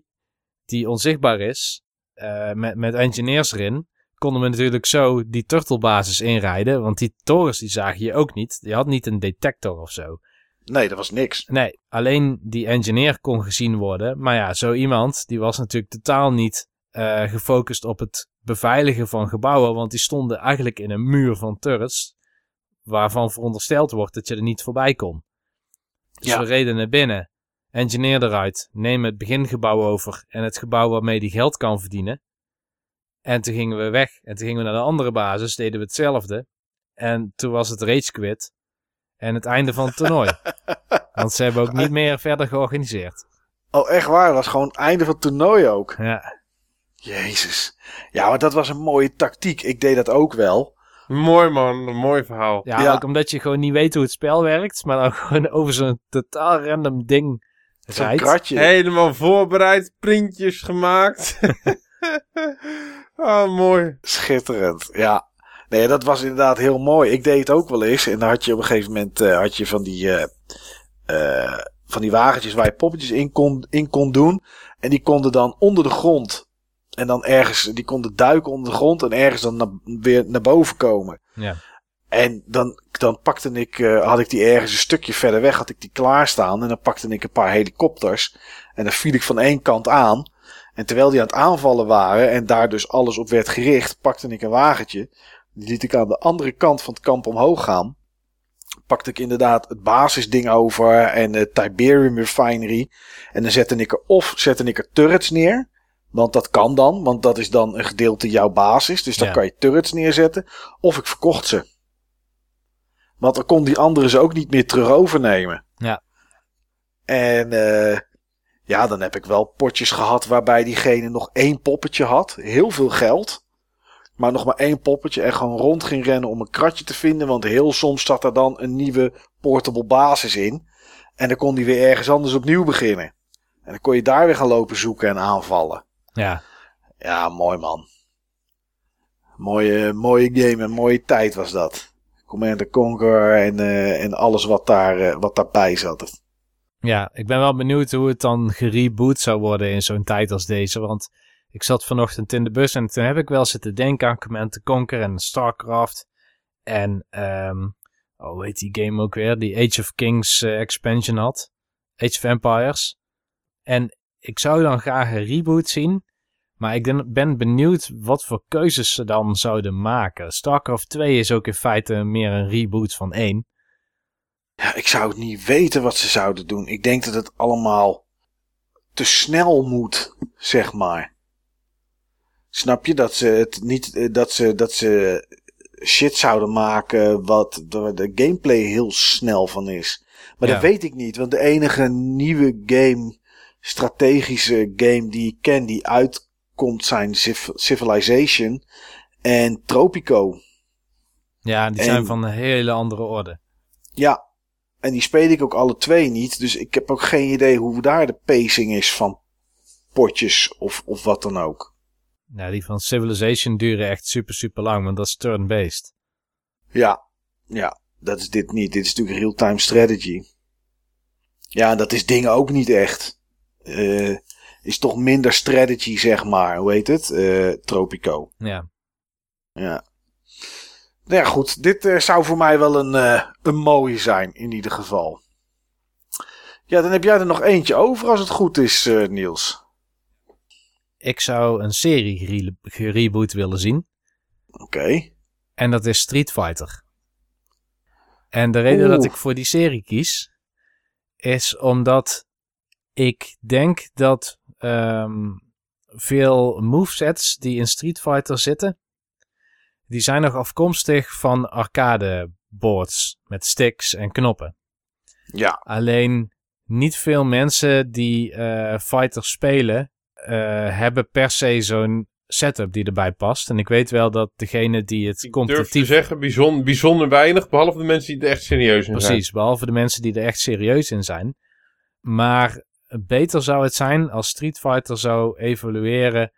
die onzichtbaar is, eh, met, met engineers erin, konden we natuurlijk zo die turtlebasis inrijden. Want die torens die zagen je ook niet. Je had niet een detector of zo. Nee, dat was niks. Nee, alleen die engineer kon gezien worden. Maar ja, zo iemand, die was natuurlijk totaal niet eh, gefocust op het beveiligen van gebouwen. Want die stonden eigenlijk in een muur van turrets. Waarvan verondersteld wordt dat je er niet voorbij kon. Dus Ja. we reden naar binnen. Engineer eruit. Neem het begingebouw over. En het gebouw waarmee die geld kan verdienen. En toen gingen we weg. En toen gingen we naar de andere basis. Deden we hetzelfde. En toen was het rage quit. En het einde van het toernooi. Want ze hebben ook niet meer verder georganiseerd. Oh, echt waar. Dat was gewoon het einde van het toernooi ook. Ja, Jezus. Ja, maar dat was een mooie tactiek. Ik deed dat ook wel. Mooi man, een mooi verhaal. ja, Ja. ook omdat je gewoon niet weet hoe het spel werkt. Maar dan gewoon over zo'n totaal random ding rijdt. kratje. Helemaal voorbereid, printjes gemaakt. ah, mooi. Schitterend. Ja. Nee, dat was inderdaad heel mooi. Ik deed het ook wel eens. En dan had je op een gegeven moment eh, had je van die, eh, van die wagentjes waar je poppetjes in kon, in kon doen. En die konden dan onder de grond. En dan ergens, die konden duiken onder de grond en ergens dan weer naar boven komen. Ja. En dan, dan pakte ik, eh, had ik die ergens een stukje verder weg, had ik die klaarstaan. En dan pakte ik een paar helikopters. En dan viel ik van één kant aan. En terwijl die aan het aanvallen waren en daar dus alles op werd gericht, pakte ik een wagentje. Die liet ik aan de andere kant van het kamp omhoog gaan. Pakte ik inderdaad het basisding over en de Tiberium Refinery. En dan zette ik er of zette ik er turrets neer. Want dat kan dan, want dat is dan een gedeelte jouw basis. Dus dan Ja. kan je turrets neerzetten. Of ik verkocht ze. Want dan kon die andere ze ook niet meer terug overnemen. Ja. En eh, ja, dan heb ik wel potjes gehad waarbij diegene nog één poppetje had. Heel veel geld. Maar nog maar één poppetje en gewoon rond ging rennen om een kratje te vinden. Want heel soms zat er dan een nieuwe portable basis in. En dan kon die weer ergens anders opnieuw beginnen. En dan kon je daar weer gaan lopen zoeken en aanvallen. Ja, Ja, mooi man. Mooie, mooie game en mooie tijd was dat. Command Conquer en, eh, en alles wat, daar, eh, wat daarbij zat. ja, ik ben wel benieuwd hoe het dan gereboot zou worden in zo'n tijd als deze. Want ik zat vanochtend in de bus en toen heb ik wel zitten denken aan Command Conquer en StarCraft. En, ehm oh, heet die game ook weer? Die Age of Kings eh, expansion had. Age of Empires. En ik zou dan graag een reboot zien. Maar ik ben- ben benieuwd wat voor keuzes ze dan zouden maken. StarCraft 2 is ook in feite meer een reboot van 1. Ja, ik zou het niet weten wat ze zouden doen. Ik denk dat het allemaal te snel moet, zeg maar. Snap je dat ze het niet, eh, dat ze, dat ze shit zouden maken wat waar de gameplay heel snel van is. Maar Ja. dat weet ik niet, want de enige nieuwe game, strategische game die ik ken die uitkomt zijn Civ- Civilization en Tropico. Ja, die zijn van een hele andere orde. Ja, en die speel ik ook alle twee niet. Dus ik heb ook geen idee hoe daar de pacing is van potjes of, of wat dan ook. Ja, die van Civilization duren echt super, super lang, want dat is turn-based. Ja, ja, dat is dit niet. Dit is natuurlijk real-time strategy. Ja, dat is dingen ook niet echt. Eh, is toch minder strategy, zeg maar. Hoe heet het? Eh, Tropico. Ja. Ja. Nou ja, goed. Dit eh, zou voor mij wel een, een mooie zijn, in ieder geval. Ja, dan heb jij er nog eentje over als het goed is, Niels. Ik zou een serie gere- gereboot willen zien. Oké. En dat is Street Fighter. En de reden dat ik voor die serie kies, is omdat ik denk dat ehm, veel movesets die in Street Fighter zitten, die zijn nog afkomstig van arcade boards met sticks en knoppen. Ja, Alleen niet veel mensen die eh fighters spelen, eh, hebben per se zo'n setup die erbij past. En ik weet wel dat degene die het Ik durf te competitief... zeggen, bijzonder, bijzonder weinig, behalve de mensen die er echt serieus in zijn. Precies, behalve de mensen die er echt serieus in zijn. Maar beter zou het zijn als Street Fighter zou evolueren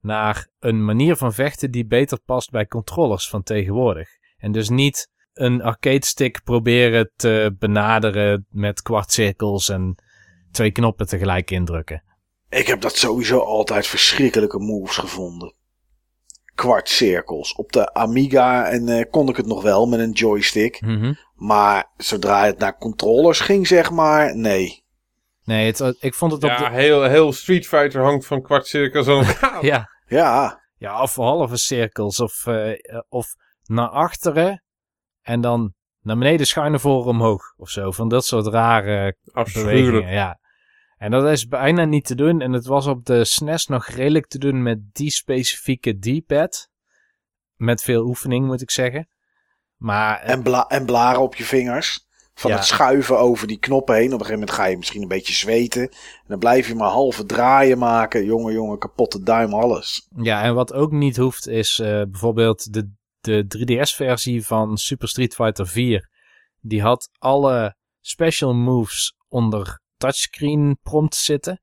naar een manier van vechten die beter past bij controllers van tegenwoordig. En dus niet een arcade stick proberen te benaderen met kwartcirkels en twee knoppen tegelijk indrukken. ik heb dat sowieso altijd verschrikkelijke moves gevonden. Kwartcirkels. Op de Amiga en eh, kon ik het nog wel met een joystick. Mhm. Maar zodra het naar controllers ging, zeg maar, nee. Nee, het, ik vond het op Ja, de... heel, heel Street Fighter hangt van kwartcirkels aan elkaar. Ja, Ja, Ja, of halve cirkels. Of, eh, eh, of naar achteren. En dan naar beneden schuin voren omhoog. Of zo. Van dat soort rare Afschuwelijk. bewegingen. Ja. En dat is bijna niet te doen. En het was op de SNES nog redelijk te doen met die specifieke D-pad. Met veel oefening moet ik zeggen. Maar eh, en, bla en blaren op je vingers. Van Ja. het schuiven over die knoppen heen. Op een gegeven moment ga je misschien een beetje zweten. En dan blijf je maar halve draaien maken. Jongen, jongen, kapotte duim, alles. Ja, en wat ook niet hoeft is eh, bijvoorbeeld de, de 3DS-versie van Super Street Fighter 4. Die had alle special moves onder touchscreen prompt zitten.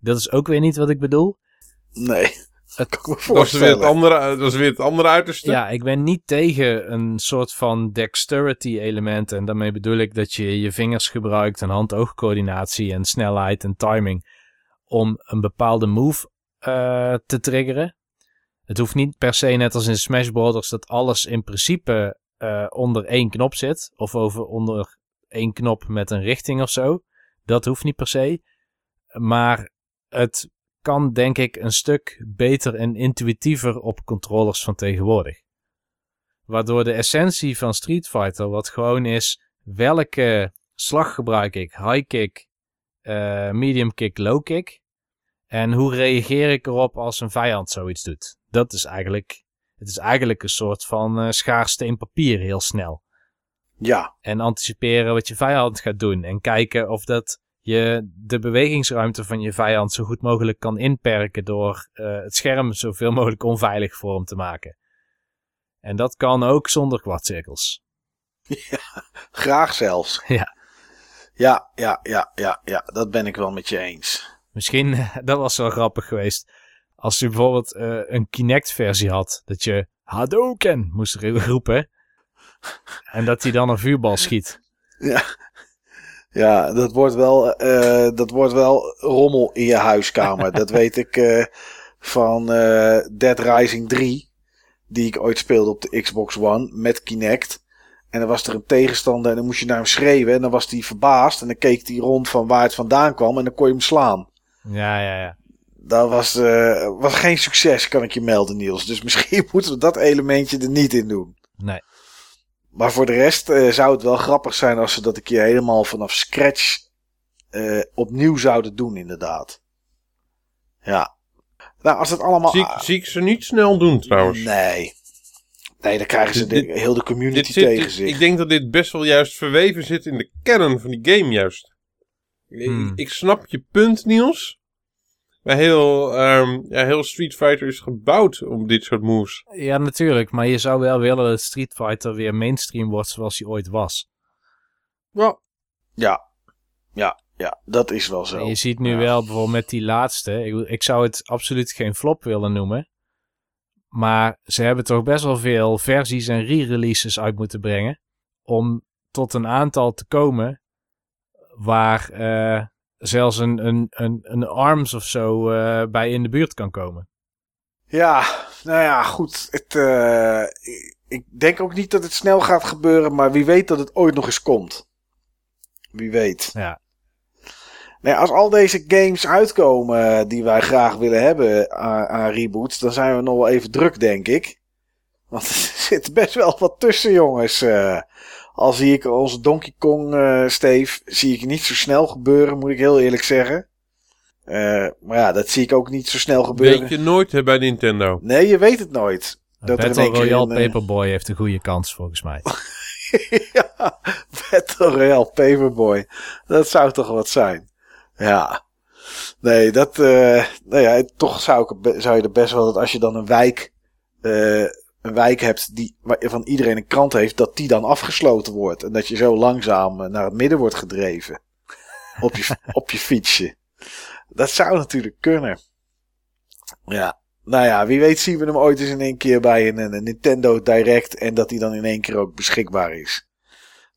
Dat is ook weer niet wat ik bedoel. Nee, Het- kan ik me Dat is, weer het andere, dat is weer het andere uiterste. Ja, ik ben niet tegen een soort van dexterity element. En daarmee bedoel ik dat je je vingers gebruikt en hand-oogcoördinatie en snelheid en timing. Om een bepaalde move eh, te triggeren. Het hoeft niet per se net als in Smash Bros. dat alles in principe eh, onder één knop zit. Of over onder één knop met een richting of zo. Dat hoeft niet per se. Maar het kan denk ik een stuk beter en intuïtiever op controllers van tegenwoordig. Waardoor de essentie van Street Fighter, wat gewoon is, welke slag gebruik ik? High kick, eh, medium kick, low kick. En hoe reageer ik erop als een vijand zoiets doet? Dat is eigenlijk, het is eigenlijk een soort van eh schaarsteen papier heel snel. Ja, En anticiperen wat je vijand gaat doen. En kijken of dat je de bewegingsruimte van je vijand zo goed mogelijk kan inperken door eh, het scherm zoveel mogelijk onveilig voor hem te maken. En dat kan ook zonder kwartcirkels. graag zelfs. Ja. Ja, ja, ja, ja, ja, dat ben ik wel met je eens. Misschien, dat was wel grappig geweest. Als je bijvoorbeeld eh, een Kinect-versie had, dat je Hadouken moest ro- roepen. En dat hij dan een vuurbal schiet. Ja, ja dat, wordt wel, eh, dat wordt wel rommel in je huiskamer. dat weet ik eh, van eh, Dead Rising 3. Die ik ooit speelde op de Xbox One met Kinect. En dan was er een tegenstander en dan moest je naar hem schreeuwen. En dan was hij verbaasd. En dan keek hij rond van waar het vandaan kwam. En dan kon je hem slaan. Ja, ja, ja. Dat was, was geen succes, kan ik je melden, Niels. Dus misschien moeten we dat elementje er niet in doen. Nee. Maar voor de rest eh, zou het wel grappig zijn als ze dat een keer helemaal vanaf scratch eh, opnieuw zouden doen, inderdaad. Ja. Nou, als het allemaal. Zie, ik- zie ik ze niet snel doen trouwens. Nee. Nee, dan krijgen ze de, Dit- heel de community Dit zit, tegen dit- zich. ik denk dat dit best wel juist verweven zit in de kern van die game juist. Ik- Hmm. Ik, snap je punt, Niels. Maar heel, ehm, ja, heel Street Fighter is gebouwd om dit soort moves. Ja, natuurlijk. Maar je zou wel willen dat Street Fighter weer mainstream wordt zoals hij ooit was. Ja, Ja. Ja, ja, dat is wel zo. En je ziet nu Ja. wel bijvoorbeeld met die laatste. Ik, ik zou het absoluut geen flop willen noemen. Maar ze hebben toch best wel veel versies en re-releases uit moeten brengen. Om tot een aantal te komen waar eh, zelfs een, een, een, een ARMS of zo eh, bij in de buurt kan komen. Ja, nou ja, goed. Het, eh, ik- ik denk ook niet dat het snel gaat gebeuren, maar wie weet dat het ooit nog eens komt. Wie weet. Ja. Nee, als al deze games uitkomen eh, die wij graag willen hebben aan, aan reboots, dan zijn we nog wel even druk, denk ik. Want er zit best wel wat tussen, jongens. Eh, al zie ik onze Donkey Kong, eh Steve, zie ik niet zo snel gebeuren, moet ik heel eerlijk zeggen. Eh, maar ja, dat zie ik ook niet zo snel gebeuren. weet je nooit hè, bij Nintendo. Nee, je weet het nooit. Dat er Battle Royale een, eh, Paperboy heeft een goede kans volgens mij. ja, Battle Royale Paperboy. Dat zou toch wat zijn. Ja. Nee, dat... eh nou ja, toch zou, ik, zou je er best wel... Dat als je dan een wijk... eh, een wijk hebt die, waarvan iedereen een krant heeft... Dat die dan afgesloten wordt. En dat je zo langzaam eh, naar het midden wordt gedreven. Op je, op je fietsje. Dat zou natuurlijk kunnen. Ja. Nou ja, wie weet zien we hem ooit eens in één keer bij een, een Nintendo Direct. En dat hij dan in één keer ook beschikbaar is.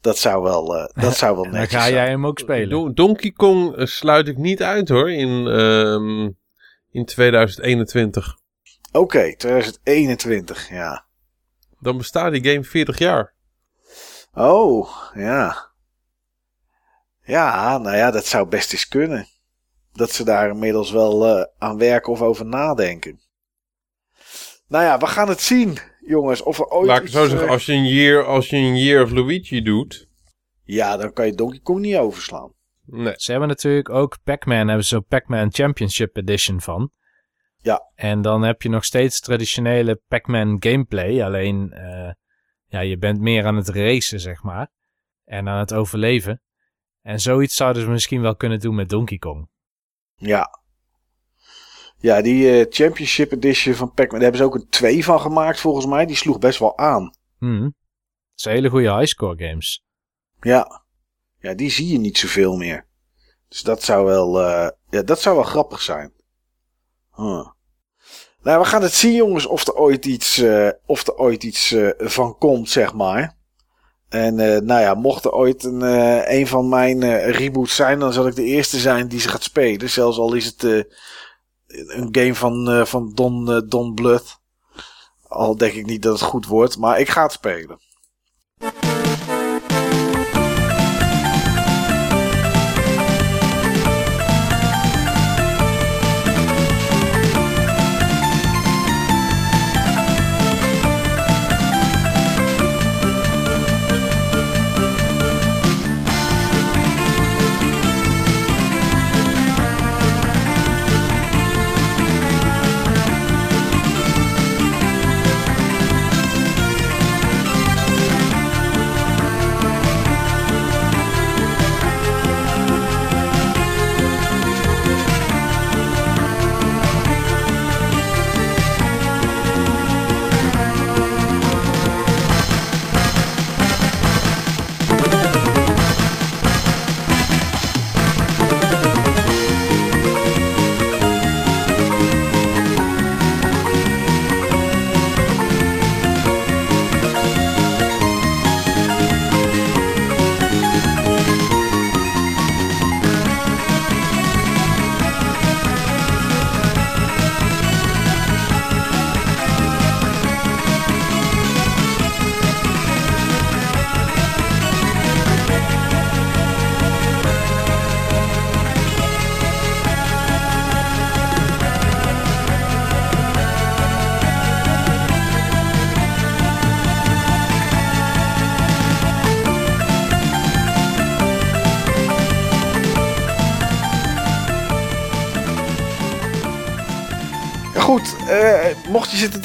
Dat zou wel, eh, dat zou wel En dan ga zijn. jij hem ook spelen. Don- Donkey Kong eh, sluit ik niet uit hoor, in, ehm, in 2021. Oké, 2021, ja. Dan bestaat die game 40 jaar. Oh, ja. Ja, nou ja, dat zou best eens kunnen. Dat ze daar inmiddels wel eh, aan werken of over nadenken. Nou ja, we gaan het zien, jongens. Of er ooit Laat ik iets, zo zeggen, eh, als je, een year, als je een Year of Luigi doet. Ja, dan kan je Donkey Kong niet overslaan. Nee. Ze hebben natuurlijk ook Pac-Man, hebben ze zo'n Pac-Man Championship Edition van. Ja. En dan heb je nog steeds traditionele Pac-Man gameplay. Alleen, eh, ja, je bent meer aan het racen, zeg maar. En aan het overleven. En zoiets zouden ze misschien wel kunnen doen met Donkey Kong. Ja. Ja, die eh, Championship Edition van Pac-Man, daar hebben ze ook een 2 van gemaakt volgens mij. Die sloeg best wel aan. Hmm. Dat zijn hele goede highscore games. Ja. Ja, die zie je niet zoveel meer. Dus dat zou wel, eh, ja, dat zou wel grappig zijn. Nou, we gaan het zien, jongens, of er ooit iets, eh, of er ooit iets eh, van komt, zeg maar. En eh, nou ja, mocht er ooit een, een van mijn reboots zijn, dan zal ik de eerste zijn die ze gaat spelen. Zelfs al is het een game van, van Don, Don Bluth. Al denk ik niet dat het goed wordt, maar ik ga het spelen.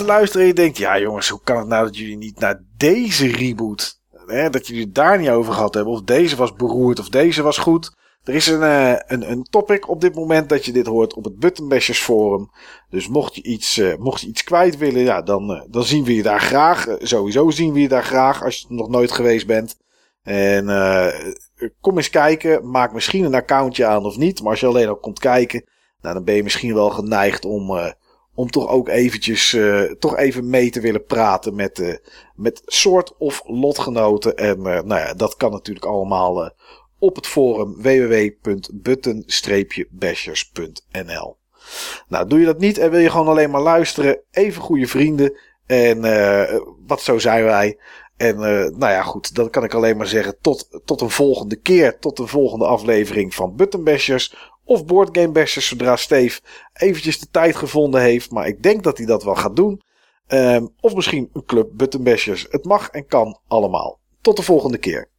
Te luisteren en je denkt... Ja jongens, hoe kan het nou dat jullie niet naar deze reboot... Hè, dat jullie het daar niet over gehad hebben. Of deze was beroerd of deze was goed. Er is een, eh, een, een topic op dit moment dat je dit hoort op het Buttonbashers forum. Dus mocht je iets, eh, mocht je iets kwijt willen, ja, dan, eh, dan zien we je daar graag. Sowieso zien we je daar graag als je nog nooit geweest bent. En kom eens kijken. Maak misschien een accountje aan of niet. Maar als je alleen al komt kijken, nou, dan ben je misschien wel geneigd om, om toch ook eventjes, eh, toch even mee te willen praten met, eh, met soort of lotgenoten. En eh, nou ja, dat kan natuurlijk allemaal op het forum www.button-bashers.nl. Nou, doe je dat niet en wil je gewoon alleen maar luisteren, even goede vrienden. En wat zo zijn wij. En nou ja, goed, dan kan ik alleen maar zeggen tot, tot een volgende keer. Tot een volgende aflevering van Button Bashers of Board Game Bashers. Zodra Steve eventjes de tijd gevonden heeft. Maar ik denk dat hij dat wel gaat doen. Ehm, of misschien een club Button Bashers. Het mag en kan allemaal. Tot de volgende keer.